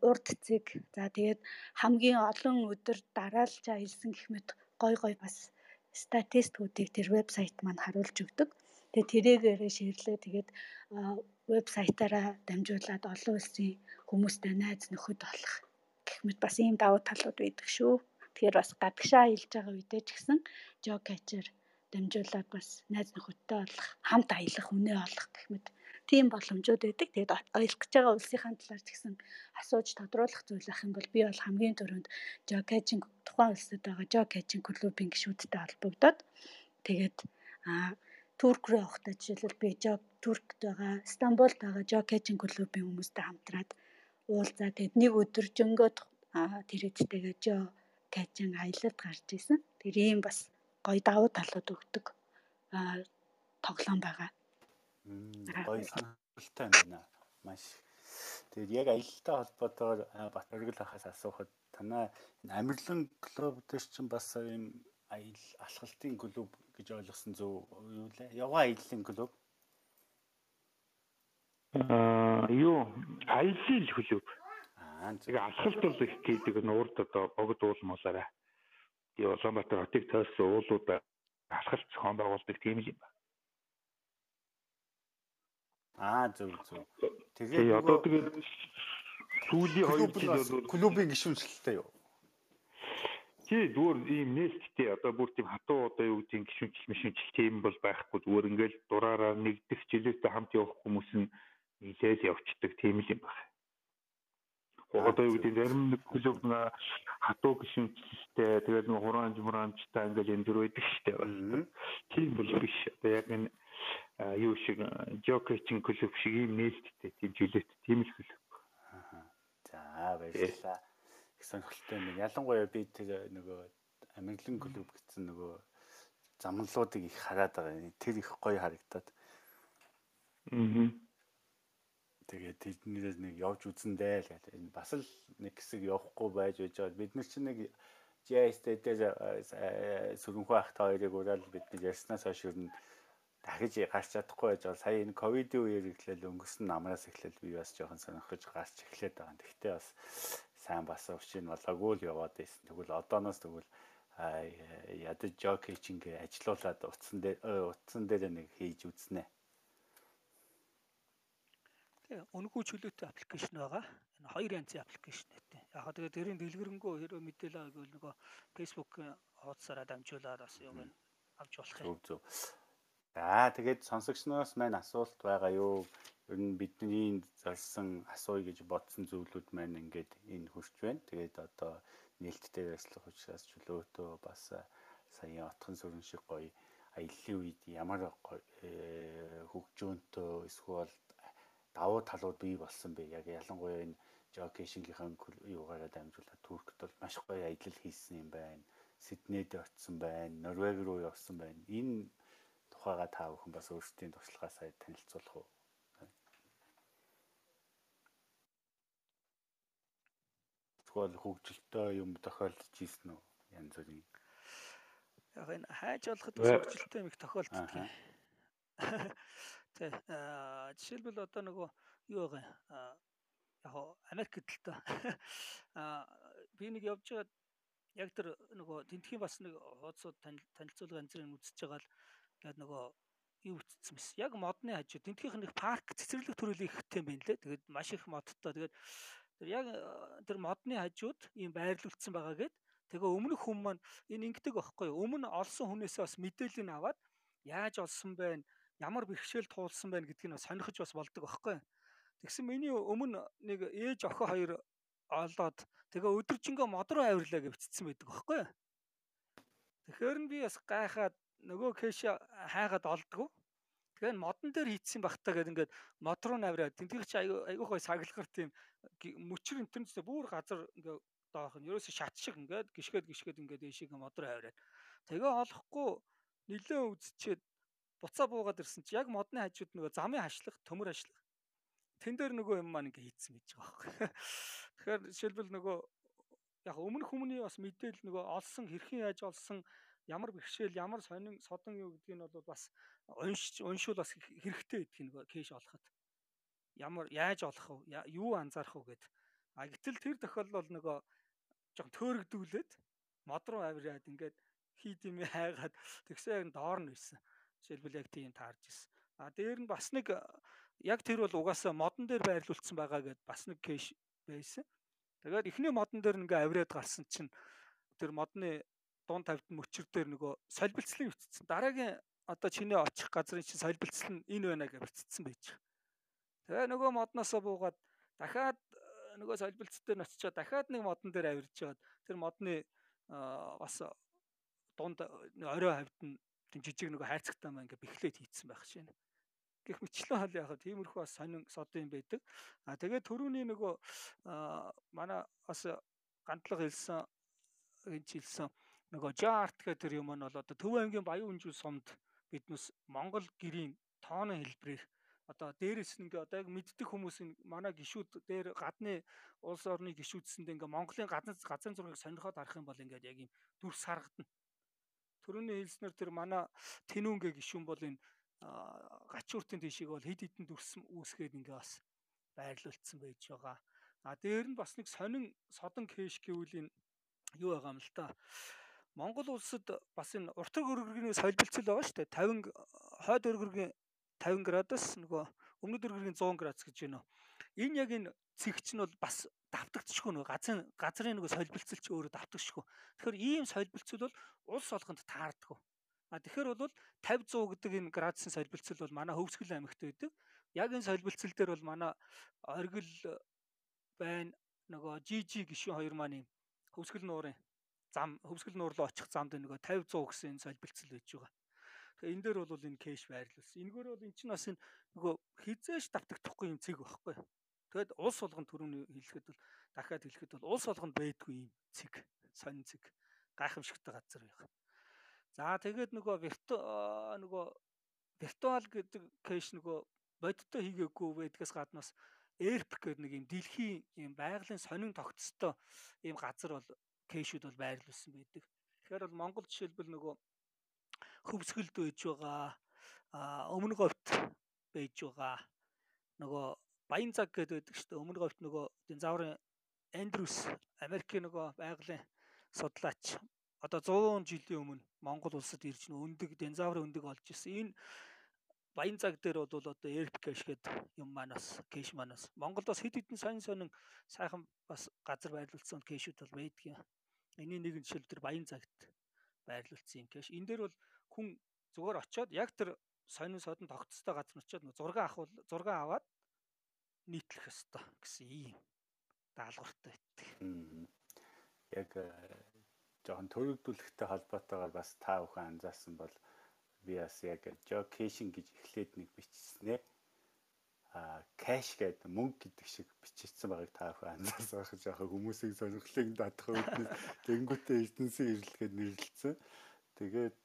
Speaker 7: урд цэг за тэгээд хамгийн олон өдөр дараалж аялсан гэх мэт гой гой бас статистикуудыг тэр вебсайт маань харуулж өгдөг. Тэгээ тэрэгээрээ ширлээ тэгээд вебсайтаараа дамжуулаад олон улсын хүмүүстэй найз нөхөд болох гэх мэт бас ийм давуу талууд байдаг шүү. Тэгэхээр бас гадагшаа аялж байгаа үедээ ч гэсэн жог качер дамжуулаад бас найз нөхөдтэй болох, хамт аялах, үнэ олох гэх мэт тийм боломжууд байдаг. Тэгээд аялах гэж байгаа улсынхаа талаар ч гэсэн асууж тодруулах зүйл ах юм бол би бол хамгийн түрүүнд жокажин тухайн улсад байгаа жокажин клубын гишүүдтэй холбогдоод тэгээд аа Турк руу явахдаа жишээлбэл би жог Туркт байгаа, Стамбулд байгаа жокажин клубын хүмүүстэй хамтраад уулзаа тэгээд нэг өдөр жөнгөд тэр эдтэйгээ жо качин аялалд гарч исэн. Тэр ийм бас гоё давуу талууд өгдөг тоглоом байгаа.
Speaker 1: Гоё сонирхолтой байна. Маш. Тэгээд яг аялалтай холбоотойгоор бат өргөл ахаас асуухад танаа амирлан клуб дээр чинь бас ийм аял алхалтын клуб гэж ойлгосон зөв юу лээ? Яваа аяллаа клуб.
Speaker 3: Аа юу аяллаа клуб. Аа тэгээ алхалт бол их гэдэг нь урд одоо богд уулмалаараа. Die Улаанбаатар хотыг тойрсон уулууд алхалт зохион байгуулдаг тийм л юм байна.
Speaker 1: Аа зөв зөв.
Speaker 3: Тэгээ одоо тэгээд сүүлийн хоёр жил бол
Speaker 1: клубын гишүүнчлэлтэй юу?
Speaker 3: Тий зүгээр ийм нээлттэй одоо бүр тийм хатуу одоо юу гэдэг гişүнчл мишүнчл тийм бол байхгүй зүгээр ингээл дураараа нэгдэх жилээтэй хамт явах хүмүүс нь нилээл явцдаг тийм л юм байна. Одоо юу гэдэг зарим нэг клуб нэг хатуу гişүнчлэлтэй тэгээд нэг хураанж мураанчтай ингээл энэ төр байдаг штеп. Тийм бол биш. Одоо яг энэ юу шиг Jokic-ийн клуб шиг ийм нээлттэй тийм жилет тийм л клуб.
Speaker 1: За баярлалаа. Сонирхолтой нэг ялангуяа би тэр нөгөө Америклан клуб гэсэн нөгөө замналуудыг их хараад байгаа. Тэр их гоё харагдаад.
Speaker 3: Аа.
Speaker 1: Тэгээд тэднээс нэг явж үзэндээ л гэл. Энэ бас л нэг хэсэг явахгүй байж байж байгаа. Бид нар чинь нэг JS-тэй дээр сүрэнхүү ахтай хоёрыг ураал бид нар ярьснаас хойш нь дахиж гарч чадахгүй байж байгаа. Сая энэ ковидын үеэр эхлээл өнгөрсөн намраас эхлээл би бас жоохон сонирхож гарч эхлээд байгаа. Тэгвэл бас сайн бас уршийн болоогүй л яваад байсан. Тэгвэл одооноос тэгвэл ядаж жокич ингээ ажилуулад утсан дээр утсан дээр нэг хийж үзнэ.
Speaker 2: Тэгээ үнэгүй чөлөөтэй аппликейшн байгаа. Энэ хоёр янзын аппликейшн гэдэг. Яг тэгээ тэрийн дэлгэрэнгүй хэрэв мэдээлэл авах нөгөө Facebook хуудасаараа дамжуулаад бас юм авч болох юм.
Speaker 1: Зөв зөв. За тэгээд сонсогчноос маань асуулт байгаа юу? Ер нь бидний зорьсон асууя гэж бодсон зүйлүүд маань ингээд энэ хүрч байна. Тэгээд одоо нээлттэй ажиллах учраас чөлөөтөө бас сая отхон сүрэн шиг гоё аяллаа үед ямар э, хөгжөөнтөө эсвэл давуу талууд бий болсон бэ? Яг ялангуяа энэ жокейшингийнхэн юугаараа дамжуулаад Туркт бол маш гоё аялал хийсэн юм байна. Сиднейд очсон байна. Норвег руу явсан байна. Энэ тухайга та бүхэн бас өөрсдийн туршлагаа сая танилцуулах уу? Тэгвэл хөгжилтэй юм тохиолдож ийсэн үү? Янз бүрийн.
Speaker 2: Яг энэ хайж болоход хөгжилтэй юм их тохиолддог. Тэ жишээлбэл одоо нөгөө юу байгаа яг Америк гэдэлтэй а би нэг явж байгаад яг тэр нөгөө тентхийн бас нэг хуудасууд танилцуулга янзын үзэж байгаа л гээд нөгөө юу үтцсэн мэс. Яг модны хажуу тентгийнх нь парк цэцэрлэг төрөлийг ихтэй юм байна лээ. Тэгээд маш их модтой. Тэгээд тэр яг э, тэр модны хажууд ийм байрлуулсан байгаа гээд тэгээ өмнөх хүн маань энэ ингэдэг байхгүй юу? Өмнө олсон хүнээсээ бас мэдээлэл нь аваад яаж олсон бэ? Ямар бэрхшээл туулсан байна гэдгийг нь сонирхож бас болдог байхгүй юу? Тэгсэн миний өмнө нэг ээж охин хоёр олоод тэгээ өдөржингөө мод руу авирлаа гэж бичсэн байдаг байхгүй юу. Тэгэхээр нь би бас гайхаад нөгөө кэш хайгаад олдгоо. Тэгэхээр модон дээр хийцсэн бахтаагээд ингээд мод руу навраад тентгэлч айгуух бай саглагар тийм мөчр интернэтээ бүр газар ингээд доох нь ерөөсө шат шиг ингээд гიშгэд гიშгэд ингээд ээшиг мод руу аваад тэгээ олохгүй нилээ үзчихэд буцаа буугаад ирсэн чи яг модны хажууд нөгөө замын хашлах төмөр хашлах тэн дээр нөгөө юм маань ингээд хийцсэн гэж байгаа байхгүй. Тэгэхээр жишээлбэл нөгөө яг өмнөх хүмүүний бас мэдээл нөгөө олсон хэрхэн яаж олсон ямар бэрхшээл ямар сонин содон юу гэдгийг нь бол бас уншиж уншуул бас хэрэгтэй гэдгийг нөгөө кэш олоход. Ямар яаж олох вэ? Юу анзаарах вэ гэд. А гэтэл тэр тохиолдол нөгөө жоохон төөрөгдүүлээд мод руу авираад ингээд хийд юм хайгаад тэгсэн яг доор нь байсан жишээлбэл яг тийм таарж ирсэн. А дээр нь бас нэг яг тэр бол угаасаа модон дээр байрлуулсан байгаа гэд бас нэг кэш байсан. Тэгээд эхний модон дээр ингээ авираад гарсан чинь тэр модны дуун тавьт мөчр дээр нөгөө солилцлыг бичсэн. Дараагийн одоо чиний очих газрын чинь солилцол нь энэ байна гэж бичсэн байж. Тэгээ нөгөө модноосоо буугаад дахиад э, нөгөө солилцол дээр нь очичоо дахиад нэг модон дээр авирж жаад тэр модны бас дунд орой хавьд нь жижиг нөгөө хайрцагтай маа ингээ бэхлээд хийцсэн байх шин гэх мэтлэн хол яг тиймэрхүү бас сонин содын байдаг. А тэгээд төрөүний нөгөө манай бас гандлага хэлсэн энэ хэлсэн нөгөө жарт гэх тэр юм нь бол одоо Төв аймгийн Баян үнжил сумд биднес Монгол гэрийн тооны хэлбэрээр одоо дээрэс нь ингээ одоо яг мэддэг хүмүүс манай гişүүд дээр гадны улс орны гişүүдсэнд ингээ Монголын гадны газрын зургийг сонирхоод харах юм бол ингээ яг юм дүрс харагдана. Төрөний хэлснээр тэр манай Тэнүүнгээ гişүүн бол энэ гачууртын тийшийг бол хэд хэдэн дүрс үүсгээд ингээ бас байрлуулсан байж байгаа. А дээр нь бас нэг сонин содон кэш гэвэл энэ юу байгаа юм л та. Монгол улсад бас энэ уртаг өргөргийн солилцол байгаа шүү дээ. 50 хойд өргөргийн 50 градус нөгөө өмнөд өргөргийн 100 градус гэж байна. Энэ яг энэ цэгч нь бол бас давтагдчихгүй нөгөө газрын газрын нөгөө солилцол ч өөрөө давтагдчихгүй. Тэгэхээр ийм солилцол бол улс олгонд таарддаг. А тэгэхээр бол 50 100 гэдэг энэ градусын солилцол бол манай Хөвсгөл аймагт байдаг. Яг энэ солилцол дээр бол манай оргил байна нөгөө жижи гişүн хоёр маань Хөвсгөл нуурын зам Хөвсгөл нуур руу очих замд нөгөө 50 100 гэсэн солилцол байж байгаа. Тэгэхээр энэ дээр бол энэ кэш байрлуулсан. Энэгээр бол эн чинь бас энэ нөгөө хизээш давтагдахгүй юм цэг байхгүй. Тэгэд улс болгон төрөний хэлэхэд бол дахиад хэлэхэд бол улс болгонд байдгүй юм цэг, сонин цэг гайхамшигтай газар байх. За тэгээд нөгөө вирту нөгөө виртуал гэдэг кэш нөгөө бодиттой хийгээгүй байдгаас гаднаас ERP гэдэг нэг юм дэлхийн юм байгалийн сонин тогтцтой ийм газар бол кэшүүд бол байрлуулсан байдаг. Тэгэхээр бол Монгол жишээлбэл нөгөө хөвсгөлд байж байгаа өмнө говьт байж байгаа нөгөө баян цаг гэдэг байдаг шүү дээ. Өмнө говьт нөгөө динозаврын Эндрюс Америкийн нөгөө байгалийн судлаач одоо 100 жилийн өмнө Монгол улсад ирж нөө өндөг динозаврын өндөг олж ирсэн. Энэ баян цаг дээр бол одоо эрп кэш гэдэг юм манаас кэш манаас Монголд бас хэд хэдэн сонин сонин сайхан бас газар байрлуулсан кэшүүд бол байдгийн. Эний нэгэн жишээл тэр баян цагт байрлуулсан юм кэш. Энэ дээр бол хүн зүгээр очиод яг тэр сонин содон тогтцтой газар очиод зураг авах зураг аваад нийтлэх ёстой гэсэн ийм даалгавартай байдаг.
Speaker 1: Яг жоохон төрөгдүүлэхтэй холбоотойгоор бас та бүхэн анзаарсан бол би бас яг jocation гэж эхлээд нэг бичснээ. А cash гэдэг мөнгө гэдэг шиг бичигдсэн байгааг та бүхэн анзаарсан байх жоохон хүмүүсийг сонирхлыг татах үүднээс тэнгуүтээ эрдэнсийн ирэлгээд нэрлэлсэн. Тэгээд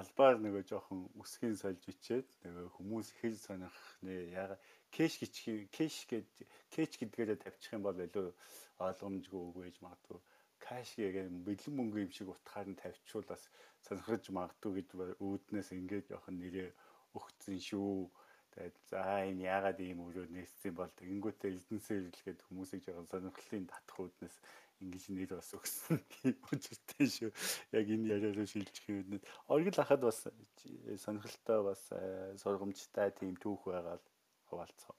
Speaker 1: албаар нөгөө жоохон үсгийн сольж бичээд нөгөө хүмүүс их сонирх нэ яг кэш гэж кэш гэж кэш гэдгээрээ тавьчих юм бол илүү ойлгомжгүй үгүй гэж магадгүй кэш гэгээ бэлэн мөнгө юм шиг утгаар нь тавьчвал бас сонирхож магадгүй гэж үүднээс ингээд жоохон нэрээ өгцөн шүү. Тэгээд за энэ яагаад ийм өрөө нээсэн бол тэгэнгүүтээ эзэнсээ ирлгээд хүмүүсийг жоохон сонирхлын татах үүднээс ингэж нэр бас өгсөн [laughs] учиртай шүү. Яг энэ яриараа шилжих юм. Оргил ахад бас сонирхолтой бас э, сургамжтай тийм түүх байгаа л хуваалцгаа.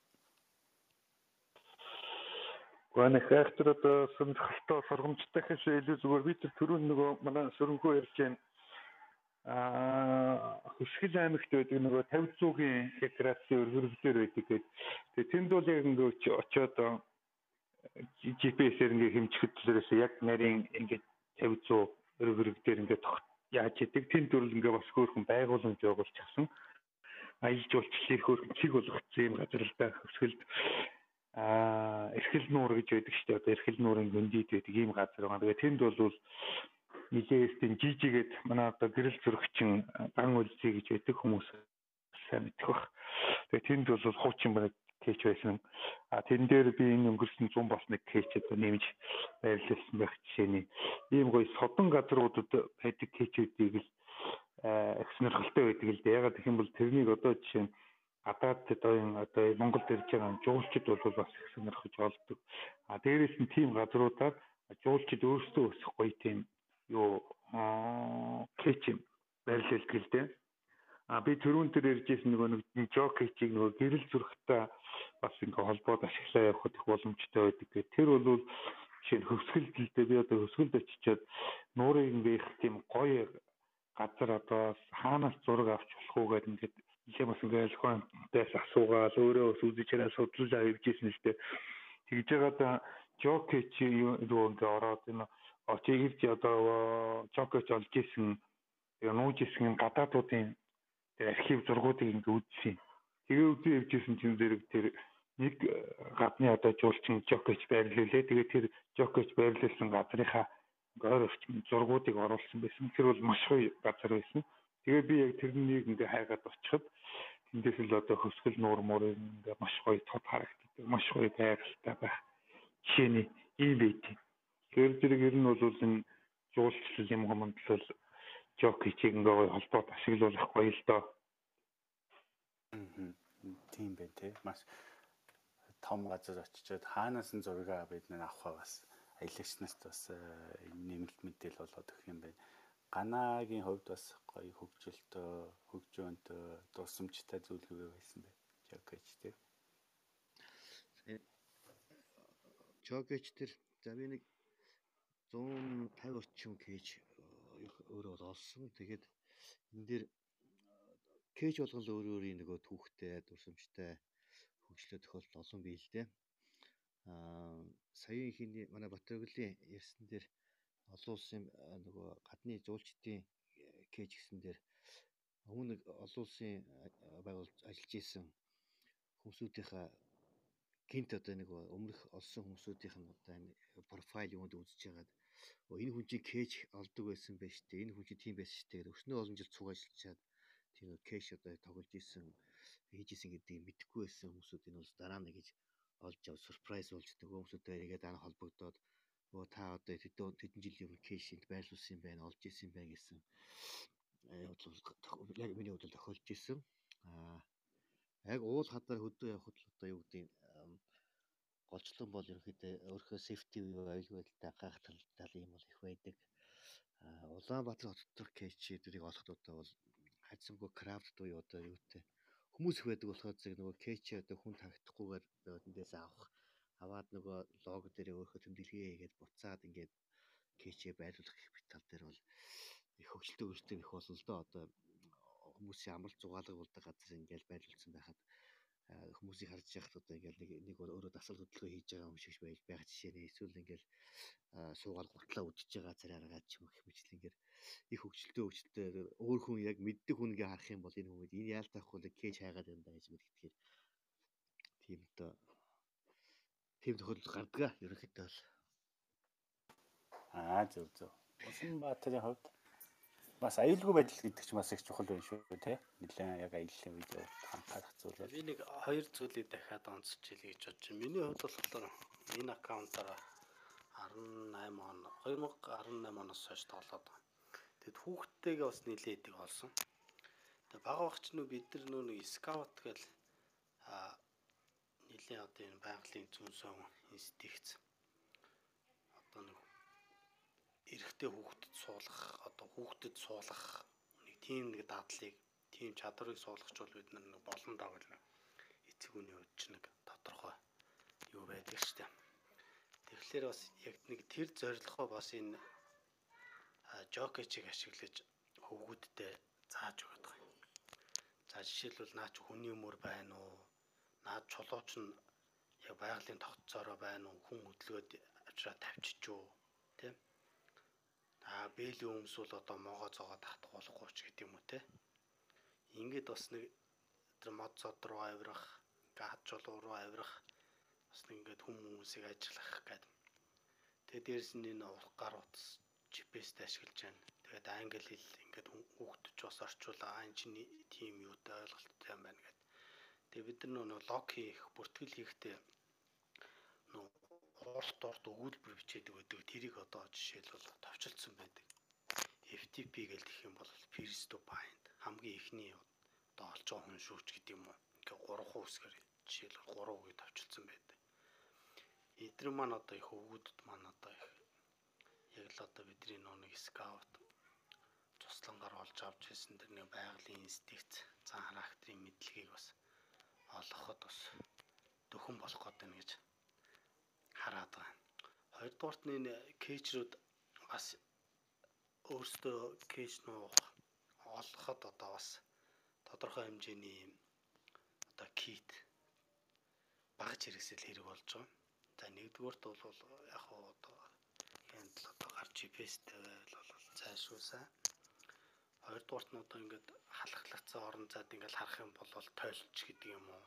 Speaker 3: Гүн хайртар одоо сонирхолтой сургамжтай гэхээс илүү зүгээр би тэр түрүүн нөгөө манай сүрэнхүү ярьж байна. Аа хөшгөл аймагт байдаг нөгөө 50 зуугийн градусын өргөрөлдөр байдаг гэдэг. Тэгээ тэнд бол яг ингээд очиод GPS-ээр ингээ хэмжихэд зүйлээс яг нарийн ингээ 50 100 өрөг өрөг дээр ингээ тогт яаж идэг тэн төрөл ингээ бас хөөрхөн байгууламж авсан аялал жуулчлалын хөөрхөн чиг болгоцсон юм газар л да хөвсгөлд аа эрхэл нуур гэж байдаг шүү дээ одоо эрхэл нуурын гүндийд байдаг ийм газар байгаа. Тэгээ тэнд бол нилээстийн жижигээд манай одоо гэрэл зөрөгчин дан үлзий гэж байдаг хүмүүс сайн мэдэх бах. Тэгээ тэнд бол хуучин бараг кэч байсан. А тэн дээр би энэ өнгөрсөн 100 бас нэг кэч одоо нэмж байрлуулсан байх жишээний ийм гоё содон газруудад байдаг кэчүүдийг л их сонирхолтой байдаг л дээ. Ягаад гэх юм бол тэрнийг одоо жишээ нь гадаад оюун одоо Монголд ирж байгаа жуулчид бол бас их сонирхож олдог. А дээрээс нь тийм газруудаар жуулчид өөрсдөө өсөх гоё тийм юу л дээ. А би түрүүн тэр ярьжсэн нөгөө нэг жокичийг нөгөө гэрэл зүрхтэй бас ингээ холбоод ашиглаа явахд их боломжтой байдаг. Тэр бол жишээ нь хөвсгөлдөлтэй би одоо хөвсгөлд очичоод нуурыг ингээ их тийм гоё газар одоо хаанаас зураг авч болох уу гэдэг ингээд нэлээ бас ингээ элхонтээс асуугаал өөрөө үзэж хараа судлаж авчихсан л дээ. Тэгж байгаад жокич юу ингээ ороод энэ ирж одоо жокич олж исэн нууж исэн гадаадуудын тэр архив зургуудыг ингээ үзсэн. Тэгээ үзэн явжсэн чинь зэрэг тэр нэг гадны одоо жуулчин жокич байрлуулээ. Тэгээ тэр жокич байрлуулсан газрынхаа гойр орчим зургуудыг оруулсан байсан. Тэр бол маш гоё газар байсан. Тэгээ би яг тэрнийг ингээ хайгаад очиход тэндээс л одоо хөсгөл нуур муурын ингээ маш гоё тод харагддаг. Маш гоё байгалтай байх. Жишээний ийм байт. Тэр зэрэг ер нь бол энэ жуулчлал юм хэмээн жокичийг ингээ гоё холбоод ашиглуулах гоё л доо.
Speaker 1: Тийм бай тээ. Маш том газар очичоод хаанаас нь зураг бид нэ авах бас аялагчнаас бас э, нэмэлт мэдээл болоод өгөх юм байна. Ганагийн хувьд бас гоё хөгжилтөө, хөгжөөнтөө, дурсамжтай зүйлгүй байсан бай. Жокич тээ.
Speaker 5: Жокич тэр за би нэг 150 орчим кэж өөрөө бол олсон. Тэгээд энэ дээр кэж болгон өөр өөрийн нөгөө түүхтэй, дурсамжтай хөгжлөө тохиолдол олон бий л дээ. Аа саяын ихний манай Батөргөлийн ярьсан дээр олон улсын нөгөө гадны зуулчдын кэж гэсэн дээр өмнө олон улсын байгуулж ажиллаж исэн хүмүүсийнхээ гинт одоо нэг өмнөх олсон хүмүүсийнх нь одоо профайл юунд үзэж байгаад энэ хүн чинь кэш олдог байсан байж тээ энэ хүн чинь тийм байсан шүү дээ өснөө олон жил цуг ажиллаж чад тийм кэш одоо тоглож исэн хийж исэн гэдгийг мэдэхгүй байсан хүмүүсүүд энэ бол дараа нь гэж олж ав сурпрайз болж нөгөө хүмүүстэй яригээд дараа холбогдоод өө та одоо тэдэн тэдэн жилийн өмнө кэшинд байрлуулсан юм байна олж исэн байна гэсэн яг миний хувьд тохиолж исэн. Аа яг уул хадаар хөдөө явахд л одоо юу гэдэг голчлон бол ерөнхийдөө өөрийнхөө safety буюу аюулгүй байдалтай анхаарах тал ийм бол их байдаг. Улаанбаатар хот дох кэчүүдийг олоход одоо бол хайцсангүй крафт буюу одоо юутэй хүмүүс их байдаг болохоор зэрэг нөгөө кэч одоо хүн тагтахгүйгээр эндээс авах аваад нөгөө лого дээр өөрийнхөө тэмдэглэгээ хийгээд буцаад ингээд кэчээ байрлуулах гэх тал дээр бол их хөгжилтэй өөртөө их болно л доо одоо хүмүүсийн амралт зугаалга болдог газар ингээд байрлуулсан байхад хүмүүсийг харж яхад одоо ингээл нэг нэг өөрөө дасгал хөдөлгөөн хийж байгаа юм шиг байж байгаа жишээ эсвэл ингээл суугаад гутлаа үдчихэж байгаа царайгаад ч юм их мэтэл ингээл их хөвгчлөлтөө хөвгчлөлтөө өөр хүн яг мэддэг хүн ингээ харах юм бол энэ хүмүүс энэ яалтаа хөл кэж хайгаад байна да гэж мэдгэхээр тийм одоо тийм тохиолдол гардгаа ерөнхийдөө бол
Speaker 1: аа зөв зөв. Усан баатарын хувьд бас аюулгүй байдал гэдэг чинь бас их чухал байна шүү тий. Нилээн яг аюулын үед анхаарах зүйл бол.
Speaker 6: Би нэг хоёр зүйлийг дахиад хэлье гэж бодож байна. Миний хувьд болохоор энэ аккаунтаараа 18 он 2018 оноос хойш тоглоод байгаа. Тэгэд хүүхдтэйгээ бас нилээ идэг олсон. Тэгээ бага багч нөө бид нар нөө нэг скаут гэл а нилээ одоо энэ байгалийн зүүнсөн инстинкт одоо нэг эрэгтэй хүүхдэд суулгах одоо хүүхдэд суулгах нэг тийм нэг дадлыг тийм чадрыг суулгах бол бид нэг болон дагал эцэг үний хувьд ч нэг тодорхой юу байдаг дээ. Тэгэхээр бас яг нэг тэр зорилгоо бас энэ жокечийг ашиглаж хөвгүүдтэй зааж өгöd байгаа юм. За жишээлбэл наач хүний өмөр байна уу? Наад чулууч нь яг байгалийн тогтцоороо байна уу хүн хөдөлгөөд авчраа тавьчих тийм а бээлийн өмс бол одоо могоо зогоо татах болохгүй ч гэдэг юм уу те. Ингээд бас нэг тэр мод цод руу авирах гад жолоо руу авирах бас нэг ингээд хүмүүсийг ажиллах гэдэг. Тэгээ дээрэс нь энэ урах гар утас GPS-тэй ашиглаж байна тэгээд англи хэл ингээд хүүхдч бас орчуулаа. Энэ чинь тийм юутай ойлголттой юм байна гэдэг тэгээ бид нар нөгөө лог хийх бүртгэл хийхдээ урт урт өгүүлбэр бичээдэг байдаг. Тэрийг одоо жишээлбэл товчлцсон байдаг. FTP гэж гэх юм бол first to bind хамгийн ихний одоо олж байгаа хүн шүүч гэдэг юм уу. Ингээ 3 үсгээр жишээлбэл 3 үгийг товчлцсон байдаг. Эдгээр маань одоо их өвгүүдэд маань одоо их яг л одоо бидний нэг скаут туслангаар олж авч ирсэн тэр нэг байгалийн инстинкт зан характерын мэдлэгийг бас олгоход бас дөхөн болох гэдэг нь гэж хараад байгаа. Хоёрдугаарт нь кейчрүүд бас өөрсдөө кейч нуух олоход одоо бас тодорхой хэмжээний одоо кит багаж хэрэгсэл хэрэг болж байгаа. За нэгдүгüүрт бол яг хуу одоо энд л одоо гар GPS-тэй бол цаашгуусаа. Хоёрдугаарт нь одоо ингээд халахлагдсан орон зайд ингээд харах юм бол тойлч гэдэг юм уу.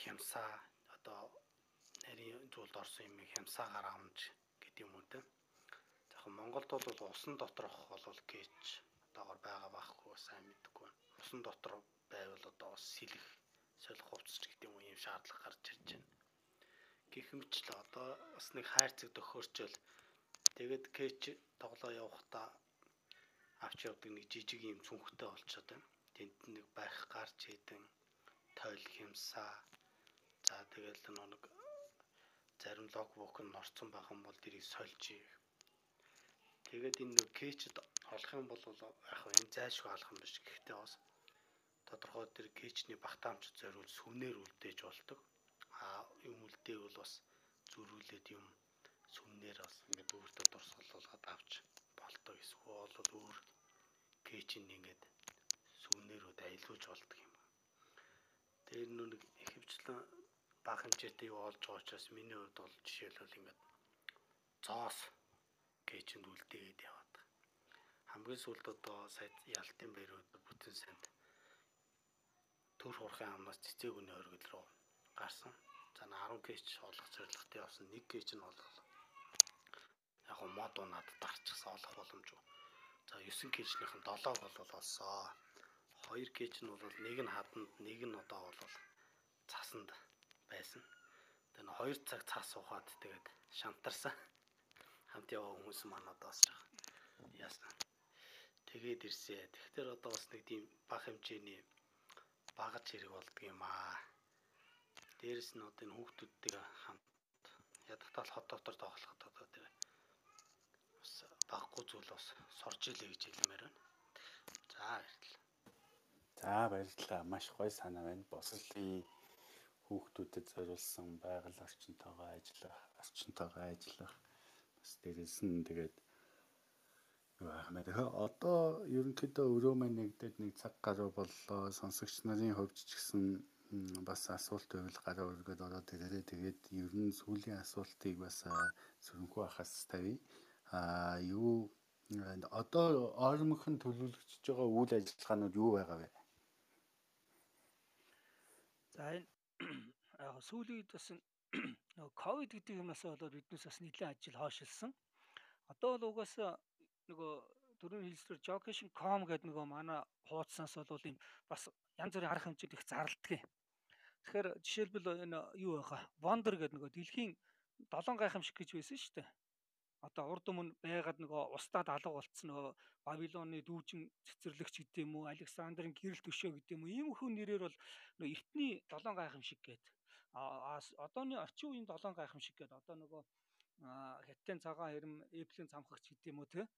Speaker 6: Хямсаа одоо нарийн зүйлд орсон юм хямсаагаар амж гэдэг юм те. Тэгэхээр Монголд бол усан доторх бол гэж одоогор байгаа байхгүй сайн мэдгүй байна. Усан дотор байвал одоо бас сэлэх, солих хувцс гэдэг юм юм шаардлага гарч ирж байна. Гэхмэчлээ одоо бас нэг хайрцаг төхөөрчөл тэгээд кэч тоглоо явахдаа авч явдаг нэг жижиг юм цүнхтэй болчиход байна. Тэнд нэг байх гарч идэг тойл хэмсаа за тэгэл нэг зарим логбук нь орцсон байх юм бол тэрийг сольж тэгээд энэ нэг кэчд олох юм бол яг энэ зайлшгүй алах юм биш. Гэхдээ бас тодорхой тэр кэчний багтаамж зориул сүмнэр үлдээж болдог. А юм үлдээвэл бас зөрүүлээд юм сүмнэр бас ингээд өөртөө дурсгалуулгаад авч болдог эсвэл бол өөр кэчний ингээд сүмнэрүүд аялуулж болдог юм. Тэр нүг ихэвчлэн бага хэмжээтэй юу олж байгаа учраас миний хувьд бол жишээлбэл ингээд зоос гэйчэнд үлдээгээд яваад. Хамгийн сүүлд одоо сая ялтын бэрүүд бүтэн санд төр хурхын амнаас цэцэг үний оргил руу гарсан. За 10 гэйч олох зорилготой явсан. Нэг гэйч нь бол яг нь мод унаад дарчихсан олох боломжгүй. За 9 гэйчнийх нь 7 бол олсоо. 2 гэйч нь бол нэг нь хаданд, нэг нь одоо бол цасанд байсан. Тэгээ нэг 2 цаг цаас ухаад тэгээд шантарсан. Хамт яваа хүмүүс маань одоо бас яасан. Тэгээд ирсээ. Тэгэхээр одоо бас нэг тийм бага хэмжээний багаж хэрэг болдго юм аа. Дээрэс нь одоо энэ хүүхдүүдтэйгээ хамт ядахтал хот дотор тоглоход одоо тэр бас баггүй зүйл бас сорж илээ гэж хэлмээр байна. За баярлалаа.
Speaker 1: За баярлалаа. Маш гоё санаа байна. Бослын хүүхдүүдэд зориулсан байгаль орчинтойгоо ажиллах, орчинтойгоо ажиллах бас дээрээс нь тэгээд юу ахмад одоо ерөнхийдөө өрөө маань нэгдээд нэг цаг гаруй боллоо сонсогч нарын хувьд ч гэсэн бас асуулт байвал гараа өргөд ороод ирээрээ тэгээд ер нь сүүлийн асуултыг бас сөрөнхөө ахаас тавья. А юу одоо ойрмонхон төлөвлөгдөж байгаа үйл ажиллагаанууд юу байгаа вэ?
Speaker 2: За энэ яг сүүлийн үед бас [clears throat] нөгөө ковид гэдэг юмнаас болоод биднээс бас нэлээд ажил хойшилсан. Одоо бол угаасаа нөгөө дөрөв хэлсээр jocation.com гэдэг нөгөө манай хуудаснаас бол ийм бас янз бүрийн арга хэмжээд их зарлдаг. Тэгэхээр жишээлбэл энэ юу байхаа Wonder гэдэг нөгөө дэлхийн долоон гайхамшиг гэж байсан шүү дээ одоо урд өмнө байгаад нөгөө устдад алга болцсон нөгөө Бабилоны дүүжин цэцэрлэгч гэдэг юм уу Александрын гэрэл төшөө гэдэг юм уу ийм хөө нэрээр бол нөгөө эртний долоон гайхамшиг гэдэг а одооны орчин үеийн долоон гайхамшиг гэдэг одоо нөгөө хятадын цагаан хэрэм эплийн цамхагч гэдэг юм уу те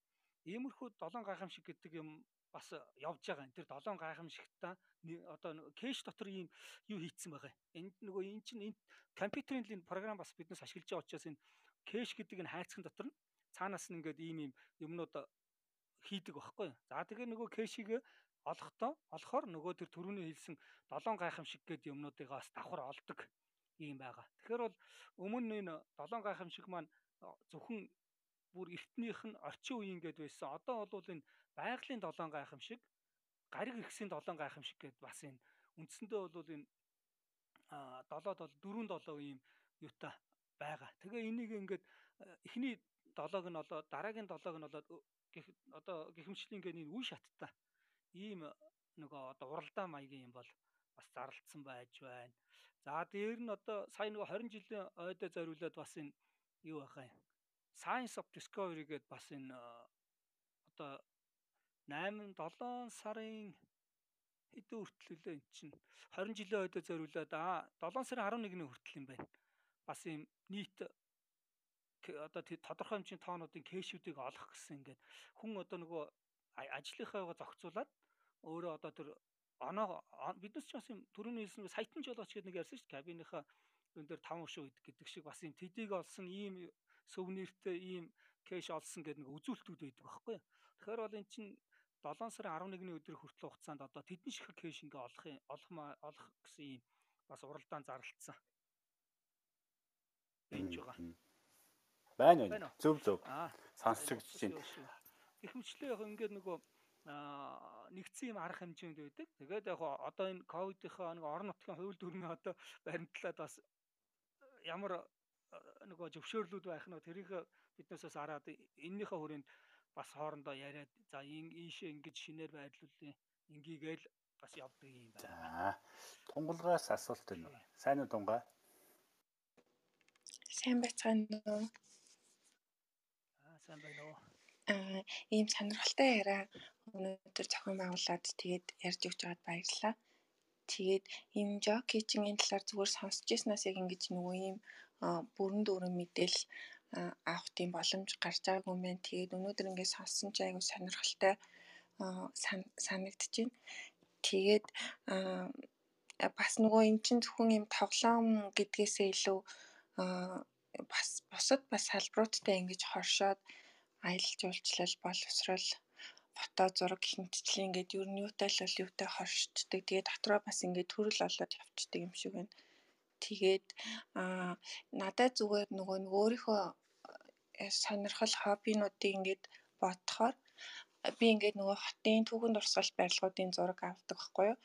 Speaker 2: иймэрхүү долоон гайхамшиг гэдэг юм бас явж байгаа. Тэр долоон гайхамшигтаа одоо кэш дотор ийм юу хийцэн байгаа. Энд нөгөө эн чинь компьютерийн програм бас биднес ашиглаж байгаа учраас энэ кэш гэдэг нь хайцхан дотор нь цаанаас нь ингээд ийм ийм юмнууд хийдэг байхгүй. За тэгээ нөгөө кэшийг олохдоо олохоор нөгөө тэр түрүүний хэлсэн долоон гайхамшиг гэдэг юмнуудыг бас давхар олдог. ийм байгаа. Тэгэхээр бол өмнө энэ долоон гайхамшиг маань зөвхөн бүр эртнийх нь орчин үеийн гээд байсан. Одоо бол энэ байгалийн долоон гайхамшиг, гариг иргэсийн долоон гайхамшиг гээд бас энэ үндсэндээ бол энэ долоод бол 4 долоо ийм юутай байгаа. Тэгээ энийг ингээд эхний долоог нь болоод дараагийн долоог нь болоод одоо гихэмшлийн ингээд энэ үе шаттай ийм нөгөө одоо уралдаан маягийн юм бол бас зарлцсан байж байна. За дээр нь одоо сая нөгөө 20 жилийн ойдоо зориулаад бас энэ юу байхаа юм. Science of Discovery гэдээ бас энэ одоо 8 7 сарын хэдэн хүртэл үлээ эн чинь 20 жилийн ойдоо зориулаад аа 7 сарын 11-ний хүртэл юм байна. Бас юм нийт одоо тодорхой хэмжээний тоонуудын кэшүүдийг олох гэсэн ингээд хүн одоо нөгөө ажлынхаа зохицуулаад өөрөө одоо тэр оноо биднес ч бас юм түрүүний хэлсэн саятан жолооч гэдэг нэг ярьсан шүү дээ кабинийхаа энэ дээр 5 шүү гэдэг шиг бас юм тэдийг олсон ийм сувниртэй ийм кэш олсон гэдэг нэг үзүүлэлтүүд байдаг байхгүй. Тэгэхээр бол эн чинь 7 сарын 11-ний өдрийн хүртэл хугацаанд одоо тэдний шиг кэш ингээ олох олох олох гэсэн ийм бас уралдаан зарлцсан. Энд байгаа.
Speaker 1: Байна уу? Зөв зөв. Сонсч чинь.
Speaker 2: Их мөчлөө яг ингээд нөгөө нэгдсэн юм арга хэмжээнд байдаг. Тэгээд яг одоо энэ ковидынхаа нэг орон нутгийн хууль дүрмийн одоо баримтлаад бас ямар нөгөө зөвшөөрлүүд байх нь тэрийг биднээс бас хараад эннийхээ хүрээнд бас хоорондоо яриад за ийшээ ингэж шинээр байрлуулъя. Ингийгээл бас явдаг юм байна.
Speaker 1: За. Тунгалгаас асуулт байна? Сайн уу тунгаа?
Speaker 8: Сайн байцгаана уу?
Speaker 2: Аа сайн байна уу?
Speaker 8: Аа ийм сонирхолтой яриа өнөөдөр зохион байгуулад тэгээд ярьж өгч байгаад баярлалаа. Тэгээд ийм жок кичингийн талаар зүгээр сонсч ирснаас яг ингэж нөгөө ийм бүрэн дүүрэн мэдээлэл авах тийм боломж гарч байгаагүй юм байна. Тэгээд өнөөдөр ингээд сонссон чи айгүй сонирхолтой байна. Тэгээд бас нөгөө эн чинь зөвхөн юм тоглоом гэдгээсээ илүү бас бусад бас салбаруудтай ингэж хоршоод аялал жуулчлал боловсрал фото зураг хэмтчлийн ингээд ер нь юутай л бол юутай хоршчдаг. Тэгээд дотроо бас ингээд төрөл олоод явцдаг юм шиг байна. Тэгээд аа надад зүгээр нөгөө нэг өөрийнхөө э, сонирхол хоббинуудыг ингээд бодохоор би ингээд нөгөө хотын түүхэн дурсгал барилгуудын зураг авдаг байхгүй юу.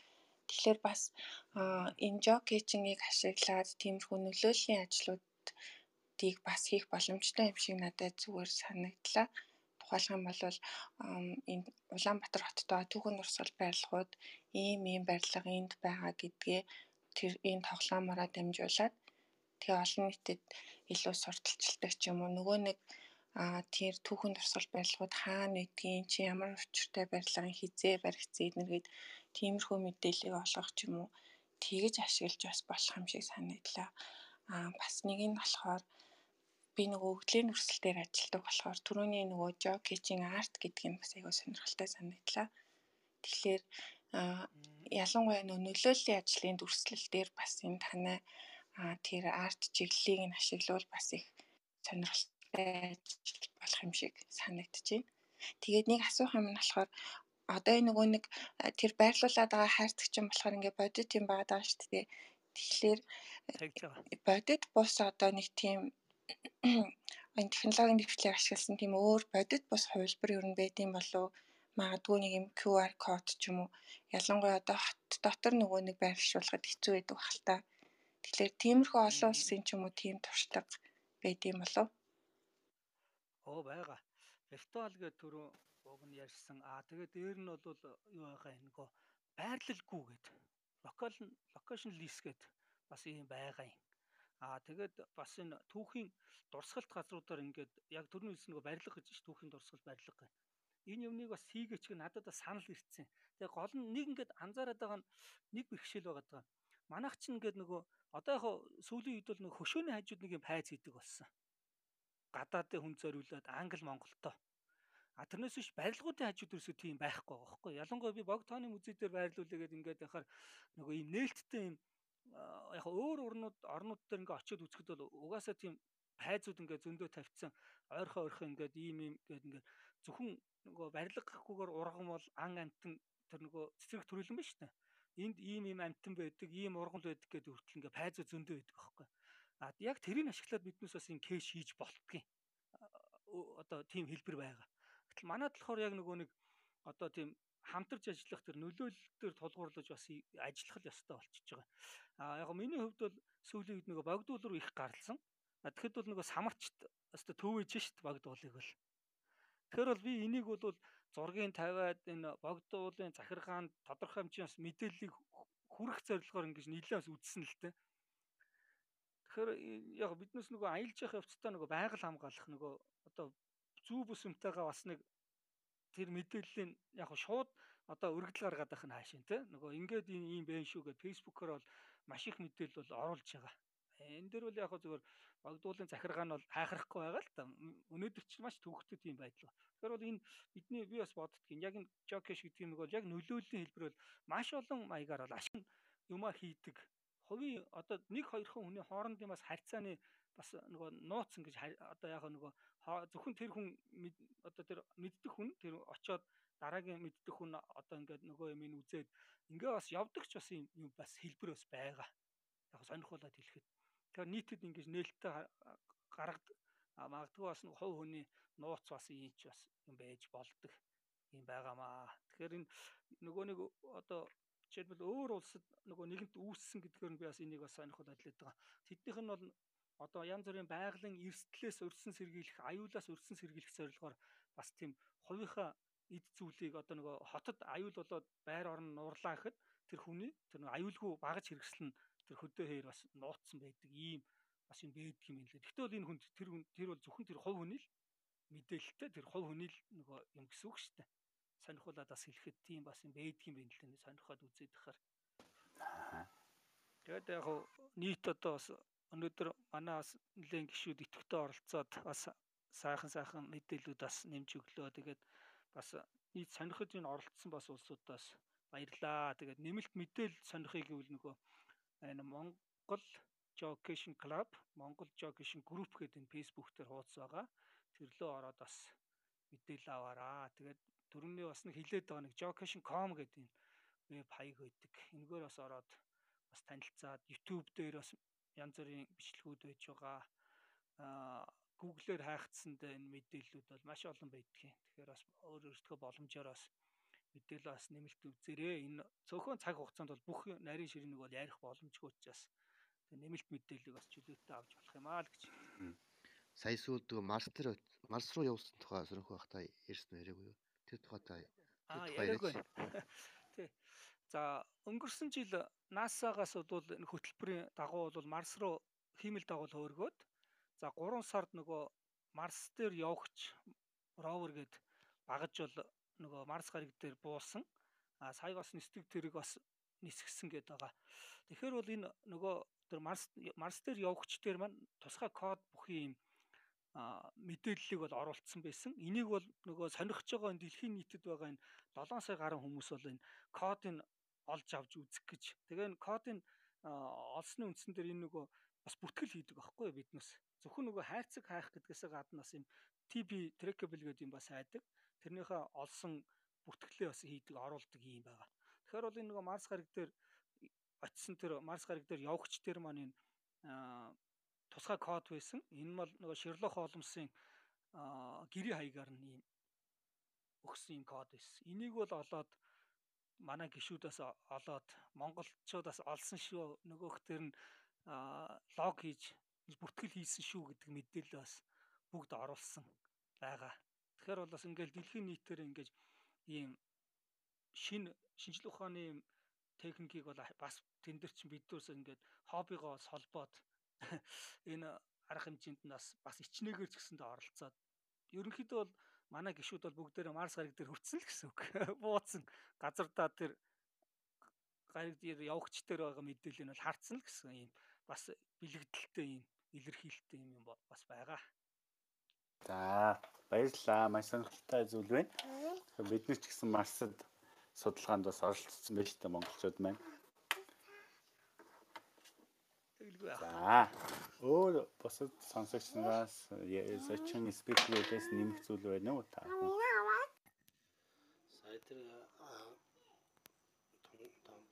Speaker 8: Тэгэхээр бас энэ жок кичингийг ашиглаад тиймэрхүү нөлөөллийн ажлуудыг бас хийх боломжтой юм шиг надад зүгээр санагдлаа. Ухаалах юм бол энэ Улаанбаатар хоттой түүхэн дурсгал барилгууд ийм ийм барилга энд байгаа гэдгээ тэр энэ тоглоомороо дамжуулаад тэгээ олон нийтэд илүү сурталчилдаг ч юм уу. Нөгөө нэг а тэр түүхэн дурсгал барилгууд хаана байдгийг чи ямар учиртай барилгын хизээ баригдсан эднэргээд тиймэрхүү мэдээллийг олгох ч юм уу. Тэгэж ашиглаж бас болох юм шиг санагдлаа. А бас нэг нь болохоор би нөгөө өвдлийн өрсөл дээр ажилладаг болохоор түрүүний нөгөө job catching art гэдэг нь бас аягүй сонирхолтой санагдлаа. Тэгэхээр ялангуяа нөгөө нөлөөллийн ажлын дүрслэл дээр бас энэ танай тэр арт чиглэлийг нь ашиглавал бас их сонирхолтой болох юм шиг байна. Тэгээд нэг асуух юм нь болохоор одоо энэ нөгөө нэг тэр байрлуулад байгаа хайрцагч юм болохоор ингээ бодит юм байгаа даа шүү дээ. Тэгэхээр бодит бус одоо нэг тийм энэ технологийн дэвшлийг ашигласан тийм өөр бодит бус хувилбар юу н байдсан болов магадгүй нэг юм QR код ч юм уу ялангуяа одоо хот дотор нөгөө нэг байршуулахад хэцүү байдаг та. Тэгэхээр тиймэрхүү олон улсын ч юм уу тийм туршлага байдсан болов.
Speaker 2: Оо байгаа. Виртуал гэдэг түрүү уг нь ярьсан. Аа тэгээд дээр нь бол юу байгаа юм нөгөө байрлалгүй гэдэг. Локал локейшн лис гэдэг бас юм байгаа юм. Аа тэгээд бас энэ түүхийн дурсгалт газруудаар ингээд яг төрний хэлсэн нөгөө барилга гэж ш түүхийн дурсгал барилга гэх. Энэ юмныг бас хийгээч гэ надад санал ирсэн. Тэгээ гол нь нэг ингээд анзаараад байгаа нь нэг бэрхшээл байгаа даа. Манайх чинь ингээд нөгөө одоо яг сүүлийн үед бол нөгөө хөшөөний хажууд нэг юм пайз хийдэг болсон. Гадаадын хүн зориулаад англи монголтой. А тэрнээс биш барилгуудын хажууд ерөөсөө тийм байхгүй байгаа байхгүй. Ялангуяа би бог тооны музей дээр байрлуулъя гэдэг ингээд яхаар нөгөө юм нээлттэй юм яг өөр орнууд орнууд дээр ингээ очиод үзэхэд бол угаасаа тийм хайзууд ингээ зөндөө тавьчихсан ойрхоо ойрхоо ингээд ийм ийм гээд ингээ зөвхөн нөгөө барилга гэхгүйгээр ургамал ан амтан тэр нөгөө цэцэг төрөлн ба штэ. энд ийм ийм амтан байдаг, ийм ургал байдаг гэдэг хүртэл ингээ пайзуу зөндөө байдаг аахгүй. А яг тэрийг ашиглаад биднээс бас энэ кэш хийж болтгий. Одоо тийм хэлбэр байгаа. Гэтэл манайд болохоор яг нөгөө нэг одоо тийм хамтарч ажиллах тэр нөлөөлөлтөөр тулгуурлаж бас ажиллах ёстой болчихж байгаа. А яг миний хувьд бол сүүлийн үед нөгөө богдуул руу их гарлсан. Тэгэхэд бол нөгөө самарчт өстө төвөөж шít богдуулыг бол. Тэгэхээр бол би энийг бол зургийн тавиад энэ богдуулын захиргаанд тодорхой хэмжээс мэдээллийг хүрэх зорилгоор ингэж нэлээд үзсэн л дээ. Тэгэхээр яг биднес нөгөө аялж явах явцдаа нөгөө байгаль хамгаалах нөгөө одоо зүү бүсэмтэйгээ бас нэг тэр мэдээллийн яг шууд одоо өргөдөл гаргаад байх нь хаашийн те нөгөө ингээд ийм байх шүү гэж фэйсбүүкээр бол маш их мэдээлэл бол оруулж байгаа. Энэ дээр бол яг зөвөр богдуулын захиргаа нь бол хайхрахгүй байгаа л та. Өнөөдөр ч маш төвөгтэй тийм байдал. Тэгэхээр бол энэ бидний би бас боддгийн яг энэ жокеш гэдэг юм бол яг нөлөөллийн хэлбэр бол маш олон маягаар бол ашиг юмаа хийдэг. Хувийн одоо нэг хоёрхан хүний хоорондын бас харьцааны бас нөгөө нууц ингэж одоо яг нөгөө зөвхөн тэр хүн одоо тэр мэддэх хүн тэр очоод дараагийн мэддэх хүн одоо ингээд нөгөө юм ин үзээд ингээ бас явдаг ч бас юм бас хэлбэр бас байгаа. Яг сонирхолтой хэлэхэд. Тэгэхээр нийтэд ингэж нээлттэй гаргад магадгүй бас хувь хүний нууц бас ийм ч бас юм байж болдог юм байгаамаа. Тэгэхээр энэ нөгөө нэг одоо жишээлбэл өөр улсад нөгөө нэгэнт үүссэн гэдгээр нь би бас энийг бас сонирхол ажиллаад байгаа. Тэднийх нь бол одоо янз бүрийн байгалийн эрсдлээс өрсөн сэргийлэх, аюулаас өрсөн сэргийлэх зорилгоор бас тийм хувийнхаа эд зүйлийг одоо нөгөө хотод аюул болоод байр орон нуурлаа гэхэд тэр хүний тэр нөгөө аюулгүй багаж хэрэгсэл нь тэр хөдөө хээр бас нууцсан байдаг ийм бас юм байдаг юм лээ. Бол энэ хүн тэр тэр бол зөвхөн тэр хувь хүний л мэдээлэлтэй тэр хувь хүний л нөгөө юм гэсэн үг шүү дээ. Сонирхуулаад бас хэлэхэд тийм бас юм байдаг юм байна лээ. Сонирхоод үзээд байхаар. Тэгээд яг нийт одоо бас өнөөдөр манай бас нэгэн гişүүд идэвхтэй оролцоод бас сайхан сайхан мэдээлүүд бас нэмж өглөө. Тэгээд бас нийт сонирхож ин оролцсон бас улсуудаас баярлаа. Тэгээд нэмэлт мэдээлэл сонирхыг гэвэл нөгөө энэ Монгол Jocation Club, Монгол Jocation Group гэдэг энэ Facebook дээр хуудас байгаа. Тэрлөө ороод бас мэдээлэл аваараа. Тэгээд дөрөвний бас нэг хилээд байгаа нэг Jocation.com гэдэг энэ веб хаяг байдаг. Энэгээр бас ороод бас танилцаад YouTube дээр бас янз бүрийн бичлэгүүд байж байгаа. Аа Google-ээр хайгдсанд энэ мэдээллүүд бол маш олон байдгийн. Тэгэхээр бас өөр өөртөө боломжоор бас мэдээлэл бас нэмэлт үзээрэй. Энэ цөөхөн цаг хугацаанд бол бүх нарийн ширнийг бол ярих боломжгүй учраас тэгээ нэмэлт мэдээллийг бас чөлөөтэй авч болох юм аа л гэж.
Speaker 5: Сая сүүлд Марс дээр Марс руу явсан тухай сонирхох байхдаа ярьсан яриаггүй юу? Тэр тухай та
Speaker 2: Аа яриаггүй. [laughs] Тий. За өнгөрсөн жил НАСА-гаас бол энэ хөтөлбөрийн дагуу бол Марс руу хиймэл дагуул хөөргөөд за 3 сард нөгөө Марс дээр явагч ровер гээд багаж бол нөгөө Марс гариг дээр буусан. А сая бас нэстэг тэрэг бас нисгсэн гээд байгаа. Тэгэхээр бол энэ нөгөө тэр Марс Марс дээр явагч дээр маань тусгай код бүхий юм мэдээллийг бол оруулсан байсан. Энийг бол нөгөө сонирхож байгаа энэ дэлхийн нийтэд байгаа энэ 7 сая гаруй хүмүүс бол энэ кодыг олж авч үзэх гэж. Тэгээ энэ кодын олсны үндсэн дээр энэ нөгөө бас бүтгэл хийдэг байхгүй биднес. Зөвхөн нөгөө хайрцаг хайх гэдгээс гадна бас юм TB trackable гэдэг юм бас хайдаг. Тэрнийхээ олсон бүтгэлээ бас хийдэг, оруулдаг юм байгаа. Тэгэхээр бол энэ нөгөө Марс гариг дээр очисон тэр Марс гариг дээр явагч тэр маань энэ тусгай код байсан. Энэ бол нөгөө Шерлок Холмсын гэрээ хаягаар нь юм өгсөн юм код байсан. Энийг бол олоод манай гişүүдээс олоод монголчуудаас олсон шүү нөгөөх төр нь лог хийж бүртгэл хийсэн шүү гэдэг мэдээлэл бас бүгд оруулсан байгаа. Тэгэхээр бол бас ингээл дэлхийн нийтээр ингээд ийм шин шинжлэх ухааны техникийг бол бас тэн дээр чинь биднээс ингээд хоббигоо холбоод [laughs] энэ арга хэмжээнд нь бас бас ичнээгээр ч гэсэндээ оролцоод ерөнхийдөө бол манай гişүүд бол бүгдээрээ Марс гариг дээр хүрсэн л гэсэн үг. [laughs] Бууцсан газардаа тэр гариг дээр явагч дээр байгаа мэдээлэл нь бол харцсан л гэсэн юм бас бэлэгдэлтэй юм илэрхийлэлтэй юм бас байгаа.
Speaker 1: За баярлалаа. Маш сонирхолтой зүйл байна. Бид нар ч гэсэн Марсад судалгаанд бас оролцсон байж та монголчууд маань. За өөр босод сонсогчнаас зочин спикерээс нэмэх зүйл байна уу та?
Speaker 6: Сая тэр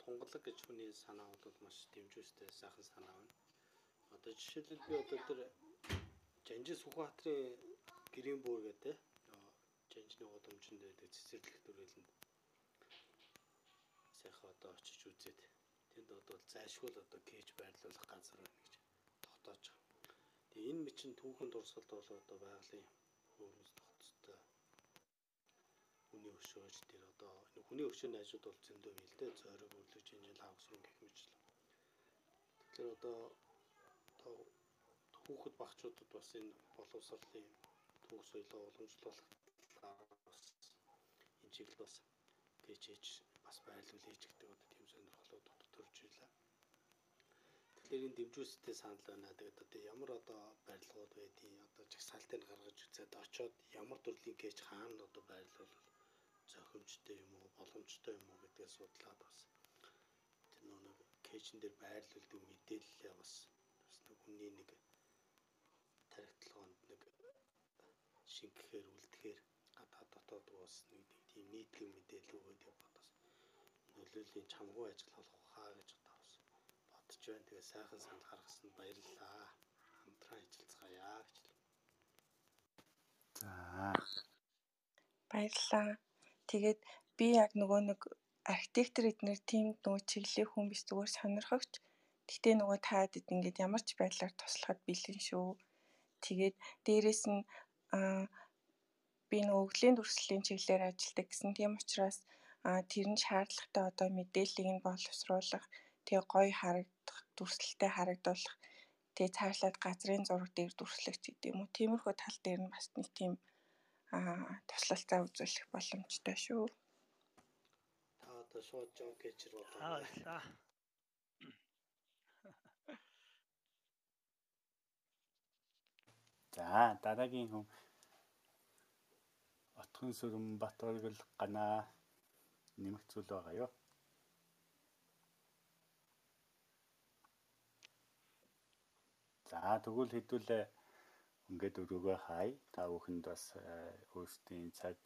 Speaker 6: тунгалаг гэж хүний санаа бол маш дэмжүүстэй сайхан санаа байна. Одоо жишээлбэл би одоо тэр Жанжис Сүхбаатарын гэрийн бүр гэдэг жанжны гудамжинд байдаг цэцэрлэг төрөлөнд сайхан одоо очиж үзээд тэнд одоо зайлшгүй одоо кэж байрлуулах газар байна тогтоож байгаа. Тэгээ энэ мэчин түүхэн дурсгалд бол одоо байгалийн хөрмөс тогтцтой хүний өшөөж тэр одоо хүний өшөөний ажууд бол зөндөө юм л дээ зөөрөг өрлөж инжил хавсрын гэх мэт л. Тэгэхээр одоо хүүхэд багчуудад бас энэ боловсролын төгс соёлоо уламжлуулах энэ чиглэл бас гээжээж бас байрлуул хийж гэдэг одоо тийм сонирхлууд төрж байлаа. Энэ дэмжүүлстэй санал байна. Тэгээд одоо ямар одоо барилгууд байдгийг одоо жагсаалтыг гаргаж үзээд очоод ямар төрлийн гээж хаана одоо байрлуул зохимжтой юм уу, боломжтой юм уу гэдгээ судлаад бас тэр нэг кейжн дээр байрлуулдаг мэдээлэлээ бас бас нэг хүний нэг тархитлагоонд нэг шингэхээр үлдэхээр гадаад дотоод бас нэг тийм нийтлэг мэдээлэл өгөөд яваад бас нөлөөллийн чамгүй ажил болох хаа гэж бодож байна. Тэгээ сайхан санал гаргасан баярлалаа. Хамтран ажиллацгаая гэж.
Speaker 1: За.
Speaker 8: Баярлалаа. Тэгээд би яг нөгөө нэг архитектор эднэр тийм нөгөө чиглэлийн хүн биш зүгээр сонирхогч. Гэтэ нөгөө таад ингээд ямар ч байдлаар туслахад бэлэн шүү. Тэгээд дээрэс нь би нөгөө өвглийн дүрслэлийн чиглэлээр ажилладаг гэсэн. Тийм учраас тэр нь шаардлагатай одоо мэдээллийг нь боловсруулах, тэгээ гоё харагдах, дүрслэлтэй харагдуулах, тэгээ цаашлаад газрын зураг дээр дүрслэх гэдэг юм уу. Тиймэрхүү тал дээр нь бас нэг тийм аа туслалцаа үзүүлэх боломжтой шүү.
Speaker 6: Та одоо шууд жоо гэж бодлоо.
Speaker 2: Аа.
Speaker 1: За дараагийн хүн Отхон сүрэн Батөргөл ганаа нэмэх зүйл байгаа юу? За тэгвэл хэдүүлээ ингээд өрөөгөө хай. Та бүхэнд бас э, өөрсдийн цаг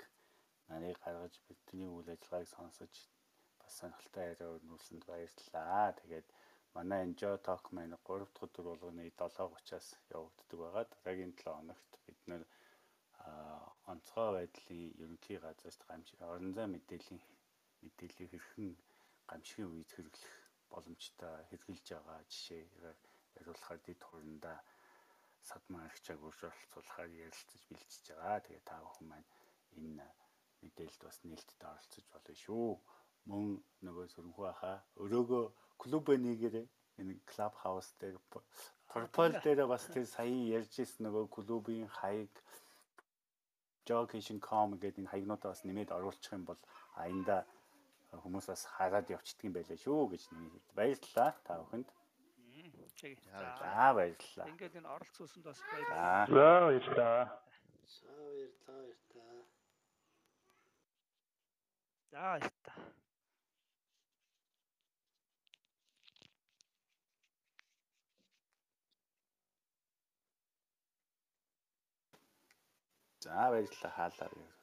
Speaker 1: нарыг гаргаж бидний үйл ажиллагааг сонсож бас сонирхолтой яриа өрнүүлсэнд баярлалаа. Тэгээд манай Enjoy Talk маань 3 дахь өдөр болгоны 7:30-аас явагддаг байгаа. Дараагийн 7 хоногт бид нэр онцгой байдлын ерөнхий газарт гамшиг орон зай мэдээллийн мэдээллийг хэрхэн гамшигын үед хэрэглэх боломжтой хэрэгжилж байгаа жишээ яриулахаар дэд хурандаа садмаа арчааг өршөөлцуулахаар ярилцаж бэлтжиж байгаа. Тэгээ та бүхэн маань энэ мэдээлэлд бас нээлттэй оролцож болно шүү. Мөн нөгөө сүрэнхүү хаа өрөөгөө клуб нэгээрээ энэ клуб хаус дээр пропол дээр бас тэр сая ярьж ирсэн нөгөө клубын хаяг jocation.com гэдэг энэ хаягнуудаа бас нэмээд оруулчих юм бол аянда хүмүүс бас хараад явчихдаг юм байлаа шүү гэж нэмээд баярлалаа та бүхэнд. За баярлалаа.
Speaker 2: Ингээд энэ оролцуулсанд бас баярлалаа.
Speaker 3: За баярлалаа.
Speaker 6: За баярлалаа баярлалаа.
Speaker 2: За баярлалаа.
Speaker 1: За баярлалаа хаалаа.